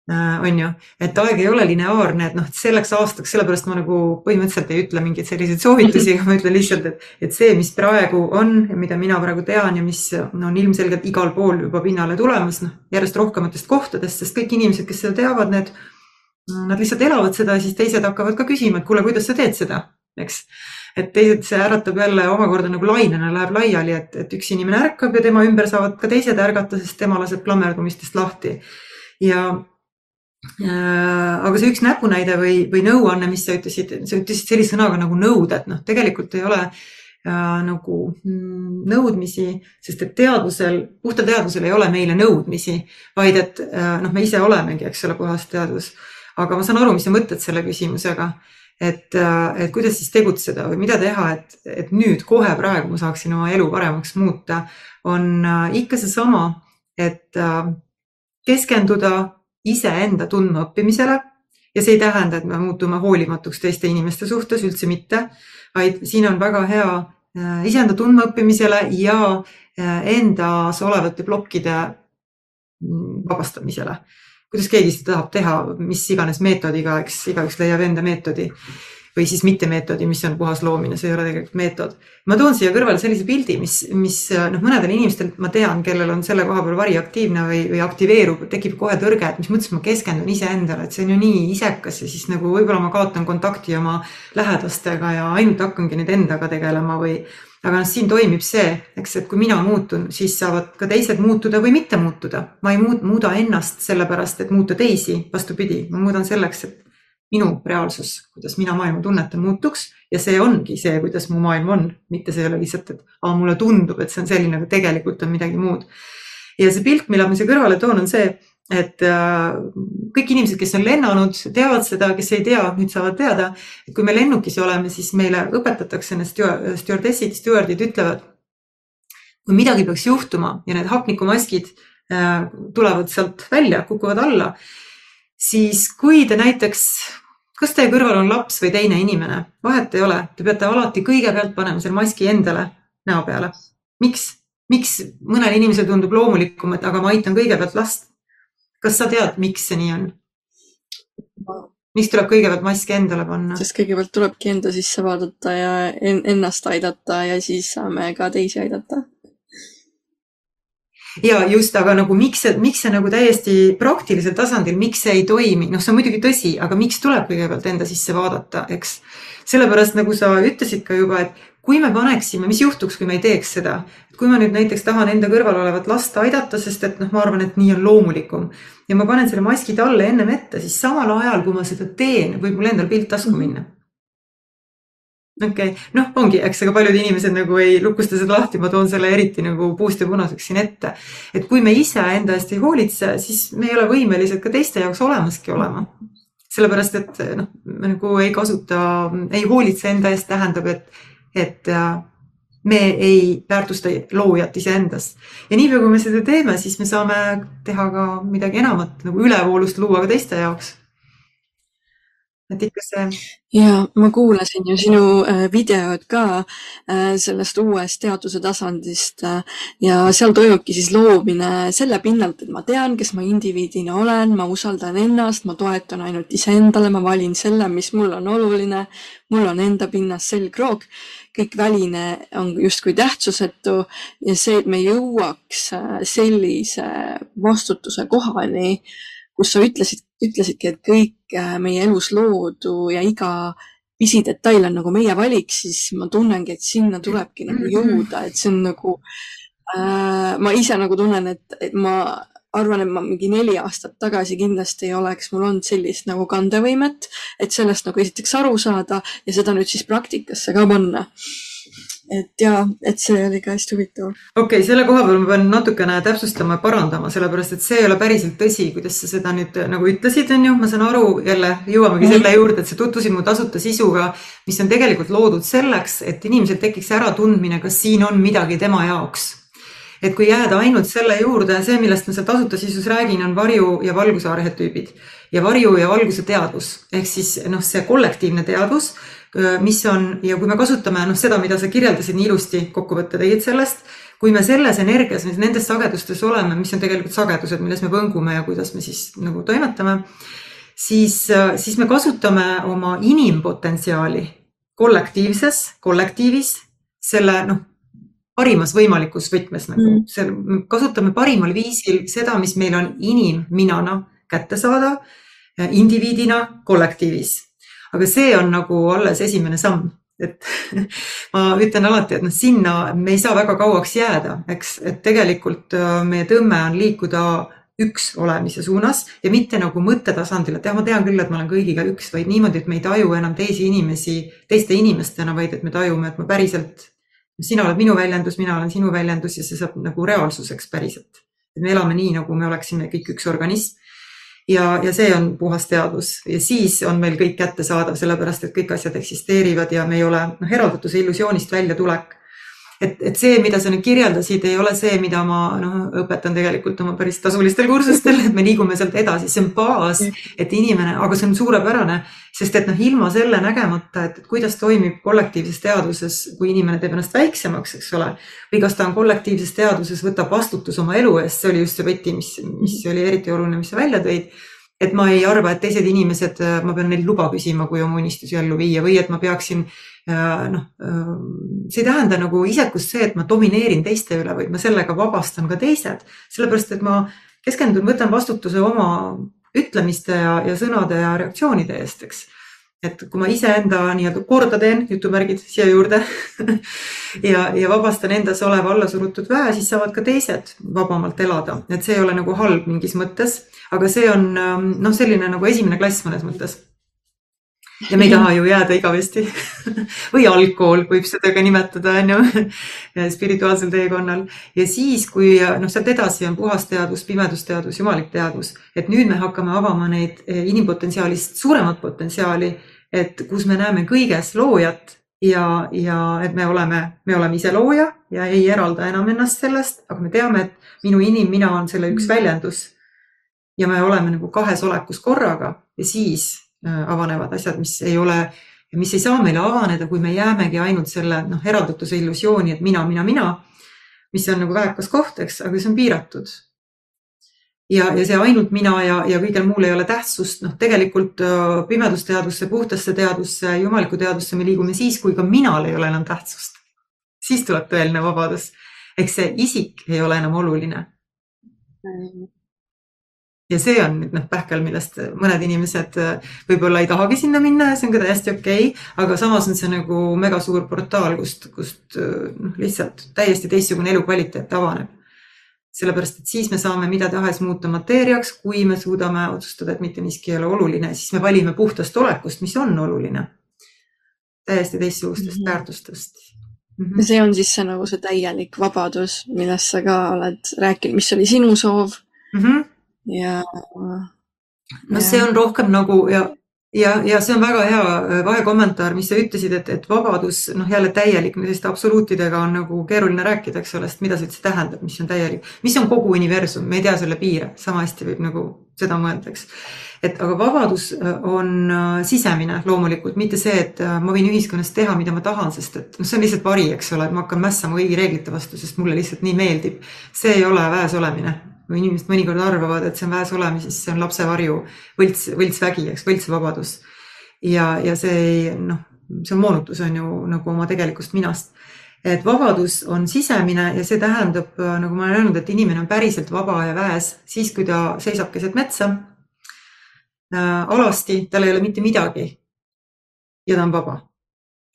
on ju, et aeg ei ole lineaarne, et noh, selleks aastaks, sellepärast ma nagu põhimõtteliselt ei ütle mingeid selliseid soovitusi, ma ütlen lihtsalt, et, et see, mis praegu on ja mida mina praegu tean ja mis no, on ilmselgelt igal pool juba pinnale tulemas, noh järjest rohkematest kohtadest, sest kõik inimesed, kes seda teavad, need, nad lihtsalt elavad seda ja siis teised hakkavad ka küsima, et kuule, kuidas sa teed seda, eks et teised, see äratab jälle omakorda nagu lainena läheb laiali, et, et üks inimene ärkab ja tema ümber saavad ka teised ärgata, sest tema laseb klammerdumistest lahti. ja Äh, aga see üks näpunäide või, või nõuanne, mis sa ütlesid, sa ütlesid sellise sõnaga nagu nõuded, noh, tegelikult ei ole äh, nagu mm, nõudmisi, sest et teadvusel, puhtal teadvusel ei ole meile nõudmisi, vaid et äh, noh, me ise olemegi, eks ole, puhas teadvus. aga ma saan aru, mis sa mõtled selle küsimusega, et, äh, et kuidas siis tegutseda või mida teha, et, et nüüd kohe praegu ma saaksin oma elu paremaks muuta, on äh, ikka seesama, et äh, keskenduda iseenda tundmaõppimisele ja see ei tähenda, et me muutume hoolimatuks teiste inimeste suhtes, üldse mitte, vaid siin on väga hea äh, iseenda tundmaõppimisele ja äh, endas olevate plokkide mm, vabastamisele. kuidas keegi seda tahab teha, mis iganes meetodiga, eks igaüks leiab enda meetodi või siis mitte meetodi, mis on puhas loomine, see ei ole tegelikult meetod. ma toon siia kõrvale sellise pildi, mis, mis noh, mõnedel inimestel ma tean, kellel on selle koha peal variaktiivne või, või aktiveerub, tekib kohe tõrge, et mis mõttes ma keskendun iseendale, et see on ju nii isekas ja siis nagu võib-olla ma kaotan kontakti oma lähedastega ja ainult hakkangi nüüd endaga tegelema või aga noh, siin toimib see, eks, et kui mina muutun, siis saavad ka teised muutuda või mitte muutuda. ma ei muuda ennast sellepärast, et muuta teisi, vastupidi, ma muudan selleks, et minu reaalsus, kuidas mina maailma tunnetan, muutuks ja see ongi see, kuidas mu maailm on, mitte see ei ole lihtsalt, et aa, mulle tundub, et see on selline, aga tegelikult on midagi muud. ja see pilt, mille ma siia kõrvale toon, on see, et äh, kõik inimesed, kes on lennanud, teavad seda, kes ei tea, nüüd saavad teada, et kui me lennukis oleme, siis meile õpetatakse, need stjuardessid, stjuardid ütlevad, kui midagi peaks juhtuma ja need hapnikumaskid äh, tulevad sealt välja, kukuvad alla siis kui te näiteks, kas teie kõrval on laps või teine inimene, vahet ei ole, te peate alati kõigepealt panema selle maski endale näo peale. miks, miks mõnel inimesel tundub loomulikum, et aga ma aitan kõigepealt last. kas sa tead, miks see nii on? miks tuleb kõigepealt mask endale panna? sest kõigepealt tulebki enda sisse vaadata ja ennast aidata ja siis saame ka teisi aidata ja just, aga nagu miks see, miks see nagu täiesti praktilisel tasandil, miks see ei toimi, noh, see on muidugi tõsi, aga miks tuleb kõigepealt enda sisse vaadata, eks. sellepärast nagu sa ütlesid ka juba, et kui me paneksime, mis juhtuks, kui me ei teeks seda, kui ma nüüd näiteks tahan enda kõrval olevat last aidata, sest et noh, ma arvan, et nii on loomulikum. Ja ma panen selle maski talle ennem ette, siis samal ajal, kui ma seda teen, võib mul endal pilt tasku minna okei okay., noh, ongi, eks, aga paljud inimesed nagu ei lukusta seda lahti, ma toon selle eriti nagu puust ja punaseks siin ette. et kui me ise enda eest ei hoolitse, siis me ei ole võimelised ka teiste jaoks olemaski olema. sellepärast, et noh, me nagu ei kasuta, ei hoolitse enda eest, tähendab, et, et äh, me ei väärtusta loojat iseendast. ja niipea, kui me seda teeme, siis me saame teha ka midagi enamat nagu ülevoolust luua ka teiste jaoks et ikka see. ja ma kuulasin ju sinu äh, videot ka äh, sellest uuest teaduse tasandist äh, ja seal toimubki siis loomine selle pinnalt, et ma tean, kes ma indiviidina olen, ma usaldan ennast, ma toetun ainult iseendale, ma valin selle, mis mulle on oluline, mul on enda pinnas selgroog, kõik väline on justkui tähtsusetu ja see, et me jõuaks sellise vastutuse kohani, kus sa ütlesid, ütlesidki, et kõik äh, meie elus loodu ja iga pisidetail on nagu meie valik, siis ma tunnengi, et sinna tulebki nagu mm-hmm. jõuda, et see on nagu äh,, ma ise nagu tunnen, et, et ma arvan, et ma mingi neli aastat tagasi kindlasti ei oleks mul olnud sellist nagu kandevõimet, et sellest nagu esiteks aru saada ja seda nüüd siis praktikasse ka panna et ja, et see oli ka hästi huvitav. okei okay,, selle koha peal ma pean natukene täpsustama ja parandama, sellepärast et see ei ole päriselt tõsi, kuidas sa seda nüüd nagu ütlesid, on ju, ma saan aru, jälle jõuamegi selle juurde, et sa tutvusid mu tasuta sisuga, mis on tegelikult loodud selleks, et inimesel tekiks äratundmine, kas siin on midagi tema jaoks. Et kui jääda ainult selle juurde, see, millest ma seal tasuta sisus räägin, on varju ja valguse arhetüübid ja varju ja valguse teadvus ehk siis noh, see kollektiivne teadvus mis on ja kui me kasutame noh, seda, mida sa kirjeldasid nii ilusti, kokkuvõtte tegid sellest, kui me selles energias, nendes sagedustes oleme, mis on tegelikult sagedused, milles me võngume ja kuidas me siis nagu toimetame, siis, siis me kasutame oma inimpotentsiaali kollektiivses, kollektiivis selle noh, parimas võimalikus võtmes nagu mm., see, kasutame parimal viisil seda, mis meil on inimminana kätte saada, indiviidina kollektiivis aga see on nagu alles esimene samm, et ma ütlen alati, et noh, sinna me ei saa väga kauaks jääda, eks, et tegelikult äh, meie tõmme on liikuda üks olemise suunas ja mitte nagu mõttetasandil, et jah, ma tean küll, et ma olen kõigiga üks, vaid niimoodi, et me ei taju enam teisi inimesi teiste inimestena, vaid et me tajume, et ma päriselt, sina oled minu väljendus, mina olen sinu väljendus ja see saab nagu reaalsuseks päriselt. et me elame nii, nagu me oleksime kõik üks organism ja, ja see on puhas teadus ja siis on meil kõik kättesaadav, sellepärast et kõik asjad eksisteerivad ja me ei ole noh, eraldatuse illusioonist väljatulek. Et, et see, mida sa nüüd kirjeldasid, ei ole see, mida ma noh, õpetan tegelikult oma päris tasulistel kursustel, et me liigume sealt edasi, see on baas, et inimene, aga see on suurepärane, sest et noh, ilma selle nägemata, et kuidas toimib kollektiivses teaduses, kui inimene teeb ennast väiksemaks, eks ole, või kas ta on kollektiivses teaduses, võtab vastutuse oma elu eest, see oli just see võti, mis, mis oli eriti oluline, mis sa välja tõid et ma ei arva, et teised inimesed, ma pean neilt luba küsima, kui oma unistusi ellu viia või et ma peaksin äh, noh, äh, see ei tähenda nagu isekust see, et ma domineerin teiste üle, vaid ma sellega vabastan ka teised, sellepärast et ma keskendun, võtan vastutuse oma ütlemiste ja, ja sõnade ja reaktsioonide eest, eks et kui ma iseenda nii-öelda korda teen, jutumärgid siia juurde ja, ja vabastan endas oleva allasurutud väe, siis saavad ka teised vabamalt elada, et see ei ole nagu halb mingis mõttes, aga see on noh, selline nagu esimene klass mõnes mõttes. Ja me ei taha ju jääda igavesti. Või algkool võib seda ka nimetada, on ju, spirituaalsel teekonnal. ja siis, kui noh, sealt edasi on puhas teadus, pimedusteadus, jumalik teadus, et nüüd me hakkame avama neid eh, inimpotentsiaalist suuremat potentsiaali, et kus me näeme kõiges loojat ja, ja et me oleme, me oleme ise looja ja ei eralda enam ennast sellest, aga me teame, et minu inimmina on selle üks väljendus. ja me oleme nagu kahes olekus korraga ja siis Äh, avanevad asjad, mis ei ole, mis ei saa meile avaneda, kui me jäämegi ainult selle noh, eraldatuse illusiooni, et mina, mina, mina, mis on nagu väekas koht, eks, aga see on piiratud. Ja, ja see ainult mina ja, ja kõigel muul ei ole tähtsust, noh, tegelikult äh, pimedusteadusse, puhtasse teadusse, jumalikku teadusse me liigume siis, kui ka minal ei ole enam tähtsust. siis tuleb tõeline vabadus. eks see isik ei ole enam oluline ja see on nüüd noh, pähkel, millest mõned inimesed äh, võib-olla ei tahagi sinna minna ja see on ka täiesti okei okay,, aga samas on see nagu mega suur portaal, kust, kust äh, noh, lihtsalt täiesti teistsugune elukvaliteet avaneb. Sellepärast, et siis me saame mida tahes muuta mateeriaks, kui me suudame otsustada, et mitte miski ei ole oluline, siis me valime puhtast olekust, mis on oluline. täiesti teistsugustest mm -hmm. väärtustest mm. -hmm. see on siis see nagu see täielik vabadus, millest sa ka oled rääkinud, mis oli sinu soov mm. -hmm ja. no see on rohkem nagu ja, ja, ja see on väga hea äh, vahekommentaar, mis sa ütlesid, et, et vabadus, noh jälle täielik, selliste absoluutidega on nagu keeruline rääkida, eks ole, sest mida see üldse tähendab, mis on täielik, mis on kogu universum, me ei tea selle piire, sama hästi võib nagu seda mõelda, eks. et aga vabadus äh, on äh, sisemine loomulikult, mitte see, et ma võin ühiskonnas teha, mida ma tahan, sest et noh, see on lihtsalt vari, eks ole, et ma hakkan mässama kõigi reeglite vastu, sest mulle lihtsalt nii meeldib. see ei ole väes olemine. Kui inimesed mõnikord arvavad, et see on väes olemine, siis see on lapse varju, võlts, võltsvägi, eks, võltsvabadus. ja, ja see ei noh, see on moonutus on ju nagu oma tegelikust minast et vabadus on sisemine ja see tähendab, nagu ma olen öelnud, et inimene on päriselt vaba ja väes siis, kui ta seisab keset metsa äh,. alasti, tal ei ole mitte midagi. ja ta on vaba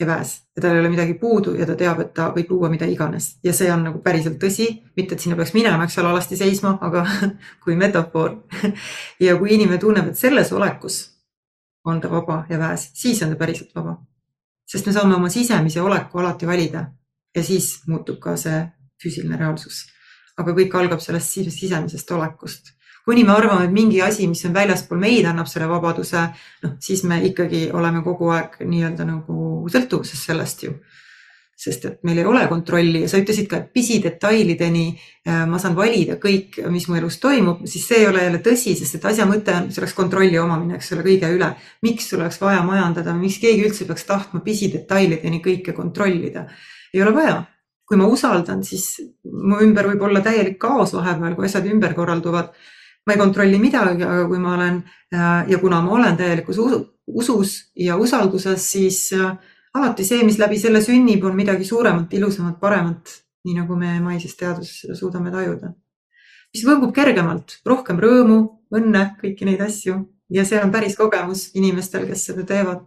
ja väes ja tal ei ole midagi puudu ja ta teab, et ta võib luua mida iganes ja see on nagu päriselt tõsi, mitte et sinna peaks minema, eks ole, alasti seisma, aga kui metafoor ja kui inimene tunneb, et selles olekus on ta vaba ja väes, siis on ta päriselt vaba. sest me saame oma sisemise oleku alati valida ja siis muutub ka see füüsiline reaalsus. aga kõik algab sellest sisemisest olekust. Kuni me arvame, et mingi asi, mis on väljaspool meid, annab selle vabaduse, noh siis me ikkagi oleme kogu aeg nii-öelda nagu sõltuvuses sellest ju sest et meil ei ole kontrolli ja sa ütlesid ka, et pisidetailideni äh, ma saan valida kõik, mis mu elus toimub, siis see ei ole jälle tõsi, sest et asja mõte on selleks kontrolli omamine, eks ole, kõige üle. miks sul oleks vaja majandada, miks keegi üldse peaks tahtma pisidetailideni kõike kontrollida? ei ole vaja. kui ma usaldan, siis mu ümber võib olla täielik kaos vahepeal, kui asjad ümber korralduvad. Ma ei kontrolli midagi, aga kui ma olen ja kuna ma olen täielikus usus ja usalduses, siis äh, alati see, mis läbi selle sünnib, on midagi suuremat, ilusamat, paremat, nii nagu me maises teaduses seda suudame tajuda. mis võngub kergemalt, rohkem rõõmu, õnne, kõiki neid asju ja see on päris kogemus inimestel, kes seda teevad.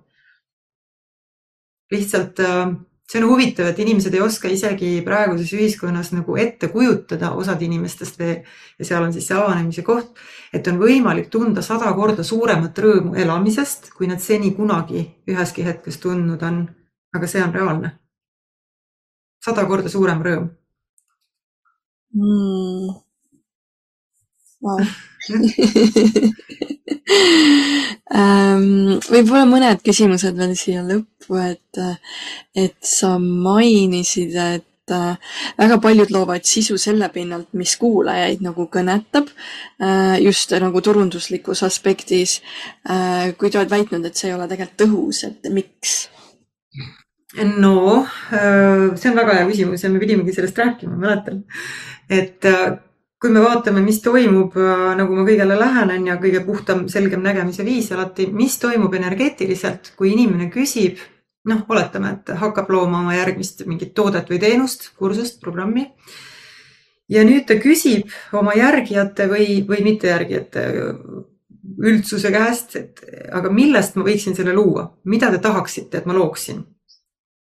lihtsalt äh, see on huvitav, et inimesed ei oska isegi praeguses ühiskonnas nagu ette kujutada, osad inimestest veel, ja seal on siis see avanemise koht, et on võimalik tunda sada korda suuremat rõõmu elamisest, kui nad seni kunagi üheski hetkes tundnud on. aga see on reaalne. sada korda suurem rõõm mm.. Wow. Võib-olla mõned küsimused veel siia lõppu, et, et sa mainisid, et väga paljud loovad sisu selle pinnalt, mis kuulajaid nagu kõnetab, just nagu turunduslikus aspektis. Kuid oled väitnud, et see ei ole tegelikult tõhus, et miks? no see on väga hea küsimus ja me pidimegi sellest rääkima, mäletan, et kui me vaatame, mis toimub, nagu ma kõigele lähenen ja kõige puhtam, selgem nägemise viis alati, mis toimub energeetiliselt, kui inimene küsib, noh, oletame, et hakkab looma oma järgmist mingit toodet või teenust, kursust, programmi. ja nüüd ta küsib oma järgijate või, või mittejärgijate üldsuse käest, et aga millest ma võiksin selle luua, mida te tahaksite, et ma looksin?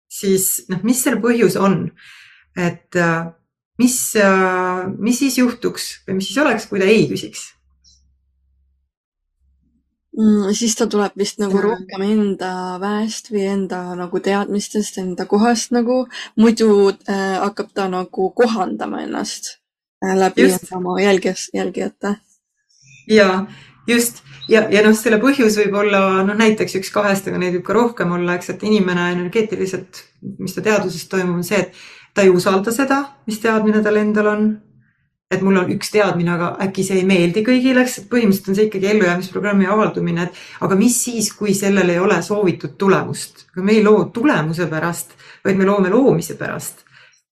siis noh, mis selle põhjus on? et äh, mis, äh, mis siis juhtuks või mis siis oleks, kui ta ei küsiks mm,? siis ta tuleb vist nagu rohkem enda väest või enda nagu teadmistest, enda kohast nagu, muidu äh, hakkab ta nagu kohandama ennast äh, läbi just. oma jälgijas, jälgijate. ja just ja, ja noh, selle põhjus võib olla noh, näiteks üks kahest, aga neid võib ka rohkem olla, eks, et inimene energeetiliselt, mis ta teaduses toimub, on see, et ta ei usalda seda, mis teadmine tal endal on. Et mul on üks teadmine, aga äkki see ei meeldi kõigile, eks põhimõtteliselt on see ikkagi ellujäämisprogrammi avaldumine, et aga mis siis, kui sellel ei ole soovitud tulemust, me ei loo tulemuse pärast, vaid me loome loomise pärast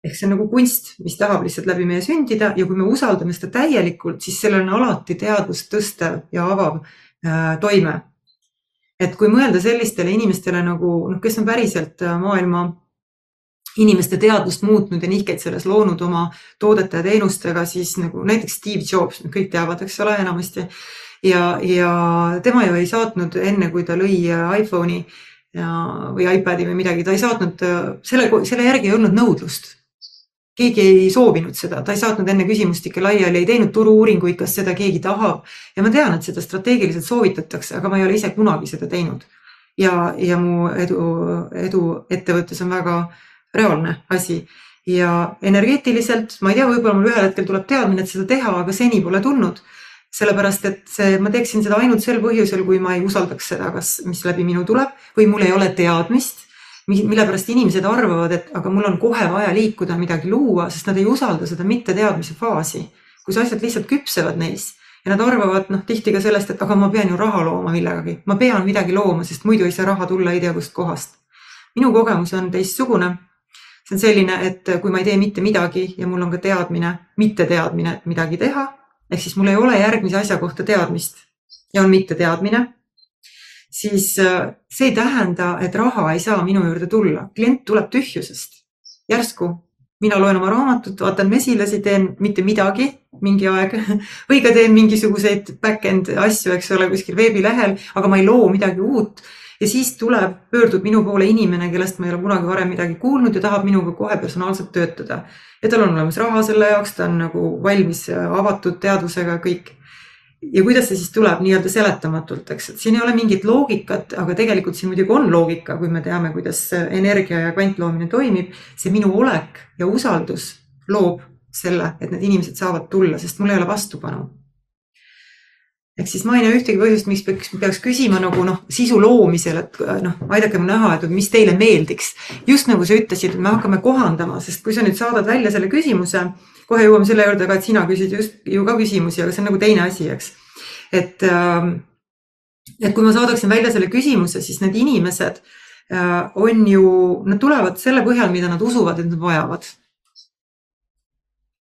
ehk see on nagu kunst, mis tahab lihtsalt läbi meie sündida ja kui me usaldame seda täielikult, siis sellel on alati teadvust tõstev ja avav äh, toime. et kui mõelda sellistele inimestele nagu noh, kes on päriselt äh, maailma inimeste teadvust muutnud ja nihkeid selles loonud oma toodete ja teenustega, siis nagu näiteks Steve Jobs, kõik teavad, eks ole, enamasti. ja, ja tema ju ei saatnud enne, kui ta lõi iPhone'i ja, või iPad'i või midagi, ta ei saatnud, selle, selle järgi ei olnud nõudlust. keegi ei soovinud seda, ta ei saatnud enne küsimustikke laiali, ei teinud turu-uuringuid, kas seda keegi tahab. ja ma tean, et seda strateegiliselt soovitatakse, aga ma ei ole ise kunagi seda teinud. ja, ja mu edu, edu ettevõttes on väga reaalne asi ja energeetiliselt, ma ei tea, võib-olla mul ühel hetkel tuleb teadmine, et seda teha, aga seni pole tulnud. sellepärast, et see, ma teeksin seda ainult sel põhjusel, kui ma ei usaldaks seda, kas, mis läbi minu tuleb või mul ei ole teadmist, mille pärast inimesed arvavad, et aga mul on kohe vaja liikuda, midagi luua, sest nad ei usalda seda mitteteadmise faasi, kus asjad lihtsalt küpsevad neis ja nad arvavad noh, tihti ka sellest, et aga ma pean ju raha looma millegagi, ma pean midagi looma, sest muidu ei saa raha tulla ei tea kust kohast. minu kogemus on teistsugune. On selline, et kui ma ei tee mitte midagi ja mul on ka teadmine, mitteteadmine, et midagi teha, ehk siis mul ei ole järgmise asja kohta teadmist ja on mitteteadmine, siis äh, see ei tähenda, et raha ei saa minu juurde tulla, klient tuleb tühjusest. järsku mina loen oma raamatut, vaatan mesilasi, teen mitte midagi mingi aeg või ka teen mingisuguseid back-end asju, eks ole, kuskil veebilehel, aga ma ei loo midagi uut. Ja siis tuleb, pöördub minu poole inimene, kellest ma ei ole kunagi varem midagi kuulnud ja tahab minuga kohe personaalselt töötada. ja tal on olemas raha selle jaoks, ta on nagu valmis avatud teadvusega kõik ja kuidas see siis tuleb nii-öelda seletamatult, eks, et siin ei ole mingit loogikat, aga tegelikult siin muidugi on loogika, kui me teame, kuidas energia ja kvantloomine toimib. see minu olek ja usaldus loob selle, et need inimesed saavad tulla, sest mul ei ole vastupanu. Ehk siis ma ei näe ühtegi põhjust, miks peaks, peaks küsima nagu noh, sisu loomisel, et noh, aidake mul näha, et mis teile meeldiks. just nagu sa ütlesid, me hakkame kohandama, sest kui sa nüüd saadad välja selle küsimuse kohe jõuame selle juurde ka, et sina küsid just ju ka küsimusi, aga see on nagu teine asi, eks. et, ähm, et kui ma saadaksin välja selle küsimuse, siis need inimesed äh, on ju, nad tulevad selle põhjal, mida nad usuvad, et nad vajavad.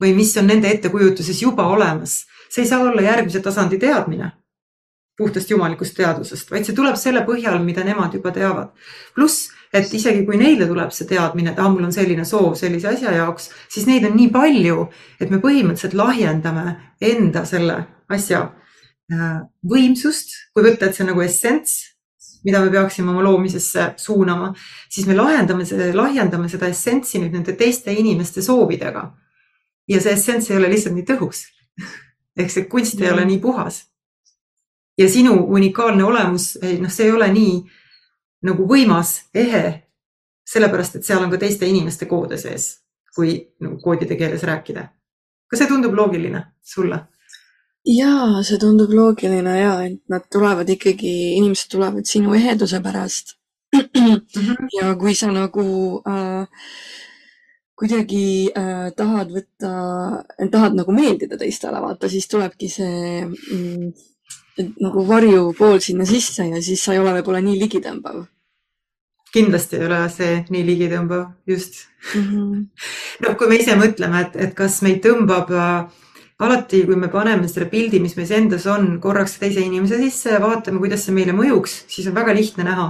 või mis on nende ettekujutuses juba olemas. See ei saa olla järgmise tasandi teadmine puhtast jumalikust teadusest, vaid see tuleb selle põhjal, mida nemad juba teavad. pluss et isegi kui neile tuleb see teadmine, et ah, mul on selline soov sellise asja jaoks, siis neid on nii palju, et me põhimõtteliselt lahjendame enda selle asja äh, võimsust, kui võtta, et see on nagu essents, mida me peaksime oma loomisesse suunama, siis me lahendame, lahjendame seda essentsi nüüd nende teiste inimeste soovidega. ja see essents ei ole lihtsalt nii tõhus. Ehk see kunst ei ole nii puhas. ja sinu unikaalne olemus, noh, see ei ole nii nagu võimas, ehe, sellepärast et seal on ka teiste inimeste koode sees, kui nagu koodide keeles rääkida. kas see tundub loogiline sulle? jaa, see tundub loogiline ja, et nad tulevad ikkagi, inimesed tulevad sinu eheduse pärast mm. -hmm. ja kui sa nagu äh, kuidagi äh, tahad võtta, tahad nagu meeldida teistele, vaata, siis tulebki see mm, nagu varjupool sinna sisse ja siis sa ei ole võib-olla nii ligitõmbav kindlasti ei ole see nii ligitõmbav, just mm. -hmm. noh, kui me ise mõtleme, et, et kas meid tõmbab äh, alati, kui me paneme selle pildi, mis meis endas on, korraks teise inimese sisse ja vaatame, kuidas see meile mõjuks, siis on väga lihtne näha.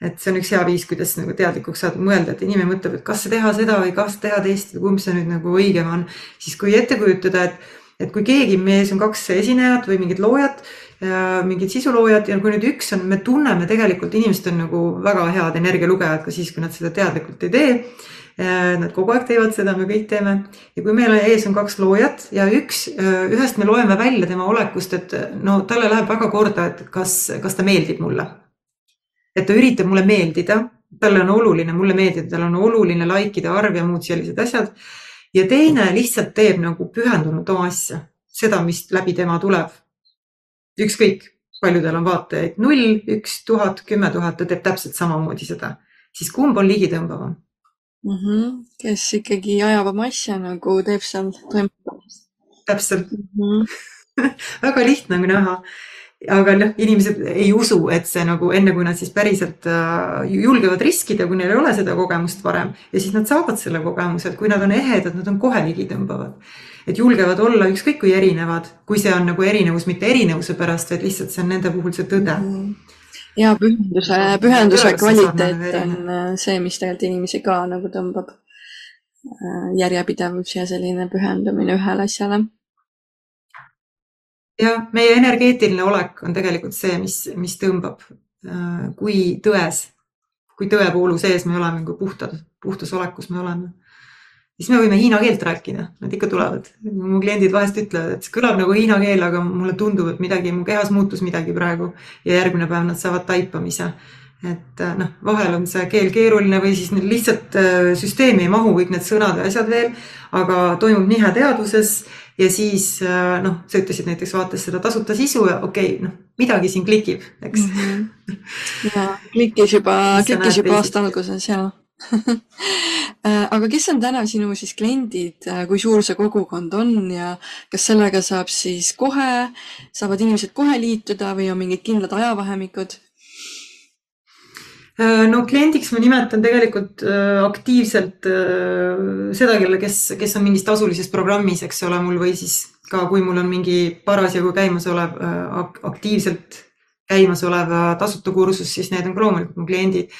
Et see on üks hea viis, kuidas nagu teadlikuks saada, mõelda, et inimene mõtleb, et kas teha seda või kas teha teist või kumb see nüüd nagu õigem on. siis kui ette kujutada, et, et kui keegi, meie ees on kaks esinejat või mingit loojat mingid sisuloojad ja kui nüüd üks on, me tunneme tegelikult, inimesed on nagu väga head energialugejad ka siis, kui nad seda teadlikult ei tee. Nad kogu aeg teevad seda, me kõik teeme ja kui meil ees on kaks loojat ja üks, ühest me loeme välja tema olekust, et no talle läheb väga korda, et kas, kas ta meeldib mulle. Et ta üritab mulle meeldida, talle on oluline mulle meeldida, tal on oluline likeide arv ja muud sellised asjad. ja teine lihtsalt teeb nagu pühendunult oma asja, seda, mis läbi tema tuleb ükskõik, palju tal on vaatajaid, null, üks, tuhat, kümme tuhat, ta teeb täpselt samamoodi seda, siis kumb on ligitõmbavam mm? -hmm. kes ikkagi ajab oma asja nagu teeb seal toimetamist. täpselt mm. -hmm. väga lihtne on näha aga noh, inimesed ei usu, et see nagu enne, kui nad siis päriselt äh, julgevad riskida, kui neil ei ole seda kogemust varem ja siis nad saavad selle kogemuse, et kui nad on ehedad, nad on kohe ligitõmbavad et julgevad olla ükskõik kui erinevad, kui see on nagu erinevus mitte erinevuse pärast, vaid lihtsalt see on nende puhul see tõde mm. -hmm ja pühenduse, pühenduse kvaliteet on äh, see, mis tegelikult inimesi ka nagu tõmbab. Äh, järjepidevus ja selline pühendumine ühele asjale. Jah, meie energeetiline olek on tegelikult see, mis, mis tõmbab, äh, kui tões, kui tõepoolu sees me oleme, kui puhtad, puhtas olekus me oleme siis me võime hiina keelt rääkida, nad ikka tulevad. mu kliendid vahest ütlevad, et see kõlab nagu hiina keel, aga mulle tundub, et midagi mu kehas muutus midagi praegu ja järgmine päev nad saavad taipamise. et äh, noh, vahel on see keel keeruline või siis lihtsalt äh, süsteemi ei mahu kõik need sõnad ja asjad veel, aga toimub nihe teadvuses ja siis äh, noh, sa ütlesid näiteks vaates seda tasuta sisu ja okei okay,, noh midagi siin klikib, eks mm. -hmm. ja klikkis juba, klikkis juba aasta alguses ja Äh, aga kes on täna sinu siis kliendid, äh, kui suur see kogukond on ja kas sellega saab siis kohe, saavad inimesed kohe liituda või on mingid kindlad ajavahemikud? Äh, no kliendiks ma nimetan tegelikult aktiivselt seda, kelle, kes, kes on mingis tasulises programmis, eks ole, mul või siis ka, kui mul on mingi parasjagu käimasolev, aktiivselt käimasolev tasuta kursus, siis need on ka loomulikult mu kliendid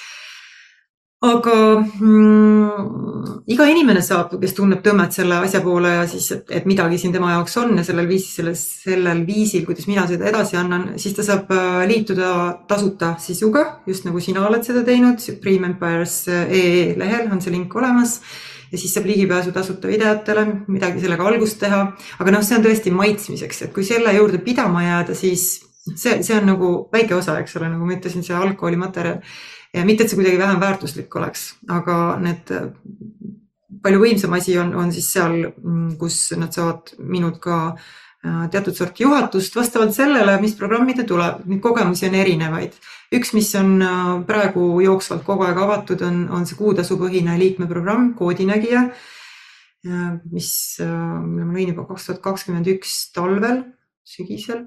aga mm, iga inimene saab, kes tunneb tõmmet selle asja poole ja siis, et, midagi siin tema jaoks on ja sellel viisil, selles, sellel viisil, kuidas mina seda edasi annan, siis ta saab äh, liituda tasuta sisuga, just nagu sina oled seda teinud, Supreme Empires ee lehel on see link olemas. Ja siis saab ligipääsu tasuta videotele, midagi sellega algust teha. aga noh, see on tõesti maitsmiseks, et kui selle juurde pidama jääda, siis see, see on nagu väike osa, eks ole, nagu ma ütlesin, see algkoolimaterjal ja mitte, et see kuidagi vähem väärtuslik oleks, aga need palju võimsam asi on, on siis seal, mm, kus nad saavad minult ka äh, teatud sorti juhatust vastavalt sellele, mis programmide tuleb, neid kogemusi on erinevaid. üks, mis on äh, praegu jooksvalt kogu aeg avatud, on, on see kuutasupõhine liikmeprogramm Koodinägija, äh, mis, mille ma lõin juba kaks tuhat kakskümmend üks talvel, sügisel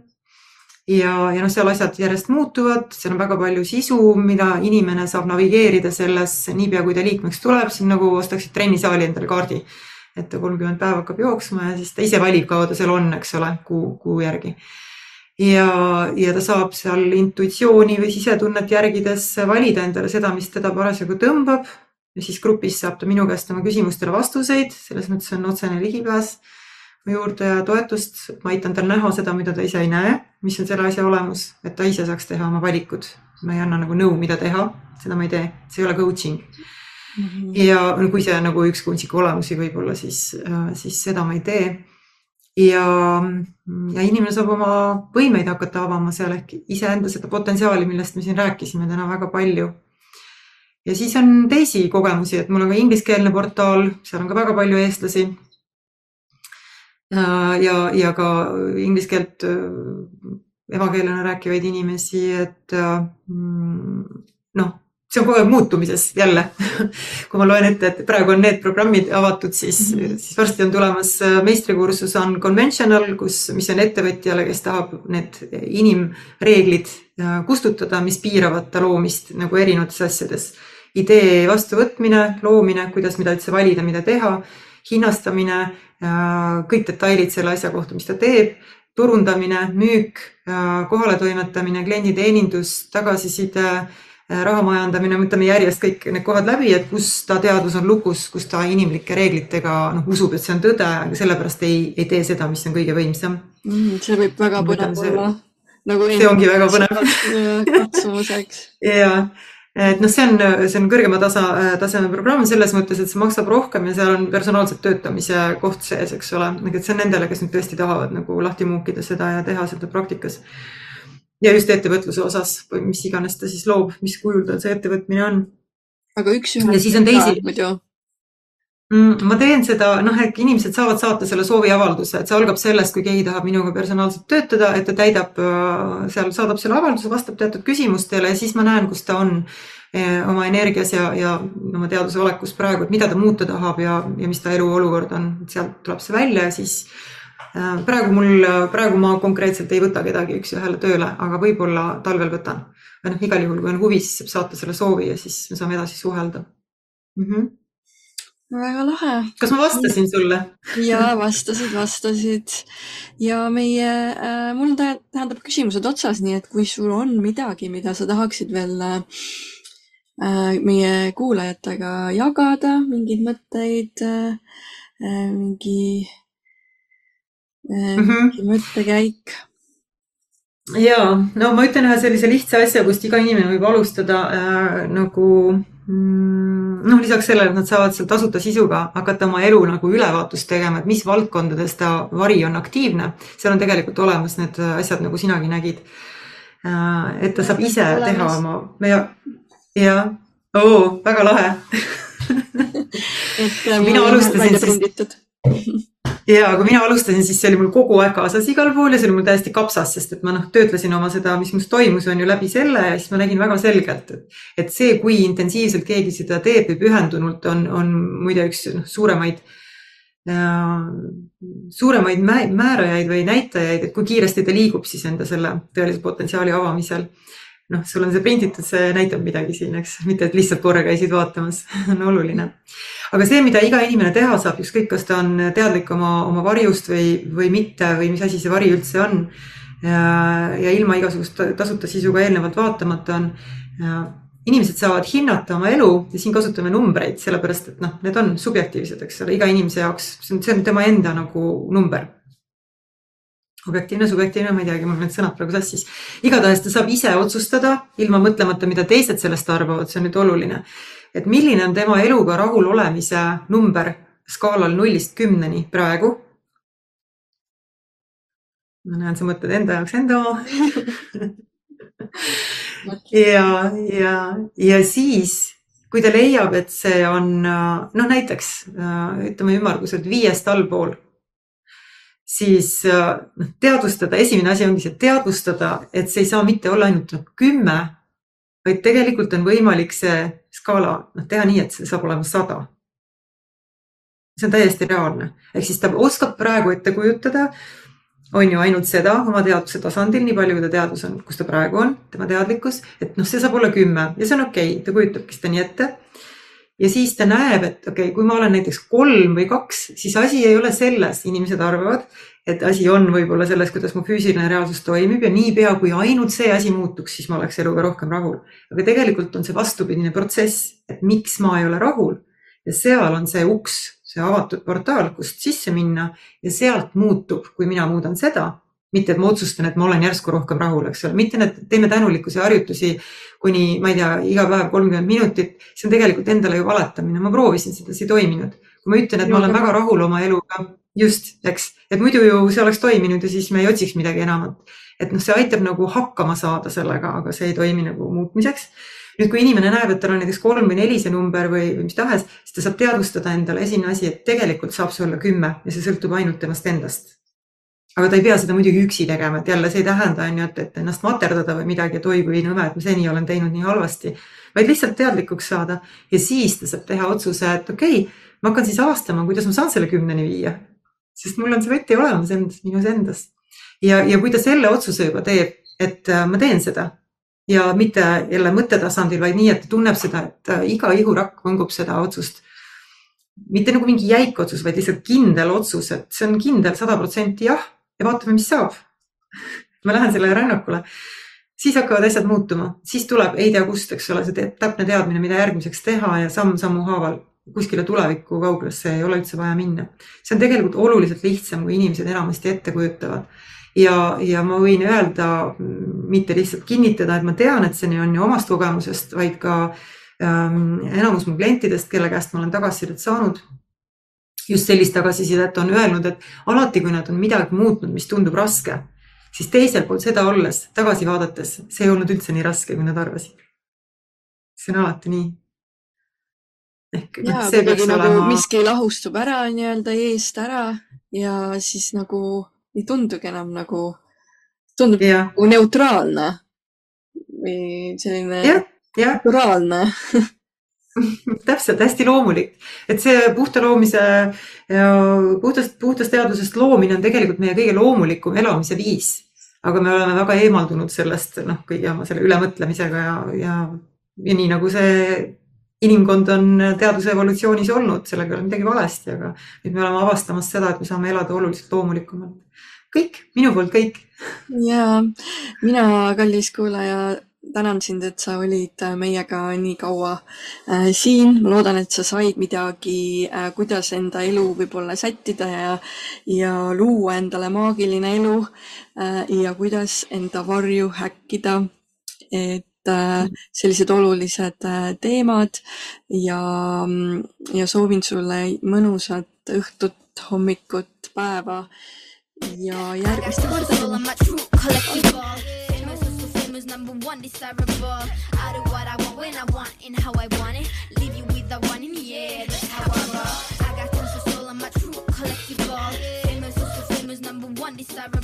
ja, ja noh, seal asjad järjest muutuvad, seal on väga palju sisu, mida inimene saab navigeerida selles niipea, kui ta liikmeks tuleb, on nagu ostaksid trennisaali endale kaardi. et ta kolmkümmend päeva hakkab jooksma ja siis ta ise valib, kaua ta seal on, eks ole, kuu, kuu järgi. ja, ja ta saab seal intuitsiooni või sisetunnet järgides valida endale seda, mis teda parasjagu tõmbab ja siis grupis saab ta minu käest oma küsimustele vastuseid, selles mõttes on otsene ligipääs juurde ja toetust, ma aitan tal näha seda, mida ta ise ei näe, mis on selle asja olemus, et ta ise saaks teha oma valikud. ma ei anna nagu nõu, mida teha, seda ma ei tee, see ei ole coaching mm. -hmm. ja kui see on nagu üks kunstniku olemusi võib-olla, siis, äh, siis seda ma ei tee. ja, ja inimene saab oma võimeid hakata avama seal ehk iseenda seda potentsiaali, millest me siin rääkisime täna väga palju ja siis on teisi kogemusi, et mul on ka ingliskeelne portaal, seal on ka väga palju eestlasi ja, ja ka inglise keelt äh, emakeelena rääkivaid inimesi, et äh, mm, noh, see on kogu aeg muutumises jälle kui ma loen ette, et praegu on need programmid avatud, siis mm, -hmm. siis varsti on tulemas äh, meistrikursus on conventional, kus, mis on ettevõtjale, kes tahab need inimreeglid kustutada, mis piiravad ta loomist nagu erinevates asjades. idee vastuvõtmine, loomine, kuidas, mida üldse valida, mida teha, hinnastamine kõik detailid selle asja kohta, mis ta teeb, turundamine, müük, kohaletoimetamine, klienditeenindus, tagasiside, raha majandamine, võtame järjest kõik need kohad läbi, et kus ta teadvus on lukus, kus ta inimlike reeglitega noh, usub, et see on tõde, aga sellepärast ei, ei tee seda, mis on kõige võimsam mm,. see võib väga põnev olla. nagu see ongi väga põnev katsumuseks ja et noh, see on, see on kõrgema tasa, taseme programm selles mõttes, et see maksab rohkem ja seal on personaalselt töötamise koht sees, eks ole, et see on nendele, kes nüüd tõesti tahavad nagu lahti muukida seda ja teha seda praktikas. ja just ettevõtluse osas või mis iganes ta siis loob, mis kujul tal see ettevõtmine on. aga üks-ühele. ja siis on teisi. muidu ma teen seda, noh, et inimesed saavad saata selle sooviavalduse, et see algab sellest, kui keegi tahab minuga personaalselt töötada, et ta täidab äh, seal, saadab selle avalduse, vastab teatud küsimustele ja siis ma näen, kus ta on äh, oma energias ja, ja oma teaduse olekus praegu, et mida ta muuta tahab ja, ja mis ta eluolukord on, sealt tuleb see välja ja siis äh, praegu mul, praegu ma konkreetselt ei võta kedagi üks-ühele tööle, aga võib-olla talvel võtan. noh, igal juhul, kui on huvi, siis saab saata selle soovi ja siis me saame edasi suhelda mm. -hmm väga lahe. kas ma vastasin sulle? ja vastasid, vastasid ja meie äh,, mul tähendab küsimused otsas, nii et kui sul on midagi, mida sa tahaksid veel äh, meie kuulajatega jagada, mingeid mõtteid äh,, mingi äh, mm, -hmm. mingi mõttekäik ja no ma ütlen ühe sellise lihtsa asja, kust iga inimene võib alustada äh, nagu noh, lisaks sellele, et nad saavad seal tasuta sisuga hakata oma elu nagu ülevaatust tegema, et mis valdkondades ta vari on aktiivne, seal on tegelikult olemas need asjad, nagu sinagi nägid. Äh,. et ta saab ise teha oma, ja, jah, oo, väga lahe. Et äh, mina alustasin siis ja kui mina alustasin, siis see oli mul kogu aeg kaasas igal pool ja see oli mul täiesti kapsas, sest et ma noh, töötlesin oma seda, mis must toimus, on ju läbi selle ja siis ma nägin väga selgelt, et, see, kui intensiivselt keegi seda teeb või pühendunult on, on muide üks noh, suuremaid äh, suuremaid määrajaid või näitajaid, et kui kiiresti ta liigub siis enda selle tõelise potentsiaali avamisel noh, sul on see prinditud, see näitab midagi siin, eks, mitte et lihtsalt korra käisid vaatamas on oluline. aga see, mida iga inimene teha saab, ükskõik, kas ta on teadlik oma, oma varjust või, või mitte või mis asi see vari üldse on. ja, ja ilma igasugust tasuta sisuga eelnevalt vaatamata on. inimesed saavad hinnata oma elu ja siin kasutame numbreid, sellepärast et noh, need on subjektiivsed, eks ole, iga inimese jaoks, see on tema enda nagu number objektiivne, subjektiivne, ma ei teagi, mul need sõnad praegu sassis. igatahes ta saab ise otsustada ilma mõtlemata, mida teised sellest arvavad, see on nüüd oluline. et milline on tema eluga rahul olemise number skaalal nullist kümneni praegu. ma näen, sa mõtled enda jaoks enda oma ja, ja, ja siis, kui ta leiab, et see on noh, näiteks ütleme ümmarguselt viiest allpool siis äh, teadvustada, esimene asi ongi see teadvustada, et see ei saa mitte olla ainult noh, kümme, vaid tegelikult on võimalik see skaala noh, teha nii, et see saab olema sada. see on täiesti reaalne, ehk siis ta oskab praegu ette kujutada, on ju ainult seda oma teadvuse tasandil, nii palju kui ta teadvus on, kus ta praegu on, tema teadlikkus, et noh, see saab olla kümme ja see on okei okay,, ta kujutabki seda nii ette ja siis ta näeb, et okei okay,, kui ma olen näiteks kolm või kaks, siis asi ei ole selles, inimesed arvavad, et asi on võib-olla selles, kuidas mu füüsiline reaalsus toimib ja niipea, kui ainult see asi muutuks, siis ma oleks eluga rohkem rahul. aga tegelikult on see vastupidine protsess, et miks ma ei ole rahul ja seal on see uks, see avatud portaal, kust sisse minna ja sealt muutub, kui mina muudan seda mitte, et ma otsustan, et ma olen järsku rohkem rahul, eks ole, mitte need, teeme tänulikkuse harjutusi kuni, ma ei tea, iga päev kolmkümmend minutit. see on tegelikult endale ju valetamine, ma proovisin seda, see ei toiminud. kui ma ütlen, et ma olen väga rahul oma eluga, just, eks, et muidu ju see oleks toiminud ja siis me ei otsiks midagi enamat. et noh, see aitab nagu hakkama saada sellega, aga see ei toimi nagu muutmiseks nüüd, kui inimene näeb, et tal on näiteks kolm või neli see number või, või mis tahes, siis ta saab teadvustada endale esimene asi, et tegelikult saab see olla kümme ja see sõltub ainult temast endast aga ta ei pea seda muidugi üksi tegema, et jälle see ei tähenda, on ju, et, et ennast materdada või midagi, et oi kui nõme, et ma seni olen teinud nii halvasti, vaid lihtsalt teadlikuks saada ja siis ta saab teha otsuse, et okei okay,, ma hakkan siis avastama, kuidas ma saan selle kümneni viia. sest mul on see võti olemas endas, minus endas. ja, ja kui ta selle otsuse juba teeb, et äh, ma teen seda ja mitte jälle mõttetasandil, vaid nii, et ta tunneb seda, et äh, iga ihurakk võngub seda otsust mitte nagu mingi jäik otsus, vaid lihtsalt kindel otsus, et see on kindel sada protsenti jah ja vaatame, mis saab. ma lähen sellele rännakule, siis hakkavad asjad muutuma, siis tuleb ei tea kust, eks ole, see täpne teadmine, mida järgmiseks teha ja samm-sammu haaval kuskile tulevikku kauglasse ei ole üldse vaja minna. see on tegelikult oluliselt lihtsam, kui inimesed enamasti ette kujutavad. ja, ja ma võin öelda, mitte lihtsalt kinnitada, et ma tean, et see nii on ju omast kogemusest, vaid ka ähm, enamus mu klientidest, kelle käest ma olen tagasisidet saanud just sellist tagasisidet on öelnud, et alati, kui nad on midagi muutnud, mis tundub raske, siis teisel pool seda olles, tagasi vaadates, see ei olnud üldse nii raske, kui nad arvasid. see on alati nii. ehk noh, see peaks nagu olema. miski lahustub ära nii-öelda eest ära ja siis nagu ei tundugi enam nagu, tundub ja. nagu neutraalne või selline ja, ja. naturaalne täpselt, hästi loomulik, et see puhta loomise puhtast, puhtast teadvusest loomine on tegelikult meie kõige loomulikum elamise viis. aga me oleme väga eemaldunud sellest noh, kõige oma selle ülemõtlemisega ja, ja, ja nii nagu see inimkond on teaduse evolutsioonis olnud, sellega ei ole midagi valesti, aga nüüd me oleme avastamas seda, et me saame elada oluliselt loomulikumalt. kõik, minu poolt kõik. ja mina, kallis kuulaja tänan sind, et sa olid äh, meiega nii kaua äh, siin. ma loodan, et sa said midagi äh,, kuidas enda elu võib-olla sättida ja, ja luua endale maagiline elu ja kuidas enda varju häkkida. et sellised olulised teemad ja, ja soovin sulle mõnusat õhtut, hommikut, päeva ja järgmist korda is number one desirable. I do what I want when I want and how I want it. Leave you with the one in the air. That's how I roll. I got tons of soul on my true collectible. Famous, also famous, number one desirable.